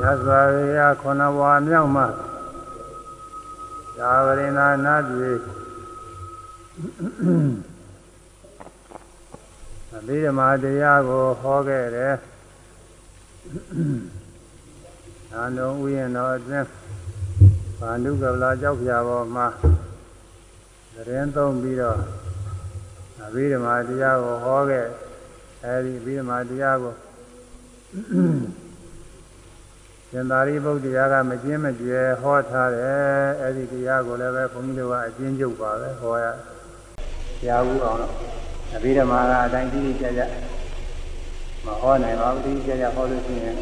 ရသော်ရခုနဘဝမြောက်မှသာဝရိနာနာတွေအဘိဓမ္မာတရားကိုဟောခဲ့တယ်။အာနုဥယျာဉ်တော်အတွင်းဘာနုကဗလာကြောက်ဖြာပေါ်မှာသတင်းသုံးပြီးတော့အဘိဓမ္မာတရားကိုဟောခဲ့အဲဒီအဘိဓမ္မာတရားကို ရှင်သာရိပုတ္တရာကမကျင်းမကျဲဟောထားတယ်အဲဒီတရားကိုလည်းပဲဘုန်းကြီးတို့ကအကျဉ်းချုပ်ပါပဲဟောရတရားဥအောင်တော့အဘိဓမ္မာကအတိုင်းတိတိကျကျမဟောနိုင်ပါဘူးတိတိကျကျဟောလို့ရှိရင်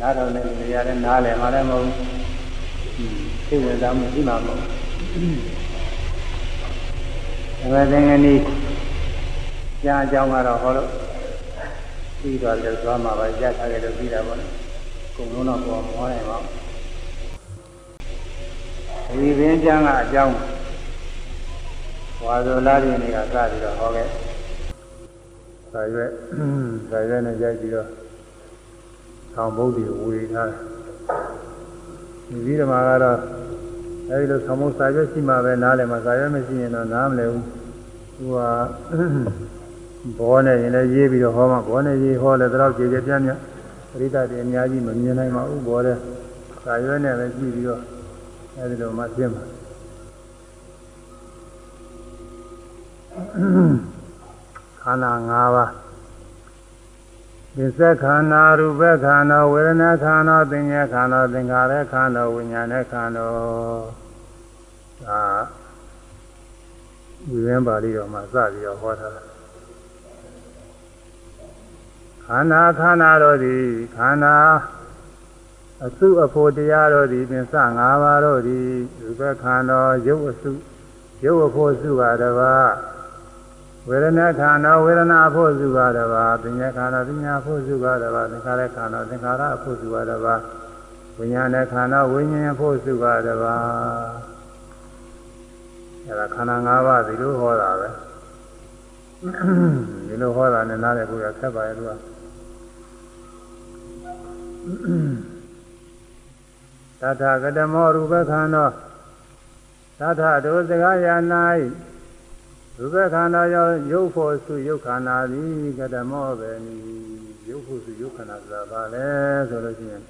နားတော်နဲ့နေရာနဲ့နားလည်မှလည်းမဟုတ်ဘူးသိဝင်စားမှုရှိမှာမဟုတ်ဘူးအမေသင်္ကနီကြားအကြောင်းကတော့ဟောလို့ပြီးတော့လည်းသွားမှာပါကြားထားကြလို့ပြီးတာပေါ့လေ ကုန်လုံးတော့ပေါ်မောနိုင်ပါဘူးဒီပင်ကျမ်းကအကြောင်းဝါဇောလာရင်းတွေကစပြီးတော့ဟောခဲ့။ဒါရွက်ဒါရွက်နဲ့ရိုက်ပြီးတော့ဆောင်းဘုတ်တွေဝေထားတယ်။ဒီပြီးတော့မှကတော့အဲဒီလိုဆောင်းဘုတ်စာရွက်ရှိမှပဲနားလည်မှာစာရွက်မရှိရင်တော့နားမလည်ဘူး။သူကဘောနဲ့ရင်လည်းရေးပြီးတော့ဟောမှဘောနဲ့ရေးဟောလဲတော့ကြေကြေပြန့်ပြန့် ပရိသတ်တွေအများကြီးမမြင်နိုင်ပါဘူးဘောတဲ့စာရွက်နဲ့ပဲကြည့်ပြီးတော့အဲဒီလိုမှပြင်းပါခန္ဓာ၅ပါးသစ္စာခန္ဓာရူပခန္ဓာဝေဒနာခန္ဓာသင်္ညာခန္ဓာသင်္ခါရခန္ဓာဝိညာဉ်ခန္ဓာဒါဝိရင်းပါဠိတော်မှာစပြီးတော့ဟောထားတာ ခန္ဓာခန္ဓာတို့သည်ခန္ဓာအစုအဖို့တရားတို့သည်ပင်စ၅ပါးတို့သည်ရူပခန္ဓာရုပ်အစုရုပ်အဖို့စုပါတပါးဝေဒနာခန္ဓာဝေဒနာအဖို့စုပါတပါးပညာခန္ဓာပညာအဖို့စုပါတပါးသင်္ခါရခန္ဓာသင်္ခါရအဖို့စုပါတပါးဝိညာဉ်နဲ့ခန္ဓာဝိညာဉ်အဖို့စုပါတပါးအဲဒါခန္ဓာ၅ပါးဒီလိုဟောတာပဲဒီလိုဟောတာနဲ့နားလည်ဖို့ရဆက်ပါရဲ့သူက သတ္ထကတမောရူပခန္ဓာသတ္ထဒုစကားယ၌ရူပခန္ဓာရောရုပ်ဖို့စုရုပ်ခန္ဓာသည်ကတမောပဲနိရုပ်ဖို့စုရုပ်ခန္ဓာဆိုတာဘာလဲဆိုလို့ရှိရင်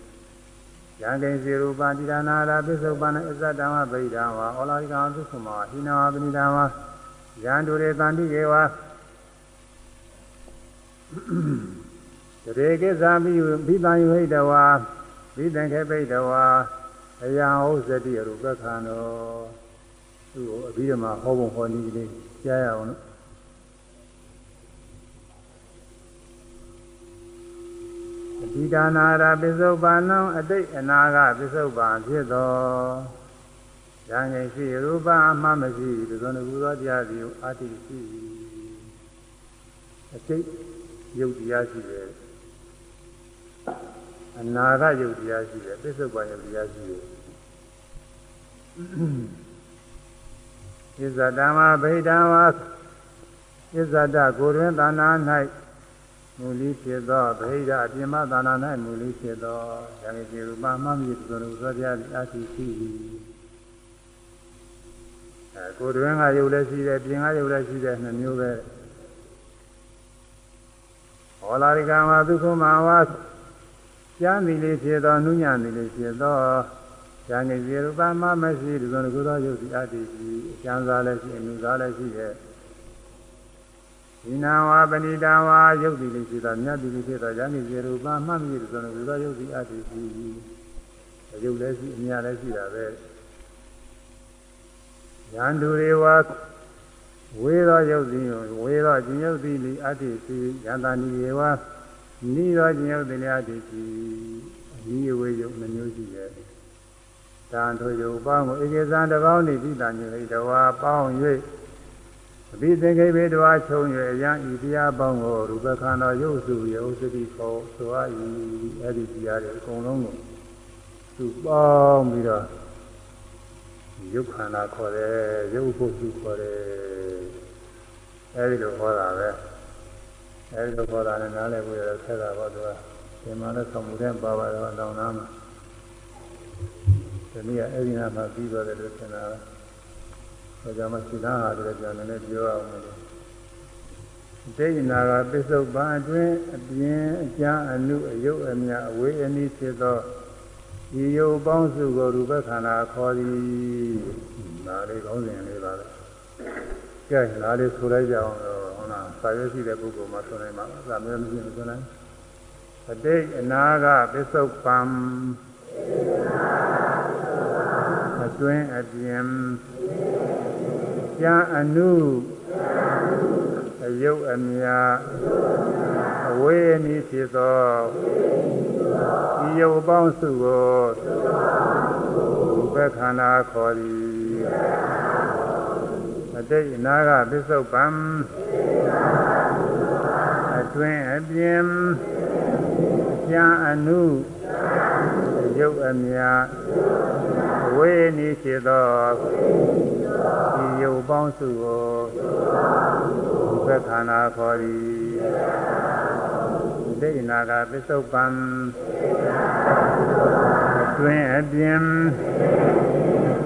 ယံကိစီရူပတိဒါနာရာပစ္စုပန်အစ္ဆတံဝဗိဒံဝါဩလာရိကံသုခမဟိနဝပဏိတံဝယံတုရေတန္တိကေဝတ ရေကိသာမိဘိတံယဟိတဝါဘိတံခေပိတဝါအယံဟုတ်စတိရူပခန္ဓာသူ့ကိုအဘိဓမ္မာဟောပုံဟောနည်းလေးကြားရအောင်လို့အတိဒါနာရာပစ္စုပန်ံအတိတ်အနာကပစ္စုပန်ဖြစ်သောဉာဏ်ငယ်ရှိရူပအမှမရှိဒီလိုနကူသောတရားစီကိုအာတိရှိအတိတ်ယုတ်တရားရှိတယ် အနာဂတ်ယုတ်တရားရှိတယ်ပစ္စုပန်ယုတ်တရားရှိတယ်ဣဇဒမဗိဒံဝါဣဇဒကိုတွင်သာနာ၌မူလိဖြစ်သောဗိဒအပြင်မသာနာ၌မူလိဖြစ်သောယံတိရူပမှမြည်သူတို့သောတရားသည်အသိရှိ၏အဲကိုတွင်ကယုတ်လည်းရှိတယ်ပြင်ကယုတ်လည်းရှိတယ်နှစ်မျိုးပဲဟောလာရိကံဝါဒုက္ခမဝါ ကျမ်းသည်လေးဖြစ်သောနုညံသည်လေးဖြစ်သောဉာဏ်နဲ့ရူပမမရှိဒီလိုကုသောယုတ်စီအတ္တိရှိအကျမ်းစားလည်းရှိအနုစားလည်းရှိတဲ့ဒီနာဝပဏိတဝါယုတ်တိလေးရှိသောမြတ်တိလေးဖြစ်သောဉာဏ်နဲ့ရူပမမရှိဒီလိုကုသောယုတ်စီအတ္တိရှိအယုတ်လည်းရှိအမြလည်းရှိတာပဲဉာဏ်သူတွေဝါဝေသောယုတ်တိဝေသောခြင်းယုတ်တိလေးအတ္တိရှိယန္တာနိယေဝ နိသောခြင်းယုတ်တိလေးအတ္တိရှိအနည်းဝေယုတ်နှမျိုးရှိတယ်တန်ထိုယုတ်ပေါင်းကိုဧကေဇံတပေါင်းဤတိတံညိတဝါပေါင်း၍အဘိသင်္ခေဘေတဝါခြုံ၍အယံဤတရားပေါင်းကိုရူပခန္ဓာရုပ်စုယုတ်စတိခေါ်ဆိုအပ်၏အဲ့ဒီတရားတွေအကုန်လုံးကိုသူပေါင်းပြီးတော့ရုပ်ခန္ဓာခေါ်တယ်ရုပ်ဖို့စုခေါ်တယ်အဲ့ဒီလိုဟောတာပဲ အဲ့ဒီလိုဟောတာနဲ့နားလည်ဖို့ရဆက်တာပေါ့သူကဒီမှာလည်းသံမှုတဲ့ပါပါတော့တောင်းနာမှာဒီနေ့အဲ့ဒီနာမှာပြီးသွားတယ်လို့ထင်တာပဲဒါကြောင့်မရှိသားဟာလည်းကြာလည်းပြောအောင်လို့တေယနာကပစ္စုပန်အတွင်းအပြင်းအကျအနုအယုတ်အမြအဝေးအနည်းဖြစ်သောဒီယုတ်ပေါင်းစုကိုရူပခန္ဓာခေါ်သည်ဒါလေးကောင်းစဉ်လေးပါပဲကြိုက်ဒါလေးဆိုလိုက်ကြအောင်တော့ ဟုတ်လားစာရွက်ရှိတဲ့ပုဂ္ဂိုလ်မှဆိုနိုင်မှာသာမင်းမရှိမဆိုနိုင်အတိတ်အနာကပစ္စုပန်အတွင်းအပြင်းကျန်အနုအယုတ်အမြအဝေးအနည်းဖြစ်သောဒီယုတ်ပေါင်းစုကိုဘက်ခန္ဓာခေါ်သည် အတိတ်အနာကပစ္စုပန်အတွင်းအပြင်းကျန်အနုရုပ်အမြအဝေးနေဖြစ်သောဒီရုပ်ပေါင်းစုကိုဒီဘက်ခန္ဓာခေါ်သည်ဒိဋ္ဌနာကပစ္စုပန်အတွင်းအပြင်း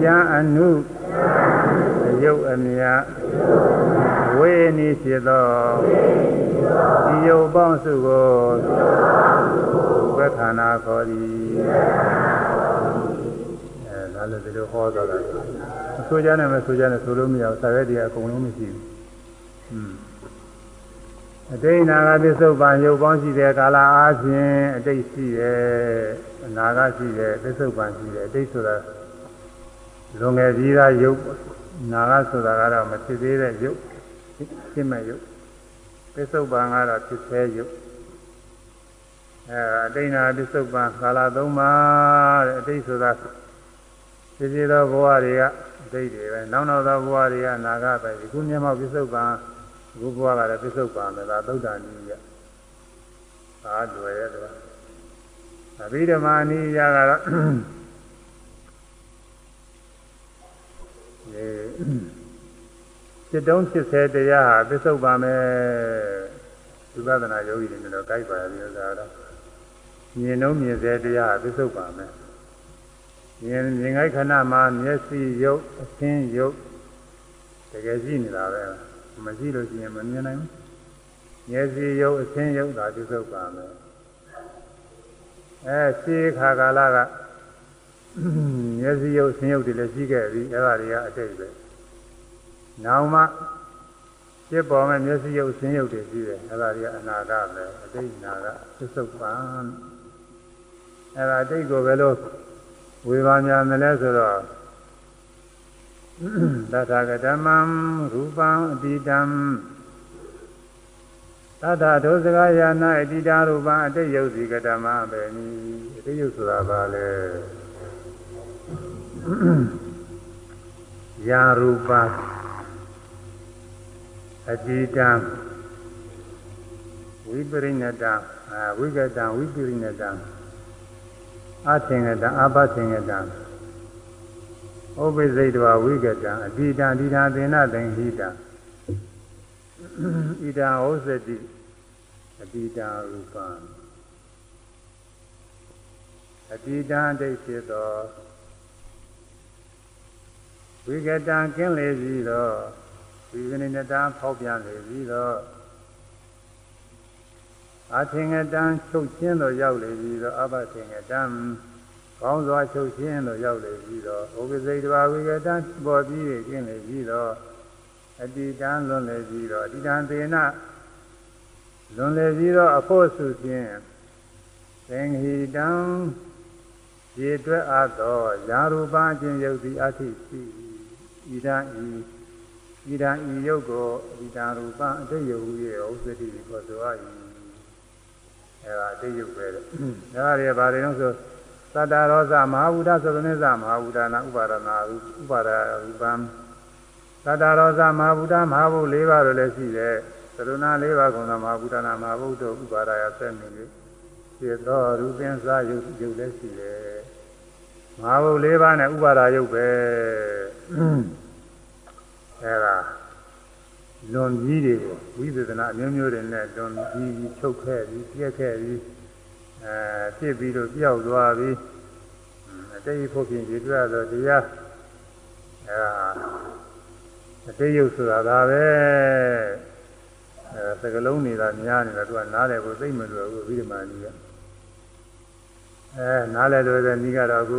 ကျန်အနု ရုပ်အမြအဝေးနေဖြစ်သောဒီရုပ်ပေါင်းစုကိုဘက်ခန္ဓာခေါ်သည်အဲဒါလည်းဒီလိုဟောတော့တာအဆိုကြနဲ့မဆိုကြနဲ့ဆိုလို့မရဘူးစာရွက်တွေအကုန်လုံးမရှိဘူးอืมအတိတ်နာဂပစ္စုပန်ရုပ်ပေါင်းရှိတဲ့ကာလအားဖြင့်အတိတ်ရှိတယ်အနာဂတ်ရှိတယ်ပစ္စုပန်ရှိတယ်အတိတ်ဆိုတာ လွန်ငယ်ပြီးသားရုပ်နာဂတ်ဆိုတာကတော့မဖြစ်သေးတဲ့ရုပ်ဖြစ်မဲ့ရုပ်ပစ္စုပန်ကတော့ဖြစ်သေးရုပ်အဲအတိတ်နာပစ္စုပန်ကာလသုံးပါတဲ့အတိတ်ဆိုတာဖြစ်ဖြစ်သောဘဝတွေကအတိတ်တွေပဲနောက်နောက်သောဘဝတွေကနာဂပဲဒီခုမျက်မှောက်ပစ္စုပန်ဘုဘဝကလည်းပစ္စုပန်ပဲဒါသုဒ္ဓနည်းရဒါတွေ့ရဲ့တော့အဘိဓမ္မာနည်းရကတော့ အဲစိတ်တုံးဖြစ်စေတရားဟာပစ္စုပန်ပဲဝိပဿနာယောဂီတွေနဲ့တော့ကြိုက်ပါရဲ့ဥစ္စာတော့မြင်တော့မြင်စေတရားဟာပစ္စုပန်ပဲမြင်မြင်ခိုက်ခဏမှာမျက်စိရုပ်အသင်းရုပ်တကယ်ရှိနေတာပဲမရှိလို့ရှိရင်မမြင်နိုင်ဘူးမျက်စိရုပ်အသင်းရုပ်ဒါပစ္စုပန်ပဲအဲရှိခါကာလက မျက်စိရုပ်အသင်းရုပ်တွေလည်းရှိခဲ့ပြီအဲ့ဒါတွေကအတိတ်ပဲနောက်မှဖြစ်ပေါ်မဲ့မျက်စိရုပ်ဆင်းရုပ်တွေရှိတယ်အဲ့ဒါတွေကအနာဂတ်ပဲအတိတ်နာကသစ္စုပ္ပန်အဲ့ဒါအတိတ်ကိုပဲလို့ဝေဘာညာမလဲဆိုတော့သတ္တကဓမ္မံရူပံအတိတံသတ္တဒုစကယာနာအတိတာရူပံအတိတ်ယုတ်စီကဓမ္မပဲနီအတိတ်ယုတ်ဆိုတာဘာလဲ ယာရူပအတိတံဝိပရိဏတံဝိကတံဝိပရိဏတံအသင်္ကတံအပသင်္ကတံဥပိစိတ်တဝဝိကတံအတိတံအတိတံသေနသင်္ဟိတံဣဒံဩဇတိအတိတံရူပံအတိတံဒိဋ္ဌိသော ဝိကတံကင်းလေပြီးတော့ဝိကနိနတံဖောက်ပြန်လေပြီးတော့အထင်ကတံချုပ်ချင်းတော့ရောက်လေပြီးတော့အဘထင်ကတံကောင်းစွာချုပ်ချင်းတော့ရောက်လေပြီးတော့ဩဝိစိတ်တဘာဝိကတံပေါ်ပြီးကျင်းလေပြီးတော့အတိတံလွန်လေပြီးတော့အတိတံသေနလွန်လေပြီးတော့အဖို့စုဖြင့်သင်္ဟိတံရေတွက်အပ်သောယာရူပအချင်းယုတ်သည်အထိရှိ ဤတံဤဤတံဤယုတ်ကိုဤတံရူပအတိတ်ယုတ်ဟုရဲ့ဥစ္စတိကိုဆိုအပ်၏အဲဒါအတိတ်ယုတ်ပဲတဲ့ဒါရည်ဘာတွေလို့ဆိုသတ္တရောသမဟာဝုဒ္ဓသဗ္ဗနိသမဟာဝုဒ္ဓနာဥပါဒနာဥပါဒရူပံသတ္တရောသမဟာဝုဒ္ဓမဟာဘု၄ပါးလို့လည်းရှိတယ်သရုဏ၄ပါးကုံသမဟာဝုဒ္ဓနာမဟာဘုဒ္ဓဥပါဒရာဆက်နေပြီဖြစ်သောရူပင်းစားယုတ်ယုတ်လည်းရှိတယ် မဟာဘု၄ပါးနဲ့ဥပါဒယုတ်ပဲအဲဒါလွန်ကြီးတွေကိုဝိသေသနာအမျိုးမျိုးတွေနဲ့လွန်ကြီးချုပ်ခဲ့ပြီးပြက်ခဲ့ပြီးအဲဖြစ်ပြီးတော့ပြောက်သွားပြီအတိတ်ဖို့ပြင်ကြည့်တွေ့တော့တရားအဲအတိတ်ရုပ်ဆိုတာဒါပဲအဲစကလုံးနေတာများနေတာသူကနားတယ်ကိုသိမ့်မလို့အခုပြီးဒီမှာကြီးက အဲနားလဲလို့တဲ့ဤကတော့အခု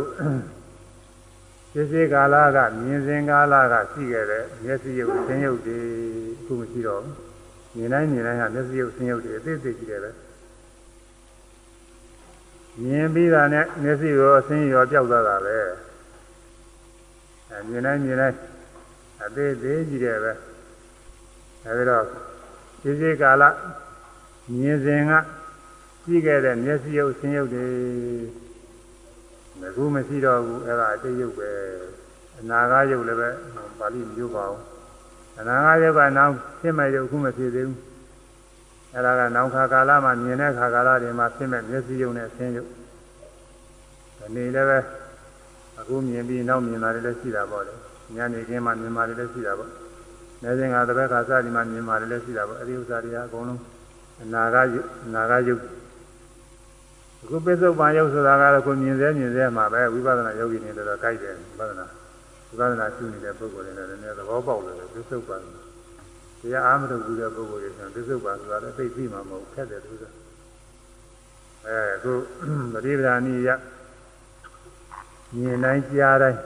စစ်စစ်ကာလကမြင်စဉ်ကာလကရှိခဲ့တဲ့မျက်စိရုပ်ဆင်းရုပ်တွေအခုမရှိတော့ဘူးမြင်တိုင်းမြင်တိုင်းကမျက်စိရုပ်ဆင်းရုပ်တွေအသေးသေးကြီးတယ်ပဲမြင်ပြီးတာနဲ့မျက်စိရောအဆင်းရောပြောက်သွားတာပဲအဲမြင်တိုင်းမြင်တိုင်းအသေးသေးကြီးတယ်ပဲအဲဒီတော့စစ်စစ်ကာလမြင်စဉ်က ရှိခဲ့တဲ့မျက်စိရုပ်ဆင်းရုပ်တွေငကူမရှိတော့ဘူးအဲ့ဒါအတိတ်ရုပ်ပဲအနာဂတ်ရုပ်လည်းပဲပါဠိမျိုးပါအောင်အနာဂတ်ရုပ်ကနောက်ဖြစ်မဲ့ရုပ်ခုမဖြစ်သေးဘူးအဲ့ဒါကနောက်ခါကာလမှာမြင်တဲ့ခါကာလတွေမှာဖြစ်မဲ့မျက်စိရုပ်နဲ့ဆင်းရုပ်ဒီနေ့လည်းပဲအခုမြင်ပြီးနောက်မြင်တာတွေလည်းရှိတာပေါ့လေညနေခင်းမှမြင်တာတွေလည်းရှိတာပေါ့နေစဉ်ကတပည့်ခါစသည်မှာမြင်တာတွေလည်းရှိတာပေါ့အဲ့ဒီဥစ္စာတွေကအကုန်လုံးအနာဂတ်ရုပ်အနာဂတ်ရုပ် အခုပစ္စုပန်ရုပ်ဆိုတာကတော့ကိုမြင်စေမြင်စေမှာပဲဝိပဿနာယောဂီတွေတော့ကြိုက်တယ်ဝိပဿနာဝိပဿနာရှုနေတဲ့ပုဂ္ဂိုလ်တွေလည်းနည်းနည်းသဘောပေါက်တယ်ပစ္စုပန်တရားအားမထုတ်ဘူးတဲ့ပုဂ္ဂိုလ်တွေဆိုပစ္စုပန်ဆိုတာလည်းသိသိမှာမဟုတ်ခက်တယ်သူကအဲအခုပရိပဒာနိယမြင်တိုင်းကြားတိုင်း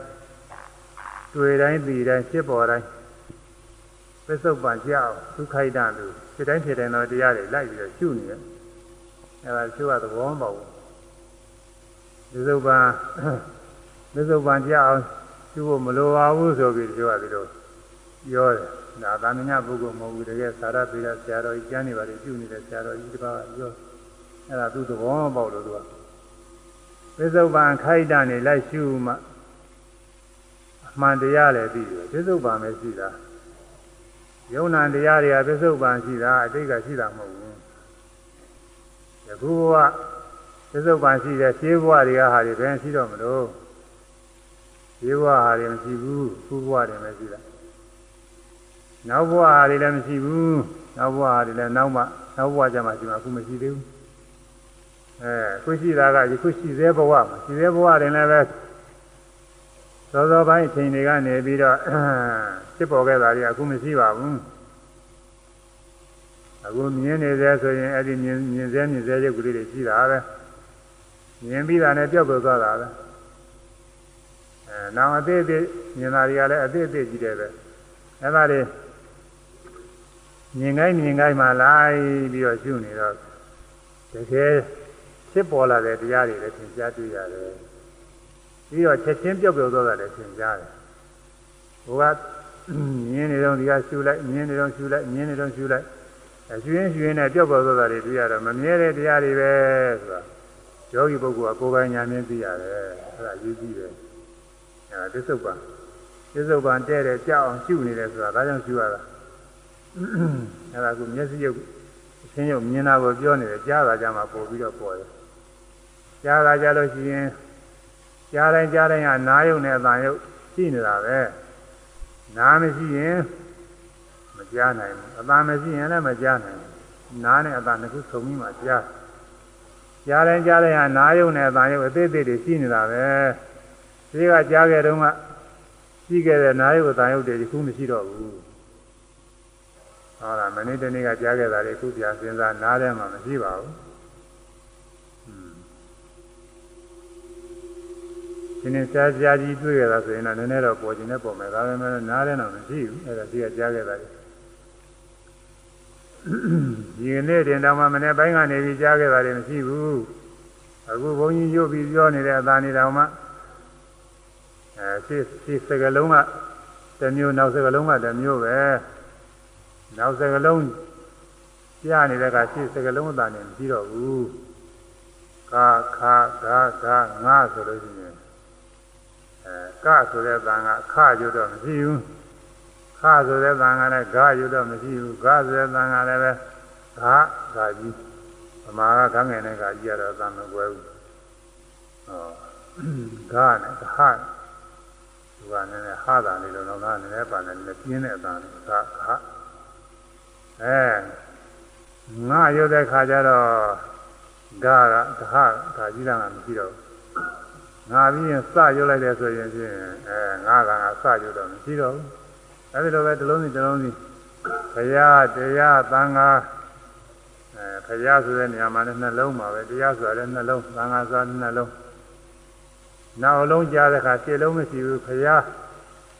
တွေ့တိုင်းသိတိုင်းဖြစ်ပေါ်တိုင်းပစ္စုပန်ကြောက်ဒုက္ခိတလူဖြစ်တိုင်းဖြစ်တိုင်းတော့တရားတွေလိုက်ပြီးတော့ရှုနေတယ် အဲဒါရှုရသဘောမပေါဘူးပစ္စုပန်ပစ္စုပန်ကြောက်ရှုဖို့မလိုပါဘူးဆိုပြီးပြောရတယ်လို့ပြောတယ်ဒါသာမညပုဂ္ဂိုလ်မဟုတ်ဘူးတကယ်သာရပေရဆရာတော်ကြီးကျမ်းနေပါလေရှုနေတဲ့ဆရာတော်ကြီးတပါးပြောအဲဒါသူသဘောမပေါလို့သူကပစ္စုပန်ခိုက်တနေလိုက်ရှုမှအမှန်တရားလည်းသိတယ်ပစ္စုပန်ပဲရှိတာယုံနာတရားတွေကပစ္စုပန်ရှိတာအတိတ်ကရှိတာမဟုတ်ဘူး ယခုဘဝပစ္စုပန်ရှိတဲ့ရှင်းဘဝတွေကဟာတွေဘယ်ရှိတော့မလို့ရှင်းဘဝဟာတွေမရှိဘူးခုဘဝတွေပဲရှိတာနောက်ဘဝဟာတွေလည်းမရှိဘူးနောက်ဘဝဟာတွေလည်းနောက်မှနောက်ဘဝကျမှရှိမှာအခုမရှိသေးဘူးအဲခုရှိတာကယခုရှိသေးဘဝမှာရှိသေးဘဝတွေလည်းပဲသောသောပိုင်းအချိန်တွေကနေပြီးတော့ဖြစ်ပေါ်ခဲ့တာတွေအခုမရှိပါဘူး အခုမြင်နေသေးဆိုရင်အဲ့ဒီမြင်မြင်သေးမြင်သေးရုပ်ကလေးတွေရှိတာပဲမြင်ပြီးတာနဲ့ပြောက်ပြောက်သွားတာပဲအဲနောက်အသေးသေးမြင်တာတွေကလည်းအသေးအသေးကြီးတယ်ပဲအဲ့ဒါတွေမြင်တိုင်းမြင်တိုင်းမှလိုက်ပြီးတော့ရှုနေတော့တကယ်ဖြစ်ပေါ်လာတဲ့တရားတွေလည်းသင်ကြားတွေ့ရတယ်ပြီးတော့ချက်ချင်းပြောက်ပြောက်သွားတာလည်းသင်ကြားတယ်ဟိုကမြင်နေတော့ဒီကရှုလိုက်မြင်နေတော့ရှုလိုက်မြင်နေတော့ရှုလိုက် အရှုရင်းရှုရင်းနဲ့ပြောက်ပြောက်သွားတာတွေတွေ့ရတော့မမြဲတဲ့တရားတွေပဲဆိုတာယောဂီပုဂ္ဂိုလ်ကကိုယ်ပိုင်ညာမြင်သိရတယ်အဲ့ဒါရေးကြည့်တယ်အဲ့ဒါသစ္စုပ္ပန်သစ္စုပ္ပန်တဲ့တဲ့ကြောက်အောင်ရှုနေတယ်ဆိုတာဒါကြောင့်ရှုရတာအဲ့ဒါကမျက်စိရုပ်အချင်းရုပ်မြင်တာကိုပြောနေတယ်ကြားတာကြမှာပို့ပြီးတော့ပေါ်တယ်ကြားတာကြလို့ရှိရင်ကြားတိုင်းကြားတိုင်းကနားယုံနဲ့အတန်ယုံရှိနေတာပဲနားမရှိရင်မ ကြားနိုင်ဘူးအတန်မရှိရင်လည်းမကြားနိုင်ဘူးနားနဲ့အတန်တစ်ခုဆုံပြီးမှကြားကြားတိုင်းကြားတိုင်းကနားယုံနဲ့အတန်ယုံအသေးသေးတွေရှိနေတာပဲဒီကကြားခဲ့တုန်းကရှိခဲ့တဲ့နားယုံအတန်ယုံတွေဒီခုမရှိတော့ဘူးဟောလားမနေ့တနေ့ကကြားခဲ့တာတွေခုပြန်စဉ်းစားနားထဲမှာမရှိပါဘူးဒီနေ့စားကြကြီးတွေ့ရတာဆိုရင်တော့နည်းနည်းတော့ပေါ်ခြင်းနဲ့ပေါ်မယ်ဒါပေမဲ့နားထဲတော့မရှိဘူးအဲ့ဒါဒီကကြားခဲ့တာလေ ဒီနေ့တင်တော့မှမနေ့ပိုင်းကနေပြီးကြားခဲ့တာတွေမရှိဘူးအခုဘုန်းကြီးရုပ်ပြီးပြောနေတဲ့အသာနေတော်မှအဲစိစိစကလုံးကတစ်မျိုးနောက်စကလုံးကတစ်မျိုးပဲနောက်စကလုံးကြားနေတဲ့ကစိစကလုံးအသာနေမရှိတော့ဘူးကာခာဂါဂါငါဆိုလို့ရှိရင်အဲကဆိုတဲ့သံကခရွတ်တော့မရှိဘူး ခဆိုတဲ့သံကလည်းဂါရွတ်တော့မရှိဘူးဂါဆိုတဲ့သံကလည်းပဲဂါဂါကြီးဗမာကခန်းငယ်နဲ့ဂါကြီးရတော့သံမကွဲဘူးဟောဂါနဲ့ဂါသူကနည်းနည်းဟာတာလေးလို့တော့ငါနည်းနည်းပါနေတယ်ပြင်းတဲ့အသံဂါဂါအဲငါရွတ်တဲ့ခါကျတော့ကဓာဒါကြီးတာကမရှိတော့ငါပြီးရင်စရုပ်လိုက်တယ်ဆိုရင်ဖြင့်အဲငါကငါစရုပ်တော့မရှိတော့ဘူး အဲဒီလိုပဲတစ်လုံးစီတစ်လုံးစီဘုရားတရားသံဃာအဲဘုရားဆိုတဲ့နေရာမှာလည်းနှလုံးပါပဲတရားဆိုတာလည်းနှလုံးသံဃာဆိုတာနှလုံးနောက်အလုံးကြားတဲ့အခါခြေလုံးမရှိဘူးဘုရား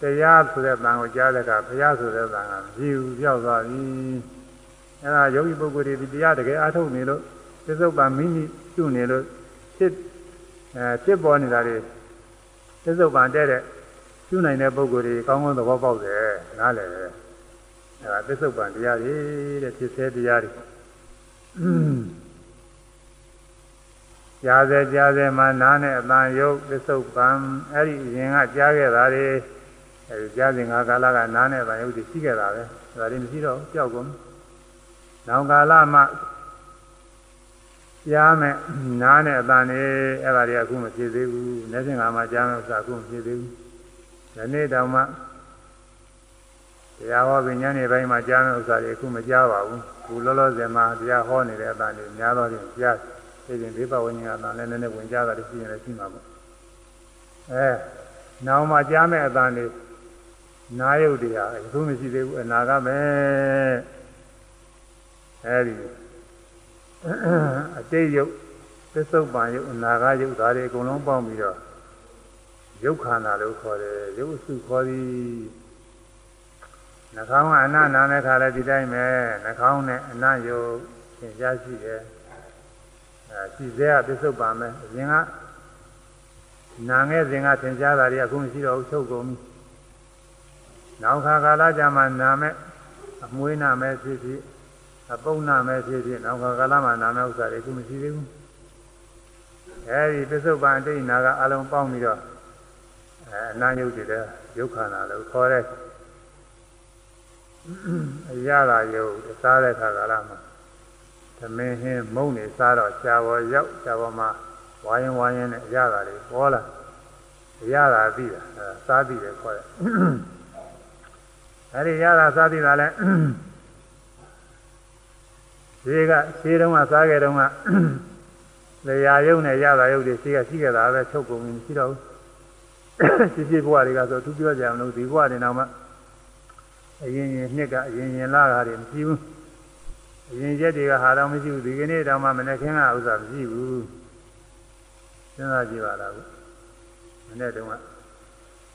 တရားဆိုတဲ့သံကိုကြားတဲ့အခါဘုရားဆိုတဲ့သံကမရှိဘူးပြောက်သွားပြီအဲဒါယောဂီပုဂ္ဂိုလ်တွေဒီတရားတကယ်အားထုတ်နေလို့သစ္စုပ္ပန်မိမိကျွနေလို့ဖြစ်အဲဖြစ်ပေါ်နေတာတွေသစ္စုပ္ပန်တဲ့တဲ့ ကျွနိုင်တဲ့ပုဂ္ဂိုလ်တွေကောင်းကောင်းသဘောပေါက်တယ်နားလည်တယ်အဲဒါသစ္စုပ္ပန်တရားတွေတဲ့ဖြစ်စေတရားတွေကြားစေကြားစေမှာနားနဲ့အတန်ယုတ်သစ္စုပ္ပန်အဲ့ဒီအရင်ကကြားခဲ့တာတွေအဲဒီကြားစဉ်ငါကာလကနားနဲ့အတန်ယုတ်တွေရှိခဲ့တာပဲဒါတွေမရှိတော့ကြောက်ကုန်နောင်ကာလမှာကြားမယ်နားနဲ့အတန်နေအဲ့ဒါတွေအခုမဖြစ်သေးဘူး။နေ့စဉ်ကမှကြားမယ်ဥစ္စာအခုမဖြစ်သေးဘူး။ ဒီနေ့တောင်မှတရားဟောပညာနေပိုင်းမှာကြားမယ်ဥစ္စာတွေအခုမကြားပါဘူး။ခုလောလောဆယ်မှာတရားဟောနေတဲ့အတန်တွေများတော့ရင်ကြားသိရင်ဒီပဝဉ္ဇဉ်အတန်လည်းနည်းနည်းဝင်ကြားတာရှိရင်လည်းရှိမှာပေါ့။အဲနောင်မှကြားမယ်အတန်တွေနာယုတ်တရားအခုမရှိသေးဘူးအနာကပဲ။အဲဒီအတိတ်ယုတ်သစ္စုပ္ပန်ယုတ်အနာဂတ်ယုတ်ဒါတွေအကုန်လုံးပေါင်းပြီးတော့ ယုတ်ခန္ဓာလို့ခေါ်တယ်ယုတ်စုခေါ်သည်နှာခေါင်းကအနနာတဲ့ခါလည်းဒီတိုင်းပဲနှာခေါင်းနဲ့အနယုတ်သင်ကြားရှိတယ်အဲရှိသေးကသစ္စုပ္ပန်ပဲအရင်ကနာငယ်စဉ်ကသင်ကြားတာတွေအခုမရှိတော့ဘူးချုပ်ကုန်ပြီနောက်ခါကာလကြမှာနာမဲ့အမွေးနာမဲ့ဖြစ်ဖြစ်အပုံနာမဲ့ဖြစ်ဖြစ်နောက်ကကာလမှာနာမဲ့ဥစ္စာတွေခုမရှိသေးဘူးအဲဒီပစ္စုပန်အတိတ်နာကအလုံးပေါင်းပြီးတော့ အဲအနာယုတ်တွေတဲ့ယုတ်ခန္ဓာလို့ခေါ်တဲ့အရာသာယုတ်စားတဲ့ခါကာလမှာသမင်းဟင်းမုံနေစားတော့ရှားပေါ်ရောက်ရှားပေါ်မှာဝိုင်းဝိုင်းနဲ့အရာသာတွေပေါ်လာအရာသာပြီးတာအဲစားပြီးတယ်ခေါ်တယ်အဲဒီအရာသာစားပြီးတာလဲဒီကရှင်းတုန်းကစားခဲ့တုန်းကလေယာယုံနဲ့ရတာယုတ်တွေရှိကရှိခဲ့တာပဲချုပ်ကုန်ပြီရှိတော့ဘူး ရှိရှိဘဝတွေကဆိုသူပြောကြမလို့ဒီဘဝတွေနောက်မှအရင်ရင်နှစ်ကအရင်ရင်လာတာတွေမရှိဘူးအရင်ရက်တွေကဟာတော့မရှိဘူးဒီကနေ့တောင်မှမနေ့ခင်းကဥစ္စာမရှိဘူးစဉ်းစားကြည့်ပါလားခုမနေ့တုန်းက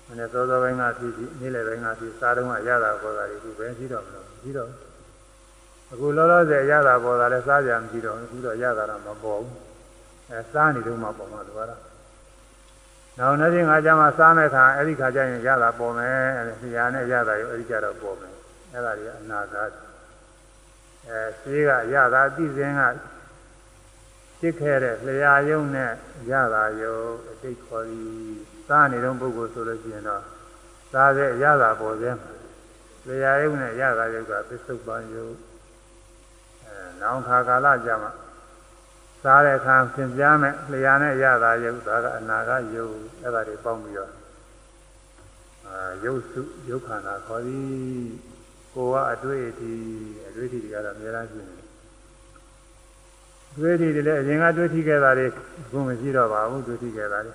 မနေ့စောစောပိုင်းကဖြစ်ပြီးနေ့လယ်ပိုင်းကဖြစ်စားတုန်းကရတာပေါ်တာတွေခုပဲရှိတော့မလို့ရှိတော့အခုလောလောဆယ်ရတာပေါ်တာလဲစားကြမရှိတော့အခုတော့ရတာတော့မပေါ်ဘူးအဲစားနေတော့မှပေါ်မှာလို့ကတော့ နောက်နေ့ချင်းငါကြမှာစားမဲ့ခါအဲ့ဒီခါကျရင်ရတာပေါ်မယ်အဲဆရာနဲ့ရတာရောအဲ့ဒီကြတော့ပေါ်မယ်အဲ့ဒါတွေအနာဂတ်အဲရှိကရတာအသိစဉ်ကဖြစ်ခဲ့တဲ့လျာယုံနဲ့ရတာရောအတိတ်ခေါ်ပြီးစားနေတော့ပုဂ္ဂိုလ်ဆိုလို့ရှိရင်တော့စားတဲ့ရတာပေါ်စေမှာလျာယုံနဲ့ရတာယုတ်ကသစ္စုပ္ပန်ယုတ်နောင်ခါကာလကြမှာ စားတဲ့အခါသင်ကြားမဲ့လျာနဲ့ရတာယုတ်ဒါကအနာကယုတ်အဲ့ဒါတွေပေါင်းပြီးတော့အာယုတ်စုယုတ်ခန္ဓာခေါ်သည်ကိုကအတွေ့အထိအတွေ့အထိတွေကတော့အများကြီးရှိနေတွေ့အထိတွေလည်းအရင်ကတွေ့ထိခဲ့တာတွေအခုမရှိတော့ပါဘူးတွေ့ထိခဲ့တာတွေ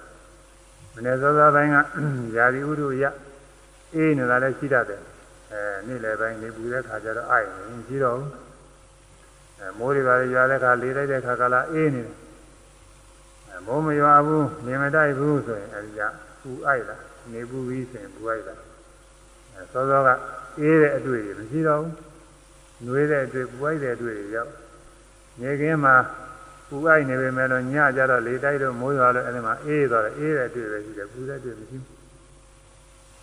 မနေ့စောစောပိုင်းကယာဒီဥဒုရအေးနေတာလည်းရှိတတ်တယ်အဲနေ့လည်းပိုင်းနေပူတဲ့ခါကျတော့အိုက်နေရှိတော့ဘူး အဲမိုးတွေပါရွာတဲ့ခါလေးလိုက်တဲ့ခါကလာအေးနေတယ်အဲမိုးမရွာဘူးနေမတိုက်ဘူးဆိုရင်အဲဒီကပူအိုက်လာနေပူပြီးဆိုရင်ပူအိုက်လာအဲစောစောကအေးတဲ့အတွေ့တွေမရှိတော့ဘူးနှွေးတဲ့အတွေ့ပူအိုက်တဲ့အတွေ့တွေရောက်နေခင်းမှာပူအိုက်နေပေမဲ့လို့ညကြတော့လေတိုက်တော့မိုးရွာလို့အဲဒီမှာအေးသွားတယ်အေးတဲ့အတွေ့ပဲရှိတယ်ပူတဲ့အတွေ့မရှိဘူး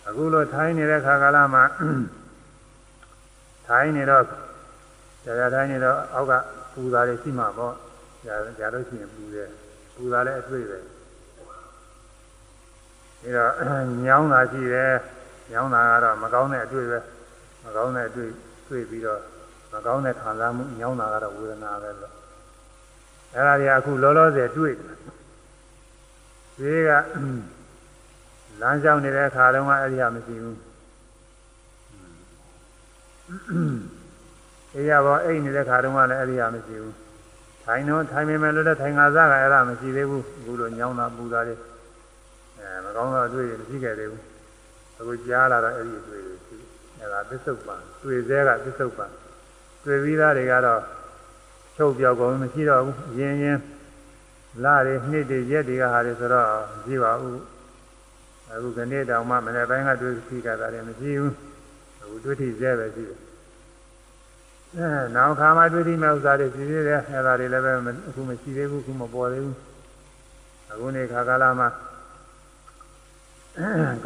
အခုလိုထိုင်းနေတဲ့ခါကာလမှာထိုင်းနေတော့ ကြာကြာတိုင်းနေတော့အောက်ကပူတာတွေရှိမှာပေါ့ကြာကြာလို့ရှိရင်ပူတယ်ပူတာလည်းအတွေ့ပဲပြီးတော့ညောင်းတာရှိတယ်ညောင်းတာကတော့မကောင်းတဲ့အတွေ့ပဲမကောင်းတဲ့အတွေ့တွေ့ပြီးတော့မကောင်းတဲ့ခံစားမှုညောင်းတာကတော့ဝေဒနာပဲလို့အဲ့ဒါတွေအခုလောလောဆယ်တွေ့တယ်ဒီကလမ်းလျှောက်နေတဲ့အခါတုန်းကအဲ့ဒီဟာမရှိဘူး အေးရပါအိတ်နေတဲ့ခါတုန်းကလည်းအဲ့ဒီဟာမရှိဘူးထိုင်တော့ထိုင်မိမယ်လို့လည်းထိုင်ငါစားကအဲ့ဒါမရှိသေးဘူးအခုလိုညောင်းတာပူတာတွေအဲမကောင်းတာတွေ့ရင်မရှိခဲ့သေးဘူးအခုကြားလာတော့အဲ့ဒီတွေ့တွေရှိအဲ့ဒါသစ္ဆုတ်ပံတွေ့သေးကသစ္ဆုတ်ပံတွေ့ပြီးသားတွေကတော့ချုပ်ပြောက်ကုန်မရှိတော့ဘူးရင်းရင်းလာတွေနှစ်တွေရက်တွေကဟာတွေဆိုတော့မရှိပါဘူးအခုခဏတောင်မှမနေ့ပိုင်းကတွေ့ရှိကြတာလည်းမရှိဘူးအခုတွေ့ထိသေးပဲရှိတယ် အဲနောက်ခါမှတွေ့ထိမဲ့ဥစ္စာတွေရှိသေးတယ်အဲဒါတွေလည်းပဲအခုမရှိသေးဘူးအခုမပေါ်သေးဘူးအခုနေခါကာလမှာ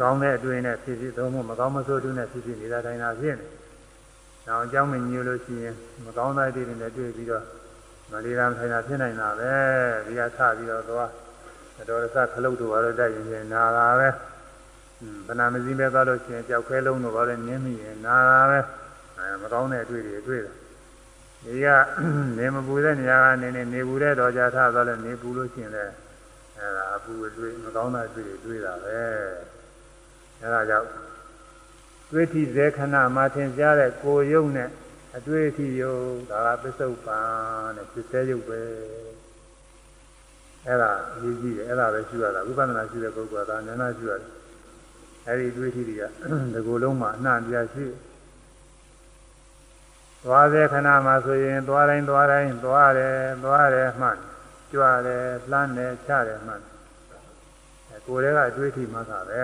ကောင်းတဲ့အတွေ့နဲ့ဖြစ်ဖြစ်သုံးဖို့မကောင်းမဆိုးတူးနဲ့ဖြစ်ဖြစ်နေတာတိုင်းသာဖြစ်နေ။နောက်အကြောင်းမညို့လို့ရှိရင်မကောင်းတဲ့တွေနဲ့တွေ့ပြီးတော့မလေးရန်ထိုင်တာဖြစ်နိုင်တာပဲ။ဒီကထပြီးတော့သွားတော်ရစခလုတ်တို့ဘာလို့တိုက်ရင်နာတာပဲ။ဗနာမစည်းပဲသွားလို့ရှိရင်ကြောက်ခဲလုံးတို့ဘာလို့နင်းမိရင်နာတာပဲ။အဲမကောင်းတဲ့အတွေ့တွေတွေ့တယ်။ ဒီကနေမပူတဲ့နေရာကနေနေနေပူတဲ့တော့ကြာထသွားလို့နေပူလို့ရှိရင်လည်းအဲဒါအပူအတွေ့မကောင်းတဲ့အတွေ့တွေတွေ့တာပဲအဲဒါကြောင့်တွေ့ထိဇေခဏမှာသင်ကြားတဲ့ကိုယုံနဲ့အတွေ့အထိယုံဒါကပစ္စုပန်နဲ့ဖြစ်သေးယုတ်ပဲအဲဒါအရေးကြီးတယ်အဲဒါပဲရှိရတာဝိပဿနာရှိတဲ့ပုဂ္ဂိုလ်ကဒါနည်းနည်းရှိရတယ်အဲဒီအတွေ့အထိတွေကဒီကိုယ်လုံးမှာအနှံ့ပြရှိ သွားတဲ့ခဏမှာဆိုရင်သွားတိုင်းသွားတိုင်းသွားတယ်သွားတယ်မှန်ကြွတယ်လှမ်းတယ်ချတယ်မှန်အဲကိုယ်တည်းကအတွေ့အထိမှသာပဲ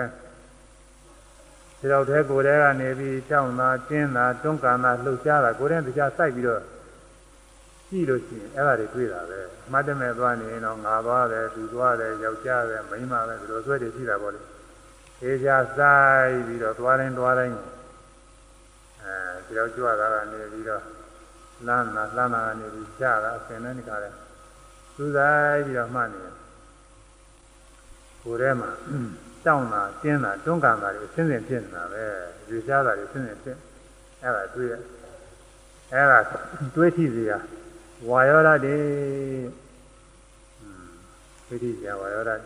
ဒီတော့ထဲကိုယ်တည်းကနေပြီးကြောင်းတာကျင်းတာတွန်းကန်တာလှုပ်ရှားတာကိုယ်တည်းတရားစိုက်ပြီးတော့ကြည့်လို့ရှိရင်အဲ့ဒါတွေတွေ့တာပဲအမှတ်တမဲ့သွားနေရင်တော့ငါသွားတယ်သူသွားတယ်ယောက်ျားပဲမိန်းမပဲဒီလိုဆွဲတွေရှိတာပေါ့လေသေချာစိုက်ပြီးတော့သွားတိုင်းသွားတိုင်းအဲ ဒီတော့ကြွတာကနေပြီးတော့လမ်းလာလမ်းလာကနေပြီးချတာအစင်နဲ့နေကြတယ်သူဆိုင်ပြီးတော့မှတ်နေတယ်ကိုယ်ထဲမှာတောင်းတာကျင်းတာတွန်းကန်တာတွေအစင်းစင်ဖြစ်နေတာပဲရွေရှားတာတွေအစင်းစင်ဖြစ်အဲ့ဒါတွေ့ရအဲ့ဒါတွေးထိစရာဝါယောဓာတ်တွေတွေးထိစရာဝါယောဓာတ်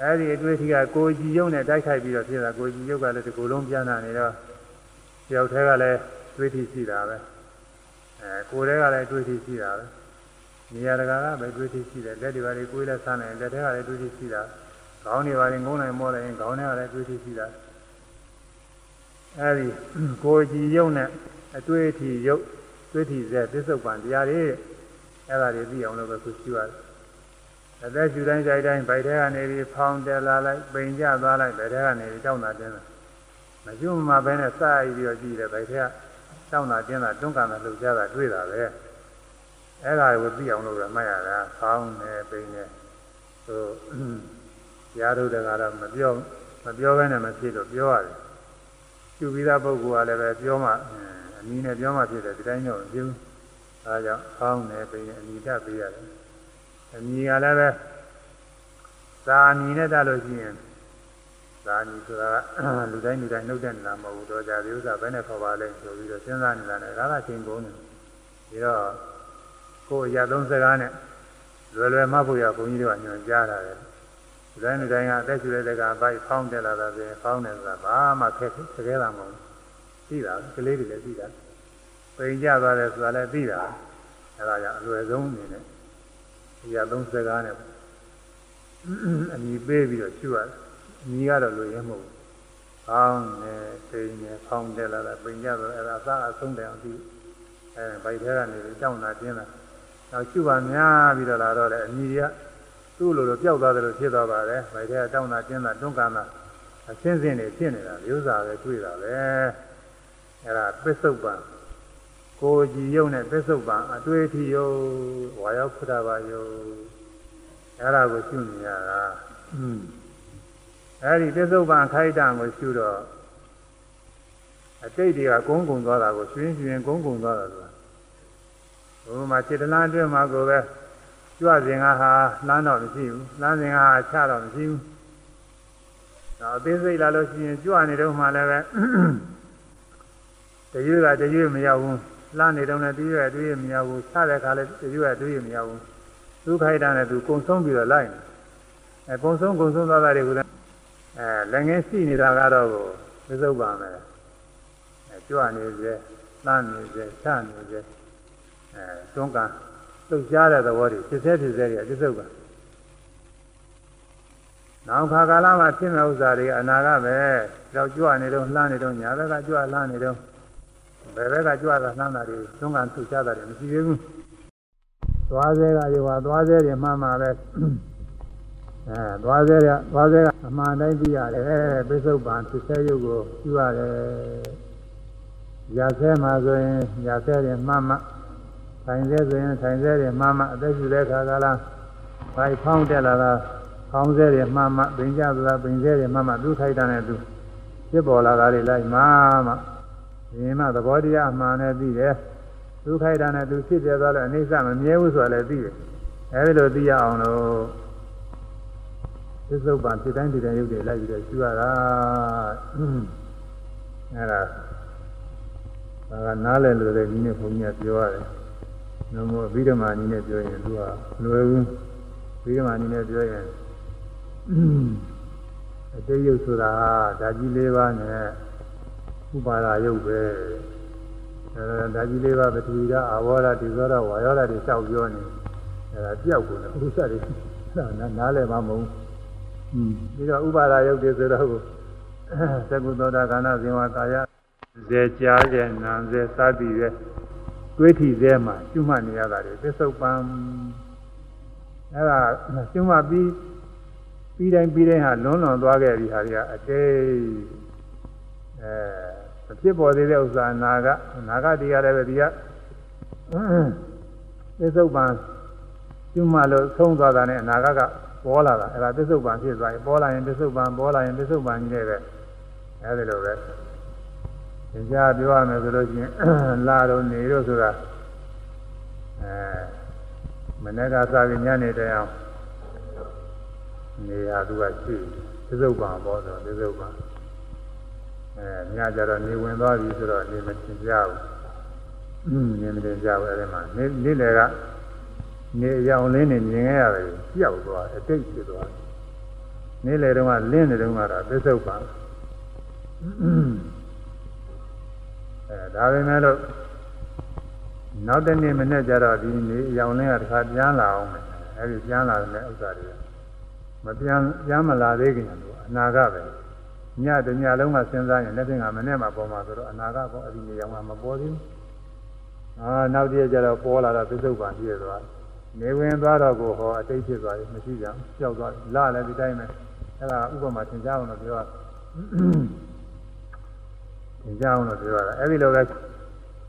အဲ့ဒီအတွေ့အထိကကိုကြည်ယုံနဲ့တိုက်ခိုက်ပြီးတော့ဖြစ်တာကိုကြည်ယုံကလည်းဒီကိုယ်လုံးပြန်လာနေတော့ တယောက်တည်းကလည်းတွေးထိရှိတာပဲအဲကိုယ်တည်းကလည်းတွေးထိရှိတာပဲနေရာတကာကပဲတွေးထိရှိတယ်လက်တွေပါလေကိုယ်လည်းဆန်းနေလက်တွေကလည်းတွေးထိရှိတာခေါင်းတွေပါလေငုံနိုင်မောလိုက်ရင်ခေါင်းတွေကလည်းတွေးထိရှိတာအဲဒီကိုကြည်ယုံနဲ့အတွေ့အထိယုတ်တွေးထိစေသစ္စုပ္ပန်တရားတွေအဲ့ဒါတွေသိအောင်လို့ပဲခုရှိရတယ်အသက်ရှူတိုင်းကြိုက်တိုင်းဗိုက်ထဲကနေပြီးဖောင်းတယ်လာလိုက်ပိန်ကျသွားလိုက်ဗိုက်ထဲကနေပြီးတောင်းတာတင်းတာ မကျွမ်းမှာပဲနဲ့စပြီးတော့ကြည့်တယ်ဗိုက်ထဲကတောင်းတာတင်းတာတွန်းကန်တာလှုပ်ရှားတာတွေ့တာပဲအဲ့ဒါကိုသိအောင်လို့ပဲမှတ်ရတာဖောင်းတယ်ပိန်တယ်ဟိုရားတို့တကတော့မပြောမပြောဘဲနဲ့မဖြစ်လို့ပြောရတယ်ရှုပြီးသားပုဂ္ဂိုလ်ကလည်းပဲပြောမှအနည်းနဲ့ပြောမှဖြစ်တယ်ဒီတိုင်းတော့မဖြစ်ဘူးအဲဒါကြောင့်ဖောင်းတယ်ပိန်တယ်အနည်းတက်ပေးရတယ်အမည်ကလည်းပဲသာအမည်နဲ့တလို့ရှိရင် သာအမည်ဆိုတာကလူတိုင်းလူတိုင်းနှုတ်တဲ့နာမဟုတ်ဘူးတော့ကြဒီဥစ္စာဘယ်နဲ့ခေါ်ပါလဲဆိုပြီးတော့စဉ်းစားနေတာနဲ့ဒါကချိန်ကုန်တယ်ပြီးတော့ကိုယ်ရသုံးစကားနဲ့လွယ်လွယ်မှတ်ဖို့ရဘုန်းကြီးတို့ကညွှန်ကြားတာတယ်လူတိုင်းလူတိုင်းကအသက်ရှူတဲ့တက်ကဘိုက်ဖောင်းတက်လာတာပဲဖောင်းတယ်ဆိုတာဘာမှခက်ခက်ခဲတာမဟုတ်ဘူးသိတာကလေးတွေလည်းသိတာပိန်ကြသွားတယ်ဆိုတာလည်းသိတာအဲဒါကြောင့်အလွယ်ဆုံးအနေနဲ့ဒီရသုံးစကားနဲ့အညီပေးပြီးတော့ရှုရတယ်အ ညီကတော့လိုရဲမဟုတ်ဘူးဖောင်းနေပိန်နေဖောင်းတယ်လာတာပိန်ကြတော့အဲ့ဒါအစအဆုံးတယ်အောင်ဒီအဲဗိုက်ထဲကနေကြောက်တာကျင်းတာနောက်ရှုပါများပြီးတော့လာတော့လေအညီကသူ့လိုလိုပျောက်သွားတယ်လို့ဖြစ်သွားပါတယ်ဗိုက်ထဲကတောင်းတာကျင်းတာတွန်းကန်တာအရှင်းစင်းနေဖြစ်နေတာမျိုးစားပဲတွေ့တာပဲအဲ့ဒါပစ္စုပန်ကိုကြည်ယုံနဲ့ပစ္စုပန်အတွေ့အထိယုံဝါရောက်ဖုဒ္ဓဘာယုံအဲ့ဒါကိုရှုနေရတာ အဲ့ဒီပစ္စုပန်ခိုက်တံကိုရှုတော့အတိတ်တွေကကုန်းကုံသွားတာကိုရွှင်ရွှင်ကုန်းကုံသွားတာဆိုတာဘုရားစေတနာအတွင်းမှာကိုပဲကြွစဉ်ကဟာလမ်းတော့မရှိဘူးလမ်းစဉ်ကဟာချတော့မရှိဘူးတော့အသေးစိတ်လာလို့ရှိရင်ကြွနေတော့မှလည်းပဲတရွေ့ကတရွေ့မရောက်ဘူးလှမ်းနေတော့လည်းတရွေ့တရွေ့မရောက်ဘူးချတဲ့ခါလည်းတရွေ့တရွေ့မရောက်ဘူးသူခိုက်တာနဲ့သူကုံဆုံးပြီးတော့လိုက်နေအဲကုံဆုံးကုံဆုံးသွားတာတွေကိုလည်း အဲလည်းငယ်ရှိနေတာကတော့ကိုသစ္စုပ်ပါမယ်အဲကြွနေစေလှမ်းနေစေချနေစေအဲတွန်းကန်လှုပ်ရှားတဲ့သဘောတွေဖြစ်စေဖြစ်စေတွေအပြစ္ဆုတ်ပါနောက်ခါကာလမှာဖြစ်မဲ့ဥစ္စာတွေအနာကပဲကြောက်ကြွနေတော့လှမ်းနေတော့ညာဘက်ကကြွလှမ်းနေတော့ဘယ်ဘက်ကကြွတာလှမ်းတာတွေသုံးကန်လှုပ်ရှားတာတွေမရှိသေးဘူးသွားစေကရောဟာသွားစေတွေမှမှပဲ အဲသွားစေရသွားစေကအမှန်တိုင်းသိရတယ်ပိဿုပန်ဖြစ်စေရုပ်ကိုကြည့်ရတယ်ရာဆဲမှာဆိုရင်ရာဆဲတွေမှမှထိုင်စေဆိုရင်ထိုင်စေတွေမှမှအသက်ရှူတဲ့ခါကလာဘိုက်ဖောင်းတက်လာတာဖောင်းစေတွေမှမှပင်ကြသလားပင်စေတွေမှမှသူထိုက်တာနဲ့သူဖြစ်ပေါ်လာတာတွေလိုက်မှမှဒီမှသဘောတရားအမှန်နဲ့သိတယ်သူခိုက်တာနဲ့သူဖြစ်ပြသွားလို့အိဋ္ဌမမြဲဘူးဆိုတာလည်းသိတယ်အဲဒီလိုသိရအောင်လို့ သစ္စုပ္ပန်ဖြစ်တိုင်းဒီတိုင်းရုပ်တွေလိုက်ပြီးတော့ရှုရတာအဲဒါဒါကနားလည်လို့လည်းဒီနေ့ဘုန်းကြီးကပြောရတယ်။နှမို့ဗိဓမာနည်းနဲ့ပြောရင်သူကလွယ်ဘူး။ဗိဓမာနည်းနဲ့ပြောရင်အတိတ်ရုပ်ဆိုတာဓာကြီး၄ပါးနဲ့ဥပါဒရုပ်ပဲ။အဲဓာကြီး၄ပါးပထဝီဓာအာဝရဒီဇောရဝါယောဓာတွေလျှောက်ပြောနေအဲဒါပြောက်ကုန်တယ်ဥစ္စာတွေနားလည်မှမဟုတ်ဘူး။อืม ပြီးတော့ဥပါဒရုပ်တွေဆိုတော့သကုသောတာခန္ဓာဇင်ဝကာယဇေကြားဇေနာဇေစသည်ရဲ့တွေးထီဇေမှာကျွမှတ်နေရတာတွေသစ္ဆုတ်ပံအဲ့ဒါကျွမှတ်ပြီးပြီးတိုင်းပြီးတိုင်းဟာလွန်းလွန်သွားခဲ့ပြီဟာတွေကအတိတ်အဲမဖြစ်ပေါ်သေးတဲ့ဥစ္စာနာကနာကတရားလည်းပဲဒီကသစ္ဆုတ်ပံကျွမှတ်လို့ဆုံးသွားတာနဲ့အနာကက ပေါ်လာတာအဲ့ဒါသစ္ဆုတ်ပံဖြစ်သွားရင်ပေါ်လာရင်သစ္ဆုတ်ပံပေါ်လာရင်သစ္ဆုတ်ပံကြီးတွေပဲအဲဒီလိုပဲသင်ကြားပြောရမယ်ဆိုလို့ရှိရင်လာတော့နေတော့ဆိုတာအဲမနေ့ကစာပြီးညနေတည်းအောင်နေရာသူကရှိသစ္စုပ္ပံပေါ်တော့သစ္စုပ္ပံအဲညကြတော့နေဝင်သွားပြီဆိုတော့နေမတင်ကြဘူးနေမတင်ကြဘူးအဲဒီမှာနေနေ့လေက နေအရောင်လင်းနေမြင်ခဲ့ရတယ်ကြောက်သွားအတိတ်ဖြစ်သွားနေ့လေတုန်းကလင်းနေတုန်းကတော့သစ္စုပ္ပံအဲဒါပဲမဲ့လို့နောက်တနေ့မနေ့ကျတော့ဒီနေ့အရောင်လင်းကတစ်ခါပြန်လာအောင်မယ်အဲဒီပြန်လာတဲ့ဥစ္စာတွေမပြန်ပြန်မလာသေးခင်လို့အနာကပဲညတညလုံးကစဉ်းစားရင်လက်ဖြင့်ကမနေ့မှပေါ်မှာဆိုတော့အနာကကောအဲ့ဒီနေရာမှာမပေါ်သေးဘူးအာနောက်တည့်ကျတော့ပေါ်လာတော့သစ္စုပ္ပန်ပြည့်သွား နေဝင်သွားတော့ကိုဟောအတိတ်ဖြစ်သွားပြီမရှိကြဘူးကြောက်သွားလာလည်းဒီတိုင်းပဲအဲ့ဒါဥပမာသင်ကြားအောင်လို့ပြောသင်ကြအောင်လို့ပြောတာအဲ့ဒီလိုပဲ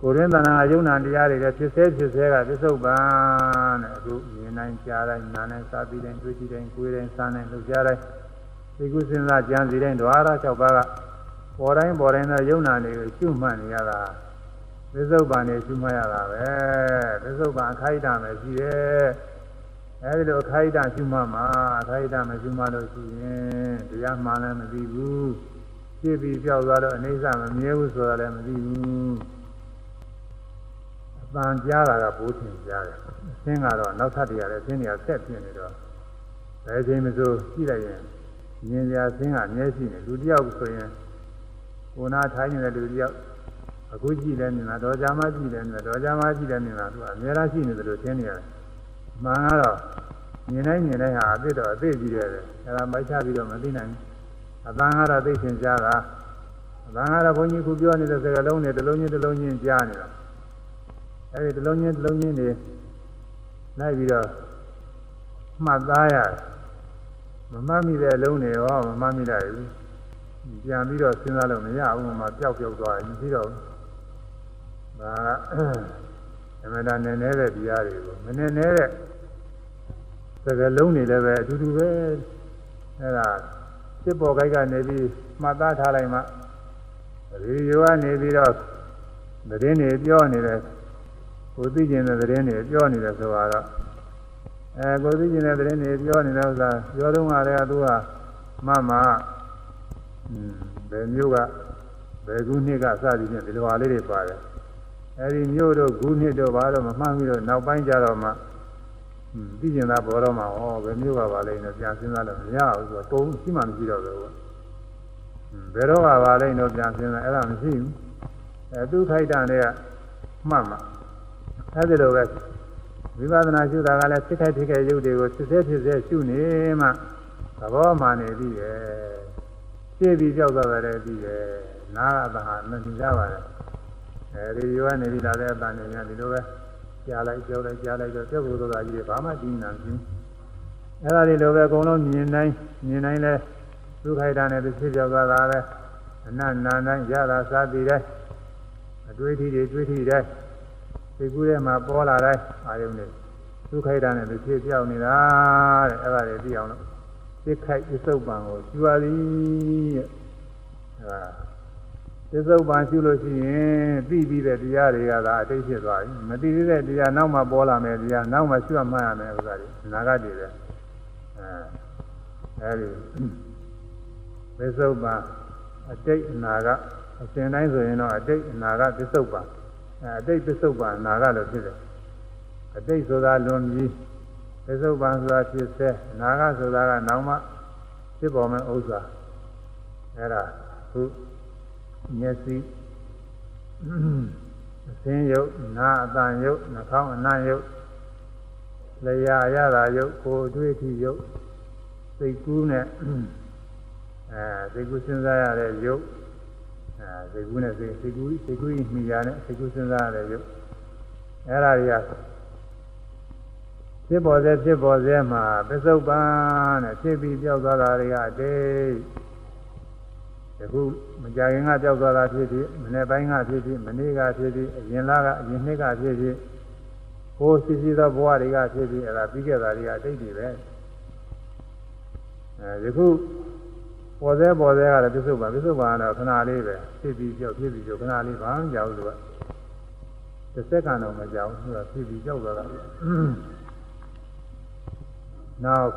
ကိုရင်းတဏ္ဍာယုံနာတရားတွေလည်းဖြစ်စေဖြစ်စေကပစ္စုပန်တဲ့အခုမြင်နိုင်ကြားတိုင်းနားနိုင်စားပြီးတိုင်းတွေ့ကြည့်တိုင်းကိုယ်တိုင်းစားနိုင်လှုပ်ရှားတိုင်းဒီကုစဉ်းစားကြံစီတိုင်းဓဝါရ၆ပါးကပေါ်တိုင်းပေါ်တိုင်းသောယုံနာတွေကိုရှုမှတ်နေရတာ ပစ္စုပန်နဲ့ရှုမှတ်ရတာပဲပစ္စုပန်အခိုက်အတန့်ပဲရှိရဲ့အဲဒီလိုအခိုက်အတန့်ရှုမှတ်မှာအခိုက်အတန့်မရှုမှတ်လို့ရှိရင်တရားမှန်လည်းမသိဘူးပြည့်ပြီးပြောက်သွားတော့အနေစမမြဲဘူးဆိုတာလည်းမသိဘူးအပန်ကြားတာကဘိုးထင်ကြားတယ်အသင်းကတော့နောက်ထပ်တရားလည်းအသင်းတွေကဆက်ပြင်းနေတော့ဘယ်ချိန်မဆိုကြည့်လိုက်ရင်မြင်ရအသင်းကအမြဲရှိနေလူတယောက်ဆိုရင်ကိုနာထိုင်းနေတဲ့လူတယောက် အခုကြည့်လဲမြင်တာတော့ကြာမှကြည့်လဲမြင်တာတော့ကြာမှကြည့်လဲမြင်တာသူကအများအားရှိနေတယ်လို့သင်နေရတယ်မှန်ကတော့မြင်တိုင်းမြင်တိုင်းဟာအစ်တော့အသိကြီးတယ်အဲဒါမိုက်ချပြီးတော့မသိနိုင်ဘူးအတန်ကတော့သိရှင်ကြားတာအတန်ကတော့ဘုန်းကြီးခုပြောနေတဲ့စကားလုံးတွေတစ်လုံးချင်းတစ်လုံးချင်းကြားနေတာအဲဒီတစ်လုံးချင်းတစ်လုံးချင်းတွေလိုက်ပြီးတော့မှတ်သားရမမှတ်မိတဲ့အလုံးတွေရောမမှတ်မိတာဘူးပြန်ပြီးတော့စဉ်းစားလို့မရဘူးမှပျောက်ပျောက်သွားရင်ပြီးတော့ ဒါကအမှန်တန်နေနေတဲ့တရားတွေကိုမနေနေတဲ့စကားလုံးတွေလည်းပဲအတူတူပဲအဲဒါစစ်ပေါ်ခိုက်ကနေပြီးမှတ်သားထားလိုက်မှရေရွာနေပြီးတော့သတင်းတွေပြောနေတယ်ကိုသိကျင်တဲ့သတင်းတွေပြောနေတယ်ဆိုတော့အဲကိုသိကျင်တဲ့သတင်းတွေပြောနေတဲ့ဥစ္စာပြောတော့ကလည်းသူကမမဘယ်မျိုးကဘယ်ခုနှစ်ကစသည်ဖြင့်ဒီလိုဟာလေးတွေပါတယ် အဲဒီမျိုးတို့ခုနှစ်တို့ဘာလို့မမှန်းပြီးတော့နောက်ပိုင်းကျတော့မှသိကျင်တာပေါ်တော့မှဩဘယ်မျိုးကပါလဲနော်ပြန်စဉ်းစားလို့မရဘူးဆိုတော့ပုံရှိမှမရှိတော့ဘူးဘယ်တော့ကပါလဲနော်ပြန်စဉ်းစားအဲ့ဒါမရှိဘူးအဲသူခိုက်တာနဲ့မှတ်မှာအဲဒီလိုပဲဝိပဿနာရှုတာကလည်းဖြစ်ခိုက်ဖြစ်ခဲ့ရုပ်တွေကိုဖြစ်စေဖြစ်စေရှုနေမှသဘောမှန်နေပြီရဲ့ရှင်းပြီးကြောက်သွားတယ်ပြီးရဲ့နားအတဟာမသိကြပါနဲ့ အဲဒီရောနေပြီလာတဲ့အတန်နေများဒီလိုပဲကြားလိုက်ကြောက်လိုက်ကြားလိုက်တော့ပြုတ်ဖို့သောတာကြီးတွေဘာမှသိနေတာမရှိဘူးအဲဒါဒီလိုပဲအကုန်လုံးမြင်တိုင်းမြင်တိုင်းလဲဒုက္ခိုက်တာနဲ့ဖြစ်ကြောက်သွားတာပဲအနတ်နာတိုင်းရတာစားပြီးတိုင်းအတွေ့အထိတွေတွေ့ထိတိုင်းဒီကူးထဲမှာပေါ်လာတိုင်းအာယုန်တွေဒုက္ခိုက်တာနဲ့ဖြစ်ပြောက်နေတာတဲ့အဲဒါတွေသိအောင်လို့သိခိုက်အစုပ်ပံကိုကျူပါသည်တဲ့အဲ သစ္စုပ္ပန်ရှုလို့ရှိရင်သိပြီးတဲ့တရားတွေကသာအတိတ်ဖြစ်သွားပြီမသိသေးတဲ့တရားနောက်မှပေါ်လာမယ်တရားနောက်မှရှုမှတ်ရမယ်ဥစ္စာတွေအနာဂတ်တွေပဲအဲအဲဒီသစ္စုပ္ပန်အတိတ်အနာဂတ်အစဉ်တိုင်းဆိုရင်တော့အတိတ်အနာဂတ်သစ္စုပ္ပန်အဲအတိတ်သစ္စုပ္ပန်အနာဂတ်လို့ဖြစ်တယ်အတိတ်ဆိုတာလွန်ပြီးသစ္စုပ္ပန်ဆိုတာဖြစ်စေအနာဂတ်ဆိုတာကနောက်မှဖြစ်ပေါ်မယ့်ဥစ္စာအဲဒါခု မျက်စိအစင်းယုတ်နာအတန်ယုတ်နှာခေါင်းအနံ့ယုတ်လျာရတာယုတ်ကိုယ်တွေ့ထိယုတ်စိတ်ကူးနဲ့အဲစိတ်ကူးစဉ်းစားရတဲ့ယုတ်အဲစိတ်ကူးနဲ့စိတ်စိတ်ကူးစိတ်ကူးမိရတဲ့စိတ်ကူးစဉ်းစားရတဲ့ယုတ်အဲဒါတွေကဖြစ်ပေါ်စေဖြစ်ပေါ်စေမှာပစ္စုပန်နဲ့ဖြစ်ပြီးပြောက်သွားတာတွေကအတိတ် ယခုမကြခင်ကကြောက်သွားတာဖြစ်ဖြစ်မနေ့ပိုင်းကဖြစ်ဖြစ်မနေ့ကဖြစ်ဖြစ်အရင်လကအရင်နှစ်ကဖြစ်ဖြစ်ဟိုစီစီသောဘဝတွေကဖြစ်ဖြစ်အဲ့ဒါပြီးခဲ့တာတွေကအတိတ်တွေပဲအဲယခုပေါ်သေးပေါ်သေးကလည်းပြစ္ဆုတ်ပါပြစ္ဆုတ်ပါကတော့ခဏလေးပဲဖြစ်ပြီးကြောက်ဖြစ်ပြီးကြောက်ခဏလေးဘာမှမကြောက်ဘူးကတစ်စက္ကန့်တော့မကြောက်ဘူးသူကဖြစ်ပြီးကြောက်သွားတာနောက်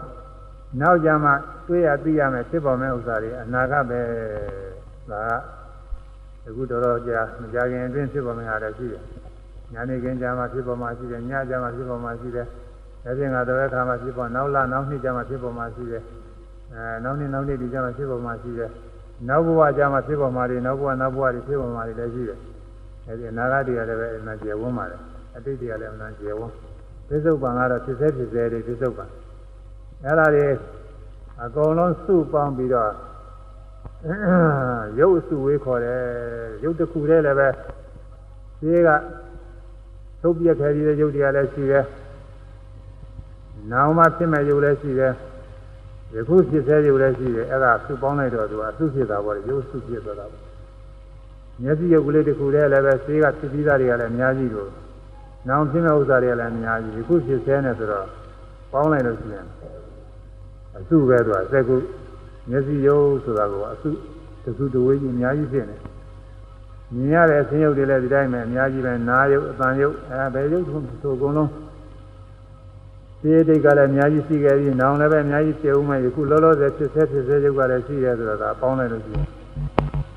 နောက်ကြမှာတွေ့ရသိရမယ်ဖြစ်ပေါ်မဲ့ဥစ္စာတွေအနာဂတ်ပဲဒါကအခုတော်တော်ကြာမကြခင်အတွင်းဖြစ်ပေါ်မဲ့ဟာတွေရှိတယ်ညာနေခင်ကြာမှာဖြစ်ပေါ်မှာရှိတယ်ညကြာမှာဖြစ်ပေါ်မှာရှိတယ်ဒါပြင်ကတော့အခါမှာဖြစ်ပေါ်နောက်လနောက်နှစ်ကြာမှာဖြစ်ပေါ်မှာရှိတယ်အဲနောက်နှစ်နောက်နှစ်ဒီကြာမှာဖြစ်ပေါ်မှာရှိတယ်နောက်ဘဝကြာမှာဖြစ်ပေါ်မှာတွေနောက်ဘဝနောက်ဘဝတွေဖြစ်ပေါ်မှာတွေလည်းရှိတယ်အဲဒီအနာဂတ်တွေကလည်းပဲအမှန်ကျေဝန်းပါတယ်အတိတ်တွေကလည်းအမှန်ကျေဝန်းပြစ္ဆုတ်ပံကတော့ဖြစ်စေဖြစ်စေတွေပြစ္ဆုတ်ပံ အဲ့ဒါတွေအကုန်လုံးစုပေါင်းပြီးတော့ရုပ်စုဝေးခေါ်တယ်ရုပ်တစ်ခုတည်းလည်းပဲဒီကထုတ်ပြခဲပြီးတဲ့ရုပ်တွေကလည်းရှိတယ်နောင်မှဖြစ်မဲ့ရုပ်လည်းရှိတယ်ယခုဖြစ်သေးရုပ်လည်းရှိတယ်အဲ့ဒါစုပေါင်းလိုက်တော့သူအစုဖြစ်တာပေါ့ရုပ်စုဖြစ်သွားတာပေါ့မျက်စိရုပ်ကလေးတစ်ခုတည်းလည်းပဲဆေးကဖြစ်ပြီးသားတွေကလည်းအများကြီးလို့နောင်ဖြစ်မဲ့ဥစ္စာတွေကလည်းအများကြီးယခုဖြစ်သေးနေဆိုတော့ပေါင်းလိုက်လို့ရှိရင် အစုပဲသူကစက်ကုမျက်စိရုပ်ဆိုတာကအစုတစုတဝေးကြီးအများကြီးဖြစ်နေမြင်ရတဲ့အဆင်းရုပ်တွေလည်းဒီတိုင်းပဲအများကြီးပဲနားရုပ်အပန်ရုပ်အဲဘယ်ရုပ်ဆိုအကုန်လုံးဒီတိတ်ကလည်းအများကြီးရှိခဲ့ပြီးနောင်လည်းပဲအများကြီးဖြစ်ဦးမယ်ယခုလောလောဆယ်ဖြစ်ဆဲဖြစ်ဆဲရုပ်ကလည်းရှိရဲဆိုတော့ဒါပေါင်းလိုက်လို့ရှိရင်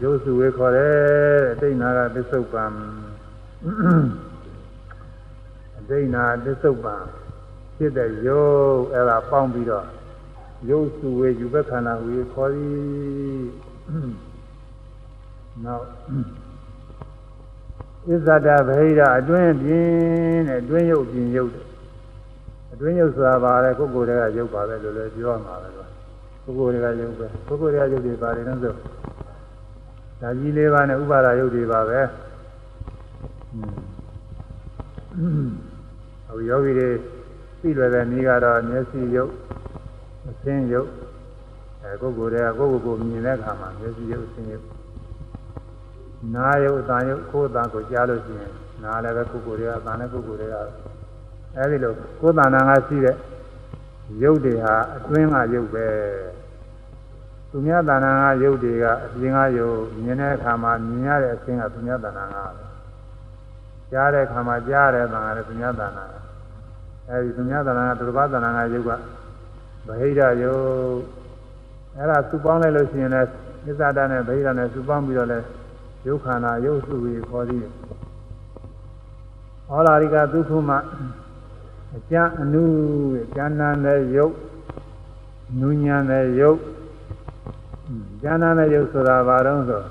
ရုပ်စုဝေခေါ်တယ်အတိတ်နာကပစ္စုပန်အတိတ်နာပစ္စုပန်ဖြစ်တဲ့ရုပ်အဲ့ဒါပေါင်းပြီးတော့ ရုပ်စုဝေယူဘက်ခန္ဓာဝေခေါ်သည်နောက်ဣဇဒဗဟိရအတွင်းပြင်းတဲ့အတွင်းရုပ်ပြင်းရုပ်တဲ့အတွင်းရုပ်ဆိုတာပါလေကိုယ်ကိုယ်တည်းကရုပ်ပါပဲလို့လည်းပြောမှာပဲကွာကိုယ်ကိုယ်တည်းကရုပ်ပဲကိုယ်ကိုယ်တည်းကရုပ်တွေပါတယ်လို့ဆိုဒါကြီးလေးပါးနဲ့ဥပါဒရုပ်တွေပါပဲဟိုယောဂီတွေသိလွယ်တဲ့နည်းကတော့မျက်စိရုပ် အသင်းရုပ်အဲကိုယ်ကိုယ်တည်းကကိုယ်ကိုယ်ကိုမြင်တဲ့အခါမှာမျက်စိရုပ်အသင်းရုပ်နားရုပ်အတန်ရုပ်ကိုယ်အတန်ကိုကြားလို့ရှိရင်နားလည်းပဲကိုယ်ကိုယ်တည်းကအတန်လည်းကိုယ်ကိုယ်တည်းကအဲဒီလိုကိုယ်တဏ္ဍာငါရှိတဲ့ရုပ်တွေဟာအတွင်းကရုပ်ပဲသူများတဏ္ဍာငါရုပ်တွေကအပြင်ကရုပ်မြင်တဲ့အခါမှာမြင်ရတဲ့အခြင်းကသူများတဏ္ဍာငါပဲကြားတဲ့အခါမှာကြားတဲ့တဏ္ဍာငါလည်းသူများတဏ္ဍာငါအဲဒီသူများတဏ္ဍာငါသူတစ်ပါးတဏ္ဍာငါရုပ်က ဗဟိရယုတ်အဲ့ဒါစုပေါင်းလိုက်လို့ရှိရင်လည်းသစ္စာတနဲ့ဗဟိရနဲ့စုပေါင်းပြီးတော့လဲယုတ်ခန္ဓာယုတ်စုပြီးခေါ်သည်ဟောလာရိကဒုက္ခမအကျမ်းအနုကျမ်းနာတဲ့ယုတ်နုညာတဲ့ယုတ်ကျမ်းနာတဲ့ယုတ်ဆိုတာဘာတော့ဆို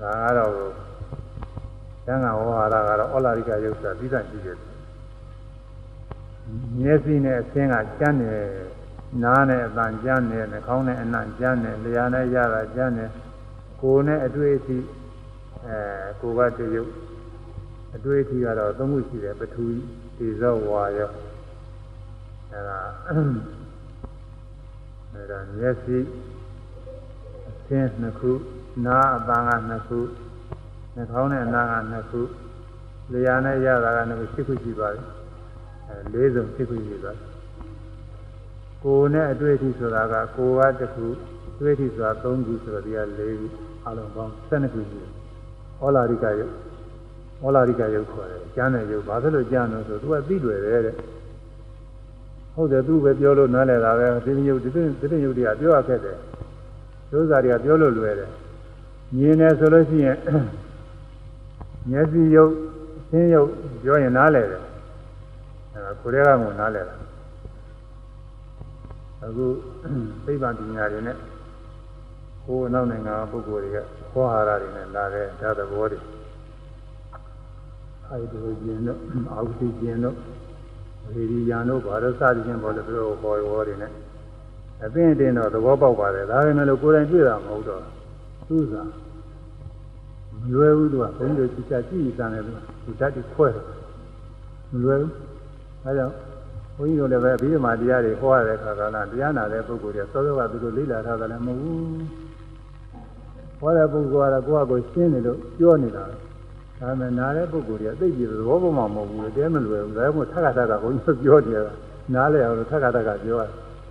ဒါကတော့သံဃာဝါဟာရကတော့ဩလာရိကယုတ်ဆိုတာပြီးသားရှိတယ် မျက်စိနဲ့အဆင်းကကျမ်းတယ်နားနဲ့အတန်ကျမ်းတယ်နှာခေါင်းနဲ့အနံ့ကျမ်းတယ်လျှာနဲ့ရတာကျမ်းတယ်ကိုယ်နဲ့အတွေ့အထိအဲကိုယ်ကတရုပ်အတွေ့အထိကတော့သုံးခုရှိတယ်ပထဝီဒီဇောဝါရောအဲဒါအဲဒါမျက်စိအဆင်းနှစ်ခုနားအတန်ကနှစ်ခုနှာခေါင်းနဲ့အနံ့ကနှစ်ခုလျှာနဲ့ရတာကနှစ်ခုရှိခုရှိပါတယ် အဲလေးစုံရှိခုရှိပါတယ်ကိုယ်နဲ့အတွေ့အထိဆိုတာကကိုယ်ကတစ်ခုအတွေ့အထိဆိုတာ၃ခုဆိုတော့ဒီက၄ခုအလုံးပေါင်း၁၂ခုရှိတယ်။ဩလာရိကယုတ်ဩလာရိကယုတ်ခေါ်တယ်။ကျမ်းတဲ့ယုတ်ဘာဖြစ်လို့ကျမ်းလို့ဆိုသူကသိတွေ့တယ်တဲ့။ဟုတ်တယ်သူပဲပြောလို့နားလည်တာပဲဒီယုတ်ဒီဒီယုတ်တွေကပြောရခဲ့တယ်။ဒုစရာတွေကပြောလို့လွယ်တယ်။မြင်တယ်ဆိုလို့ရှိရင်မျက်စိယုတ်အင်းယုတ်ပြောရင်နားလည်တယ်။ အဲဒါကိုယ်တည်းကမှနားလည်တာ။အခုသိပ္ပံပညာတွေနဲ့ကိုယ်နောက်နိုင်ငံပုဂ္ဂိုလ်တွေကခေါ်ဟာရတွေနဲ့လာတဲ့ဓာတ်သဘောတွေအဲဒီလိုကျင်တော့အာဟုတိကျင်တော့ရေဒီယံတို့ဘာလို့စသည်ချင်းပေါ်လို့သူတို့ခေါ်ရောတွေနဲ့အသိအတင်တော့သဘောပေါက်ပါတယ်ဒါပေမဲ့လို့ကိုယ်တိုင်တွေ့တာမဟုတ်တော့သူ့စာမလွယ်ဘူးသူကဘုန်းကြီးတို့ကြည့်ချကြည့်စမ်းတယ်သူသူဓာတ်တွေခွဲတယ်မလွယ်ဘူး အဲကြောင့်ဘုန်းကြီးတို့လည်းပဲအဘိဓမ္မာတရားတွေဟောရတဲ့အခါကလည်းတရားနာတဲ့ပုဂ္ဂိုလ်တွေစောစောကသူတို့လေ့လာထားတယ်လည်းမဟုတ်ဘူးဟောတဲ့ပုဂ္ဂိုလ်ကတော့ကိုယ့်အကိုရှင်းနေလို့ပြောနေတာဒါပေမဲ့နားတဲ့ပုဂ္ဂိုလ်တွေကသိကြည့်သဘောပေါက်မှာမဟုတ်ဘူးတဲမလွယ်ဘူးဒါမှမဟုတ်ထက်ကထက်ကဘုန်းကြီးပြောနေတာနားလဲအောင်လို့ထက်ကထက်ကပြော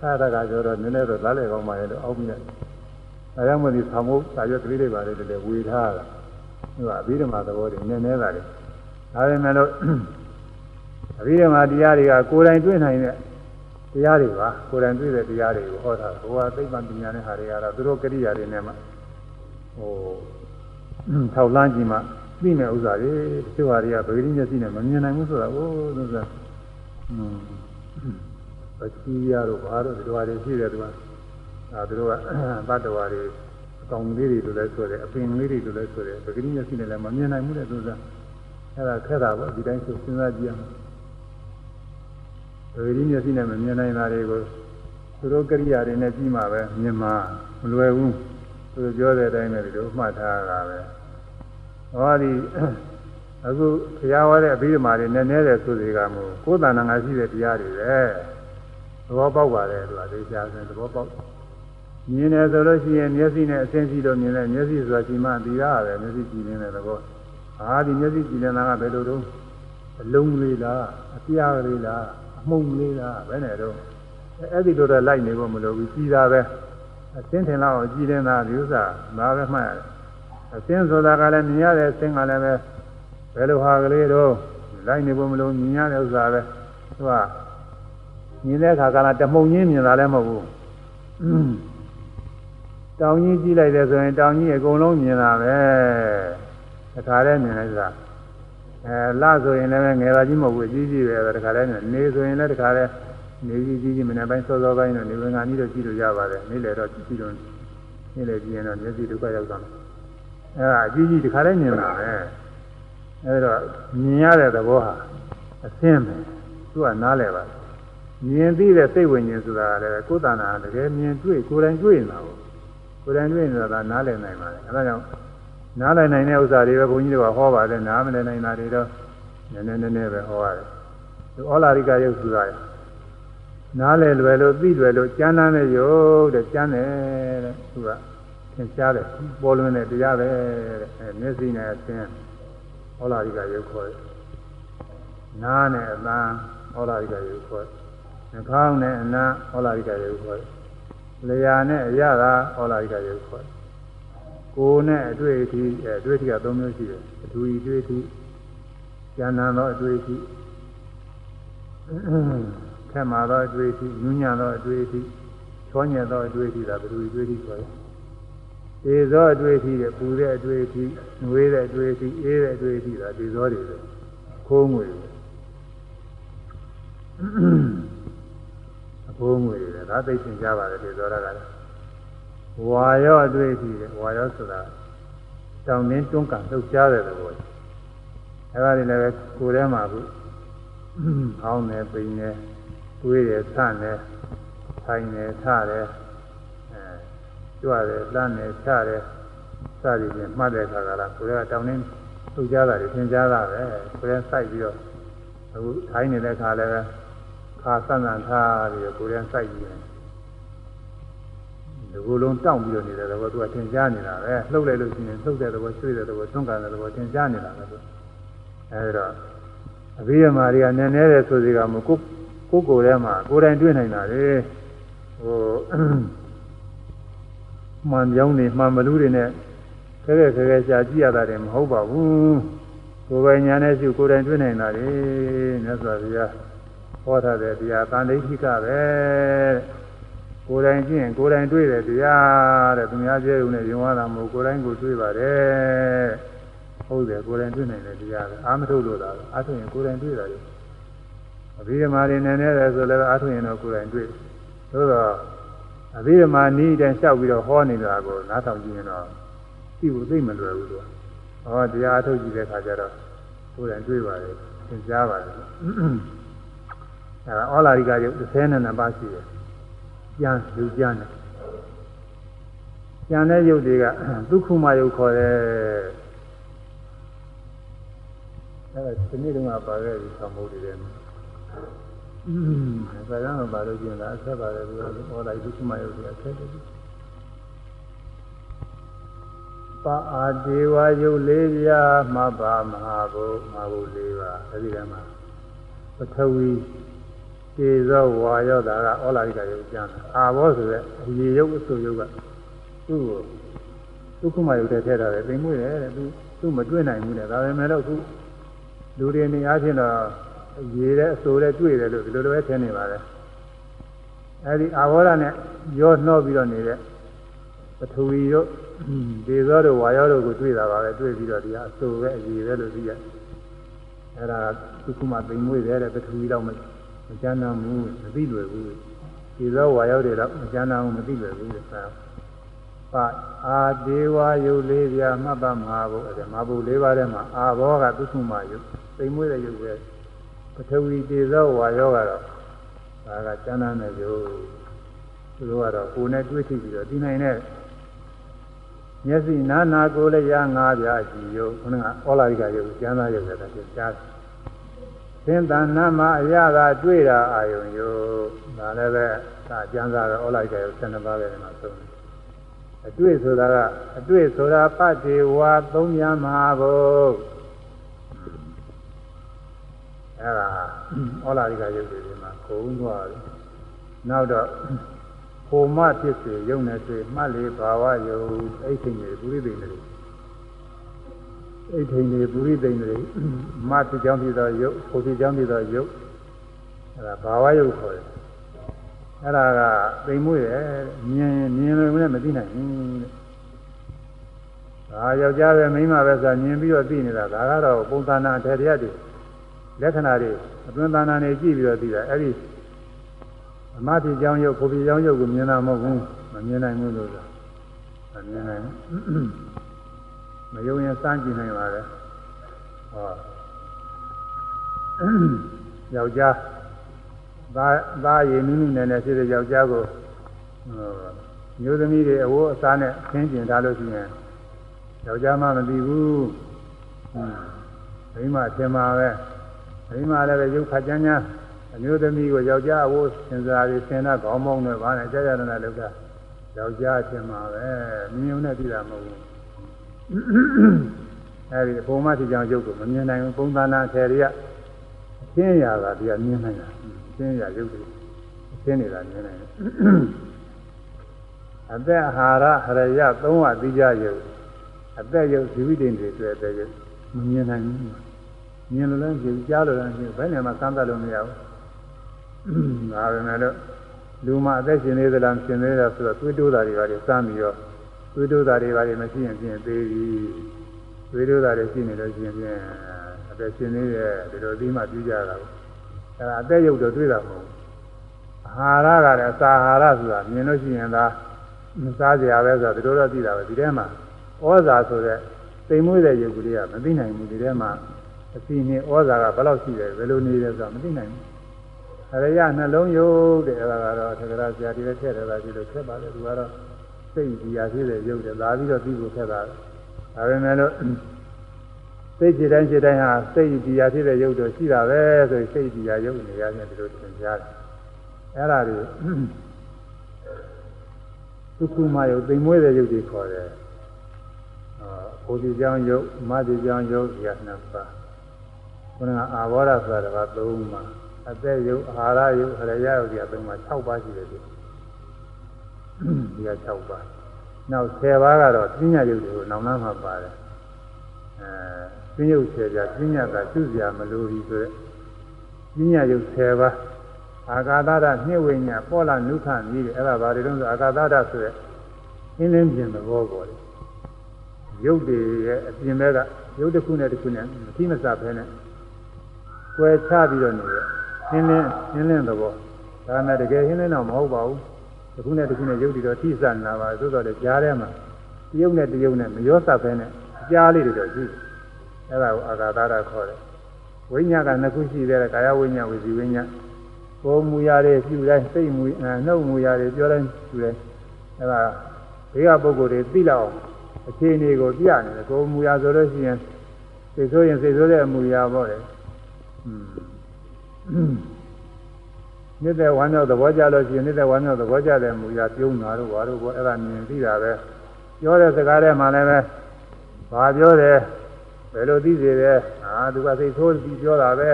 တာထက်ကထက်ကပြောတော့နည်းနည်းတော့လားလေကောင်းပါရဲ့လို့အောက်ပြီးလိုက်ဒါကြောင့်မို့ဒီသံမိုးစာရွက်ကလေးတွေပါလေတည်းဝေထားတာသူကအဘိဓမ္မာသဘောတွေနည်းနည်းပါလေဒါပေမဲ့လို့ အဘိဓမ္မာတရားတွေကကိုယ်တိုင်တွေ့နိုင်တဲ့တရားတွေပါကိုယ်တိုင်တွေ့တဲ့တရားတွေကိုဟောတာဟိုကသိပ္ပံပညာနဲ့ဟာတွေကတော့သူတို့ကရိယာတွေနဲ့မှဟိုထောက်လန်းကြည့်မှသိမဲ့ဥစ္စာတွေတချို့ဟာတွေကဗေဒိမျက်စိနဲ့မမြင်နိုင်ဘူးဆိုတာဟိုသူကอืมပစီရတို့ဘာတို့ဒီလိုဟာတွေရှိတယ်သူကအဲသူတို့ကဘတ်တော်တွေအကောင်လေးတွေလိုလဲဆိုတယ်အပင်လေးတွေလိုလဲဆိုတယ်ဗေဒိမျက်စိနဲ့လည်းမမြင်နိုင်ဘူးတဲ့သူကအဲ့ဒါခက်တာပေါ့ဒီတိုင်းဆိုစဉ်းစားကြည့်အော င်ဗေဒိမျက်စိနဲ့မမြင်နိုင်တာတွေကိုသူတို့ကရိယာတွေနဲ့ပြီးမှပဲမြင်မှာမလွယ်ဘူးသူပြောတဲ့အတိုင်းပဲဒီလိုမှတ်ထားတာပဲဟောဒီအခုဘုရားဟောတဲ့အဘိဓမ္မာတွေနည်းနည်းတယ်ဆိုတွေကမို့ကိုယ်တဏ္ဍာငါရှိတဲ့တရားတွေပဲသဘောပေါက်ပါတယ်သူကသိချာဆိုသဘောပေါက်မြင်တယ်ဆိုလို့ရှိရင်မျက်စိနဲ့အဆင်းရှိလို့မြင်တယ်မျက်စိဆိုတာရှိမှသိရရတယ်မျက်စိကြည့်နေတဲ့သဘောဟာဒီမျက်စိကြည့်နေတာကဘယ်လိုတော့အလုံးလေးလားအပြားလေးလားအ မှုန်လေးလားဘယ်နဲ့တော့အဲ့ဒီလိုတော့လိုက်နေဖို့မလိုဘူးကြီးတာပဲအစင်းထင်လောက်အောင်ကြီးနေတာဒီဥစ္စာဒါပဲမှတ်ရတယ်အစင်းဆိုတာကလည်းမြင်ရတဲ့အစင်းကလည်းပဲဘယ်လိုဟာကလေးတော့လိုက်နေဖို့မလိုမြင်ရတဲ့ဥစ္စာပဲသူကမြင်တဲ့အခါကလည်းတမှုံချင်းမြင်တာလည်းမဟုတ်ဘူးတောင်ကြီးကြည့်လိုက်တယ်ဆိုရင်တောင်ကြီးအကုန်လုံးမြင်တာပဲတခါတည်းမြင်လိုက်တာ အဲလဆိုရင်လည်းငယ်ပါကြီးမဟုတ်ဘူးအကြီးကြီးပဲတခါတည်းမြင်နေဆိုရင်လည်းတခါတည်းနေကြီးကြီးကြီးမနေ့ပိုင်းစောစောပိုင်းတော့နေဝင်ကနေတော့ကြည့်လို့ရပါတယ်နေ့လေတော့ကြည့်လို့နေ့လေကြည့်ရင်တော့မျက်စိဒုက္ခရောက်သွားတယ်အဲဒါအကြီးကြီးတခါတည်းမြင်တာပဲအဲဒါမြင်ရတဲ့သဘောဟာအသင်းပဲသူကနားလဲပါမြင်သိတဲ့စိတ်ဝိညာဉ်ဆိုတာလည်းကိုယ်တဏ္ဍာတကယ်မြင်တွေ့ကိုယ်တိုင်တွေ့နေတာကိုကိုယ်တိုင်တွေ့နေတာကနားလည်နိုင်ပါလေအဲဒါကြောင့် နားလည်နိုင်တဲ့ဥစ္စာတွေပဲဘုန်းကြီးတွေကဟောပါတယ်နားမလည်နိုင်တာတွေတော့နည်းနည်းနည်းနည်းပဲဟောရတယ်ဒီဩလာရိကယုတ်ဆိုတာနားလည်လွယ်လို့သိလွယ်လို့ကျမ်းမ်းတဲ့ယုတ်တဲ့ကျမ်းတယ်တဲ့သူကသင်ရှားတယ်ပေါ်လွင်တဲ့တရားပဲတဲ့အဲမျက်စိနဲ့အသင်ဩလာရိကယုတ်ခေါ်တယ်နားနဲ့အသံဩလာရိကယုတ်ခေါ်တယ်နှာခေါင်းနဲ့အနားဩလာရိကယုတ်ခေါ်တယ်လျှာနဲ့အရသာဩလာရိကယုတ်ခေါ်တယ် ကိုယ်နဲ့အတွေ့အထိအတွေ့အထိက၃မျိုးရှိတယ်အထူးအတွေ့အထိဉာဏ်နာသောအတွေ့အထိခက်မှာသောအတွေ့အထိညဉ့်ညံသောအတွေ့အထိချောညံသောအတွေ့အထိဒါဘယ်လိုအတွေ့အထိဆိုလဲဒေဇောအတွေ့အထိတဲ့ပူတဲ့အတွေ့အထိငွေးတဲ့အတွေ့အထိအေးတဲ့အတွေ့အထိဒါဒေဇောတွေပဲခိုးငွေအခိုးငွေတွေဒါသိသင်ကြပါတယ်ဒေဇောရကလည်း ဝါရောအတွေ့အထိတဲ့ဝါရောဆိုတာတောင်းနှင်းတွန်းကန်လှုပ်ရှားတဲ့သဘောအဲဒါတွေလည်းကိုယ်ထဲမှာခုဟောင်းတယ်ပိန်တယ်တွေးတယ်ဆန့်တယ်ထိုင်တယ်ထတယ်အဲကြွတယ်လှမ်းတယ်ချတယ်စသည်ဖြင့်မှတ်တဲ့အခါကလားကိုယ်ကတောင်းနေထုတ်ကြတာတွေသင်ကြားတာပဲကိုယ်ကစိုက်ပြီးတော့အခုထိုင်နေတဲ့အခါလည်းခါဆန့်ဆန့်ထားပြီးတော့ကိုယ်ကစိုက်ပြီးတယ် ဒီလိုလုံးတောင့်ပြီးတော့နေတဲ့သဘောသူကသင်ကြားနေတာပဲလှုပ်လိုက်လို့ရှိရင်လှုပ်တဲ့သဘောရွှေ့တဲ့သဘောသွန်းကန်တဲ့သဘောသင်ကြားနေတာပဲသူအဲဒီတော့အဘိဓမ္မာတွေကနည်းနည်းတယ်ဆိုစီကမကိုကိုကိုယ်ထဲမှာကိုယ်တိုင်တွေ့နိုင်တာလေဟိုမှန်ပြောင်းနေမှန်မလူတွေနဲ့ခဲခဲခဲခဲရှာကြည့်ရတာတယ်မဟုတ်ပါဘူးကိုယ်ပိုင်ညာနဲ့ရှုကိုယ်တိုင်တွေ့နိုင်တာလေမြတ်စွာဘုရားဟောထားတဲ့တရားတန်ဋိဋ္ဌိကပဲ ကိုယ်တိုင်ကြည့်ရင်ကိုယ်တိုင်တွေ့တယ်တရားတဲ့သူများကျဲုံနဲ့ယုံရတာမဟုတ်ကိုယ်တိုင်ကိုတွေ့ပါတယ်ဟုတ်တယ်ကိုယ်တိုင်တွေ့နိုင်တယ်တရားပဲအာမထုတ်လို့တာအာထုတ်ရင်ကိုယ်တိုင်တွေ့တာလေအဘိဓမ္မာတွေနည်းနည်းတယ်ဆိုလည်းအာထုတ်ရင်တော့ကိုယ်တိုင်တွေ့သို့တော့အဘိဓမ္မာနည်းတိုင်းလျှောက်ပြီးတော့ဟောနေတာကိုနားထောင်ကြည့်ရင်တော့သိဖို့သိမလွယ်ဘူးသူကဟောတရားအထုတ်ကြည့်တဲ့အခါကျတော့ကိုယ်တိုင်တွေ့ပါလေသင်ကြားပါလေအဲဒါဩလာရိကယုတ်32ပါးရှိတယ် ကျမ်းလူကျမ်းတယ်ကျန်တဲ့ယုတ်တွေကဒုက္ခမယုတ်ခေါ်တယ်အဲဒါဒီနေ့တုန်းကပါခဲ့ပြီးဆောင်မှုတွေတယ်อืมဒါကြောင့်ပါလို့ကျင်တာအဆက်ပါတယ်သူကဟောလိုက်ဒုက္ခမယုတ်တွေအဆက်တယ်ပါအာဒေဝယုတ်လေးပြားမဘာမဟာဘုမဟာဘုလေးပါအဲဒီကမှာပထဝီ ခြေသောဝါရောတာကဩလာရိကယုတ်ကျမ်းအာဘောဆိုတဲ့အရေယုတ်အဆုယုတ်ကသူ့ကိုဒုက္ခမယုတ်တဲ့ထဲတာပဲသိမ့်မွေ့တယ်တဲ့သူသူ့မတွေ့နိုင်ဘူးတဲ့ဒါပေမဲ့လို့ခုလူတွေနေအားဖြင့်တော့ရေတဲ့အဆိုတဲ့တွေ့တယ်လို့ဒီလိုလိုပဲထင်နေပါလေအဲဒီအာဘောရနဲ့ရောနှောပြီးတော့နေတဲ့ပထဝီတို့ဒေဇောတို့ဝါရောတို့ကိုတွေ့တာပါပဲတွေ့ပြီးတော့ဒီဟာအဆိုပဲအရေပဲလို့သိရအဲဒါဒုက္ခမသိမ့်မွေ့တယ်တဲ့ပထဝီတော့မ မကျမ်းနာမှုမသိလွယ်ဘူးဒီသောဝါရောက်တွေတော့မကျမ်းနာမှုမသိလွယ်ဘူးဆိုတာပါအာဒေဝယုတ်လေးပြမှတ်ပါမဟာဘုအဲမဟာဘုလေးပါးထဲမှာအာဘောကသုခုမယုတ်သိမ့်မွေးတဲ့ယုတ်ပဲပထဝီဒေသောဝါရောက်ကတော့ဒါကကျမ်းနာတဲ့ယုတ်သူတို့ကတော့ကိုယ်နဲ့တွေ့ထိပြီးတော့ဒီနိုင်တဲ့မျက်စိနာနာကိုယ်လည်းရငါးပြားကြည့်ယုတ်ခဏကဩလာရိကယုတ်ကျမ်းသာယုတ်လည်းသိကြားသ င်္တနာမှာအရသာတွေ့တာအာယုံယုဒါလည်းပဲဒါကျမ်းစာတော့ဩလိုက်တယ်12ပါးပဲမှာသုံးတယ်အတွေ့ဆိုတာကအတွေ့ဆိုတာပတ္တိဝါသုံးများမှာဘုအဲ့ဒါဩလာရိကယုတ်တွေမှာခုံသွားတယ်နောက်တော့ဟိုမဖြစ်စေယုံနေစေမှတ်လေဘာဝယုံအိဋ္ဌိနေပုရိသေနေ အိဋ္ဌိနေပုရိသိနေမတ်ကြောင့်ဖြစ်သောယုတ်ကိုယ်ကြောင့်ဖြစ်သောယုတ်အဲဒါဘာဝယုတ်ခေါ်တယ်အဲဒါကသိမ်မွေ့တယ်မြင်မြင်လို့လည်းမသိနိုင်ဘူးဒါယောက်ျားပဲမိန်းမပဲဆိုမြင်ပြီးတော့သိနေတာဒါကတော့ပုံသဏ္ဍာန်အထက်တရားတွေလက္ခဏာတွေအတွင်းသဏ္ဍာန်တွေကြည့်ပြီးတော့သိတာအဲ့ဒီအမတိကြောင့်ယုတ်ကိုယ်ကြောင့်ယုတ်ကိုမြင်တာမဟုတ်ဘူးမမြင်နိုင်ဘူးလို့ဆိုတာမမြင်နိုင်ဘူး မယုံရင်စမ်းကြည့်နိုင်ပါလေဟောယောက်ျားသားသားရည်နုနုနဲ့နဲ့ဖြစ်တဲ့ယောက်ျားကိုမျိုးသမီးတွေအဝတ်အစားနဲ့ခင်းကျင်ထားလို့ရှိရင်ယောက်ျားမှမသိဘူးမိမထင်ပါပဲမိမလည်းပဲရုပ်ခါကျန်းကျန်းအမျိုးသမီးကိုယောက်ျားအဝတ်စင်စားတွေဆင်တာခေါင်းမောင်းနဲ့ဗာနဲ့ကြာကြာနဲ့လောက်တာယောက်ျားထင်ပါပဲမြင်ုံနဲ့သိတာမဟုတ်ဘူး အဲဒီဘုံမဖြစ်ကြောင်ရုပ်ကိုမမြင်နိုင်ဘူးပုံသဏ္ဍာန်ထေရီကအရှင်းရာကဒီကမြင်နိုင်တာအရှင်းရာရုပ်တွေအရှင်းနေတာမြင်နိုင်တယ်အသက်အာဟာရဟရယသုံးဝသိကြရုပ်အသက်ရုပ်ဇီဝိတ္တိတွေတွေ့အသက်ရုပ်မမြင်နိုင်ဘူးမြင်လို့လည်းကြည့်ကြားလို့လည်းကြည့်ဘယ်နဲ့မှစမ်းသပ်လို့မရဘူးဒါပဲမဲ့လို့လူမအသက်ရှင်နေသလားရှင်နေတယ်ဆိုတော့တွေးတိုးတာတွေပါလေစမ်းပြီးတော့ သွေးတိုးတာတွေပါလေမရှိရင်ဖြင့်သေးပြီသွေးတိုးတာတွေရှိနေလို့ရှိရင်ဖြင့်အသက်ရှင်နေတယ်ဒီလိုပြီးမှပြကြတာကိုအဲဒါအသက်ရုပ်တော့တွေ့တာမဟုတ်ဘူးအာဟာရကလည်းအစာအာဟာရဆိုတာမြင်လို့ရှိရင်သာမစားကြရပဲဆိုတော့ဒီလိုတော့သိတာပဲဒီထဲမှာဩဇာဆိုတဲ့သိမ်မွေးတဲ့ရုပ်ကလေးကမသိနိုင်ဘူးဒီထဲမှာအစီနဲ့ဩဇာကဘယ်လောက်ရှိတယ်ဘယ်လိုနေလဲဆိုတာမသိနိုင်ဘူးအရိယနှလုံးယုတ်တဲ့အဲ့ဒါကတော့သက္ကရာဆရာဒီလည်းထည့်တယ်လားဒီလိုထည့်ပါလေသူကတော့ စိတ်ဒီရာဖြစ်တဲ့ယုတ်တယ်လာပြီးတော့ပြီးဖို့ခက်တာဒါပေမဲ့လို့စိတ်ကြည်တိုင်းကြည်တိုင်းဟာစိတ်ဒီရာဖြစ်တဲ့ယုတ်တော့ရှိတာပဲဆိုရင်စိတ်ဒီရာယုတ်နေရတယ်ဒီလိုသင်ကြားတယ်အဲ့ဒါတွေဒုက္ခမယုတ်သိမ်မွေးတဲ့ယုတ်တွေခေါ်တယ်အာဘုဒ္ဓကြောင့်ယုတ်မတ္တိကြောင့်ယုတ်ဒီကနှစ်ပါးခုနကအာဘောဓဆိုတာကသုံးပါအသက်ယုတ်အာဟာရယုတ်အရယယုတ်ဒီကသုံးပါ6ပါးရှိတယ် ဒီဒီက6ပါးနောက်10ပါးကတော့ပညာယုတ်တွေကိုနောင်နှမ်းမှာပါတယ်အဲပညာယုတ်10ပြပညာကသူ့စရာမလိုဘူးဆိုတော့ပညာယုတ်10ပါးအာဂါသဒနှိဝိညာပေါ်လာနုခမြည်တယ်အဲ့ဒါဘာတွေတုံးဆိုအာဂါသဒဆိုရက်အင်းလင်းပြင်သဘောပေါ်တယ်ရုပ်တွေရဲ့အပြင်ဘက်ကရုပ်တစ်ခုနဲ့တစ်ခုနဲ့မသိမစဖဲနဲ့ကွယ်ချပြီးတော့နေရဟင်းလင်းဟင်းလင်းသဘောဒါနဲ့တကယ်ဟင်းလင်းတော့မဟုတ်ပါဘူး တစ်ခုနဲ့တစ်ခုနဲ့ရုပ်တွေတော့ထိစနာပါသို့တော်လည်းကြားထဲမှာတရုပ်နဲ့တရုပ်နဲ့မရောစဖဲနဲ့ကြားလေးတွေတော့ရှိတယ်အဲ့ဒါကိုအာဂါသဒခေါ်တယ်ဝိညာဉ်ကနှစ်ခုရှိတယ်ကာယဝိညာဉ်ဝစီဝိညာဉ်ကိုယ်မူရတဲ့ပြုတိုင်းစိတ်မူနှုတ်မူရတဲ့ပြောတိုင်းပြုတိုင်းအဲ့ဒါဘေးကပုဂ္ဂိုလ်တွေသိလောက်အောင်အခြေအနေကိုပြနေတယ်ကိုယ်မူရဆိုလို့ရှိရင်စိတ်ဆိုးရင်စိတ်ဆိုးတဲ့အမူအရာပေါ့လေမြ စ်တဲ့ဝမ်းမြောက်သဘောကြလို့ရှိရင်မြစ်တဲ့ဝမ်းမြောက်သဘောကြတဲ့အမူအရာပြုံးတာတို့ဘာတို့ပေါ့အဲ့ဒါမြင်သိတာပဲပြောတဲ့စကားထဲမှာလည်းပဲဘာပြောတယ်ဘယ်လိုသိစေတယ်အာသူကစိတ်ဆိုးပြီးပြောတာပဲ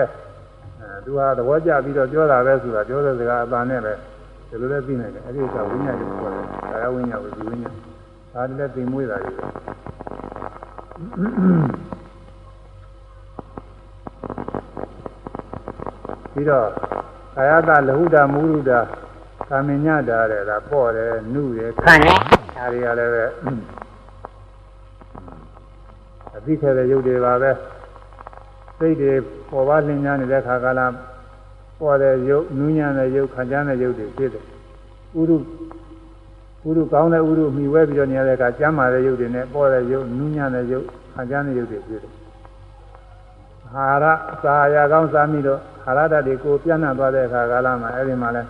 အဲသူဟာသဘောကျပြီးတော့ပြောတာပဲဆိုတာပြောတဲ့စကားအပန်နဲ့ပဲဒီလိုလည်းသိနိုင်တယ်အဲ့ဒီကဝိညာဉ်ကိုခေါ်တယ်ကာယဝိညာဉ်ဝိဝိညာဉ်ဒါလည်းသိမွေးတာတွေပဲပြီးတော့ ကာယတလဟုတာမုရုတာကာမညတာတဲ့ဒါပေါ့တယ်နုရယ်ခံရဒါတွေကလည်းပဲအသိခဲတဲ့ရုပ်တွေပါပဲစိတ်တွေပေါ်ပါလင်းညာနေတဲ့ခါကလာပေါ်တဲ့ရုပ်နူးညံ့တဲ့ရုပ်ခံကြတဲ့ရုပ်တွေဖြစ်တယ်ဥရုဥရုကောင်းတဲ့ဥရုမှီဝဲပြီးတော့နေရတဲ့အခါကျမ်းမာတဲ့ရုပ်တွေနဲ့ပေါ်တဲ့ရုပ်နူးညံ့တဲ့ရုပ်ခံကြတဲ့ရုပ်တွေဖြစ်တယ် ဟာရစာရာကောင်းစားမိတော့ဟာရဓာတ်တွေကိုပြန့်နှံ့သွားတဲ့အခါကာလမှာအဲ့ဒီမှာလဲ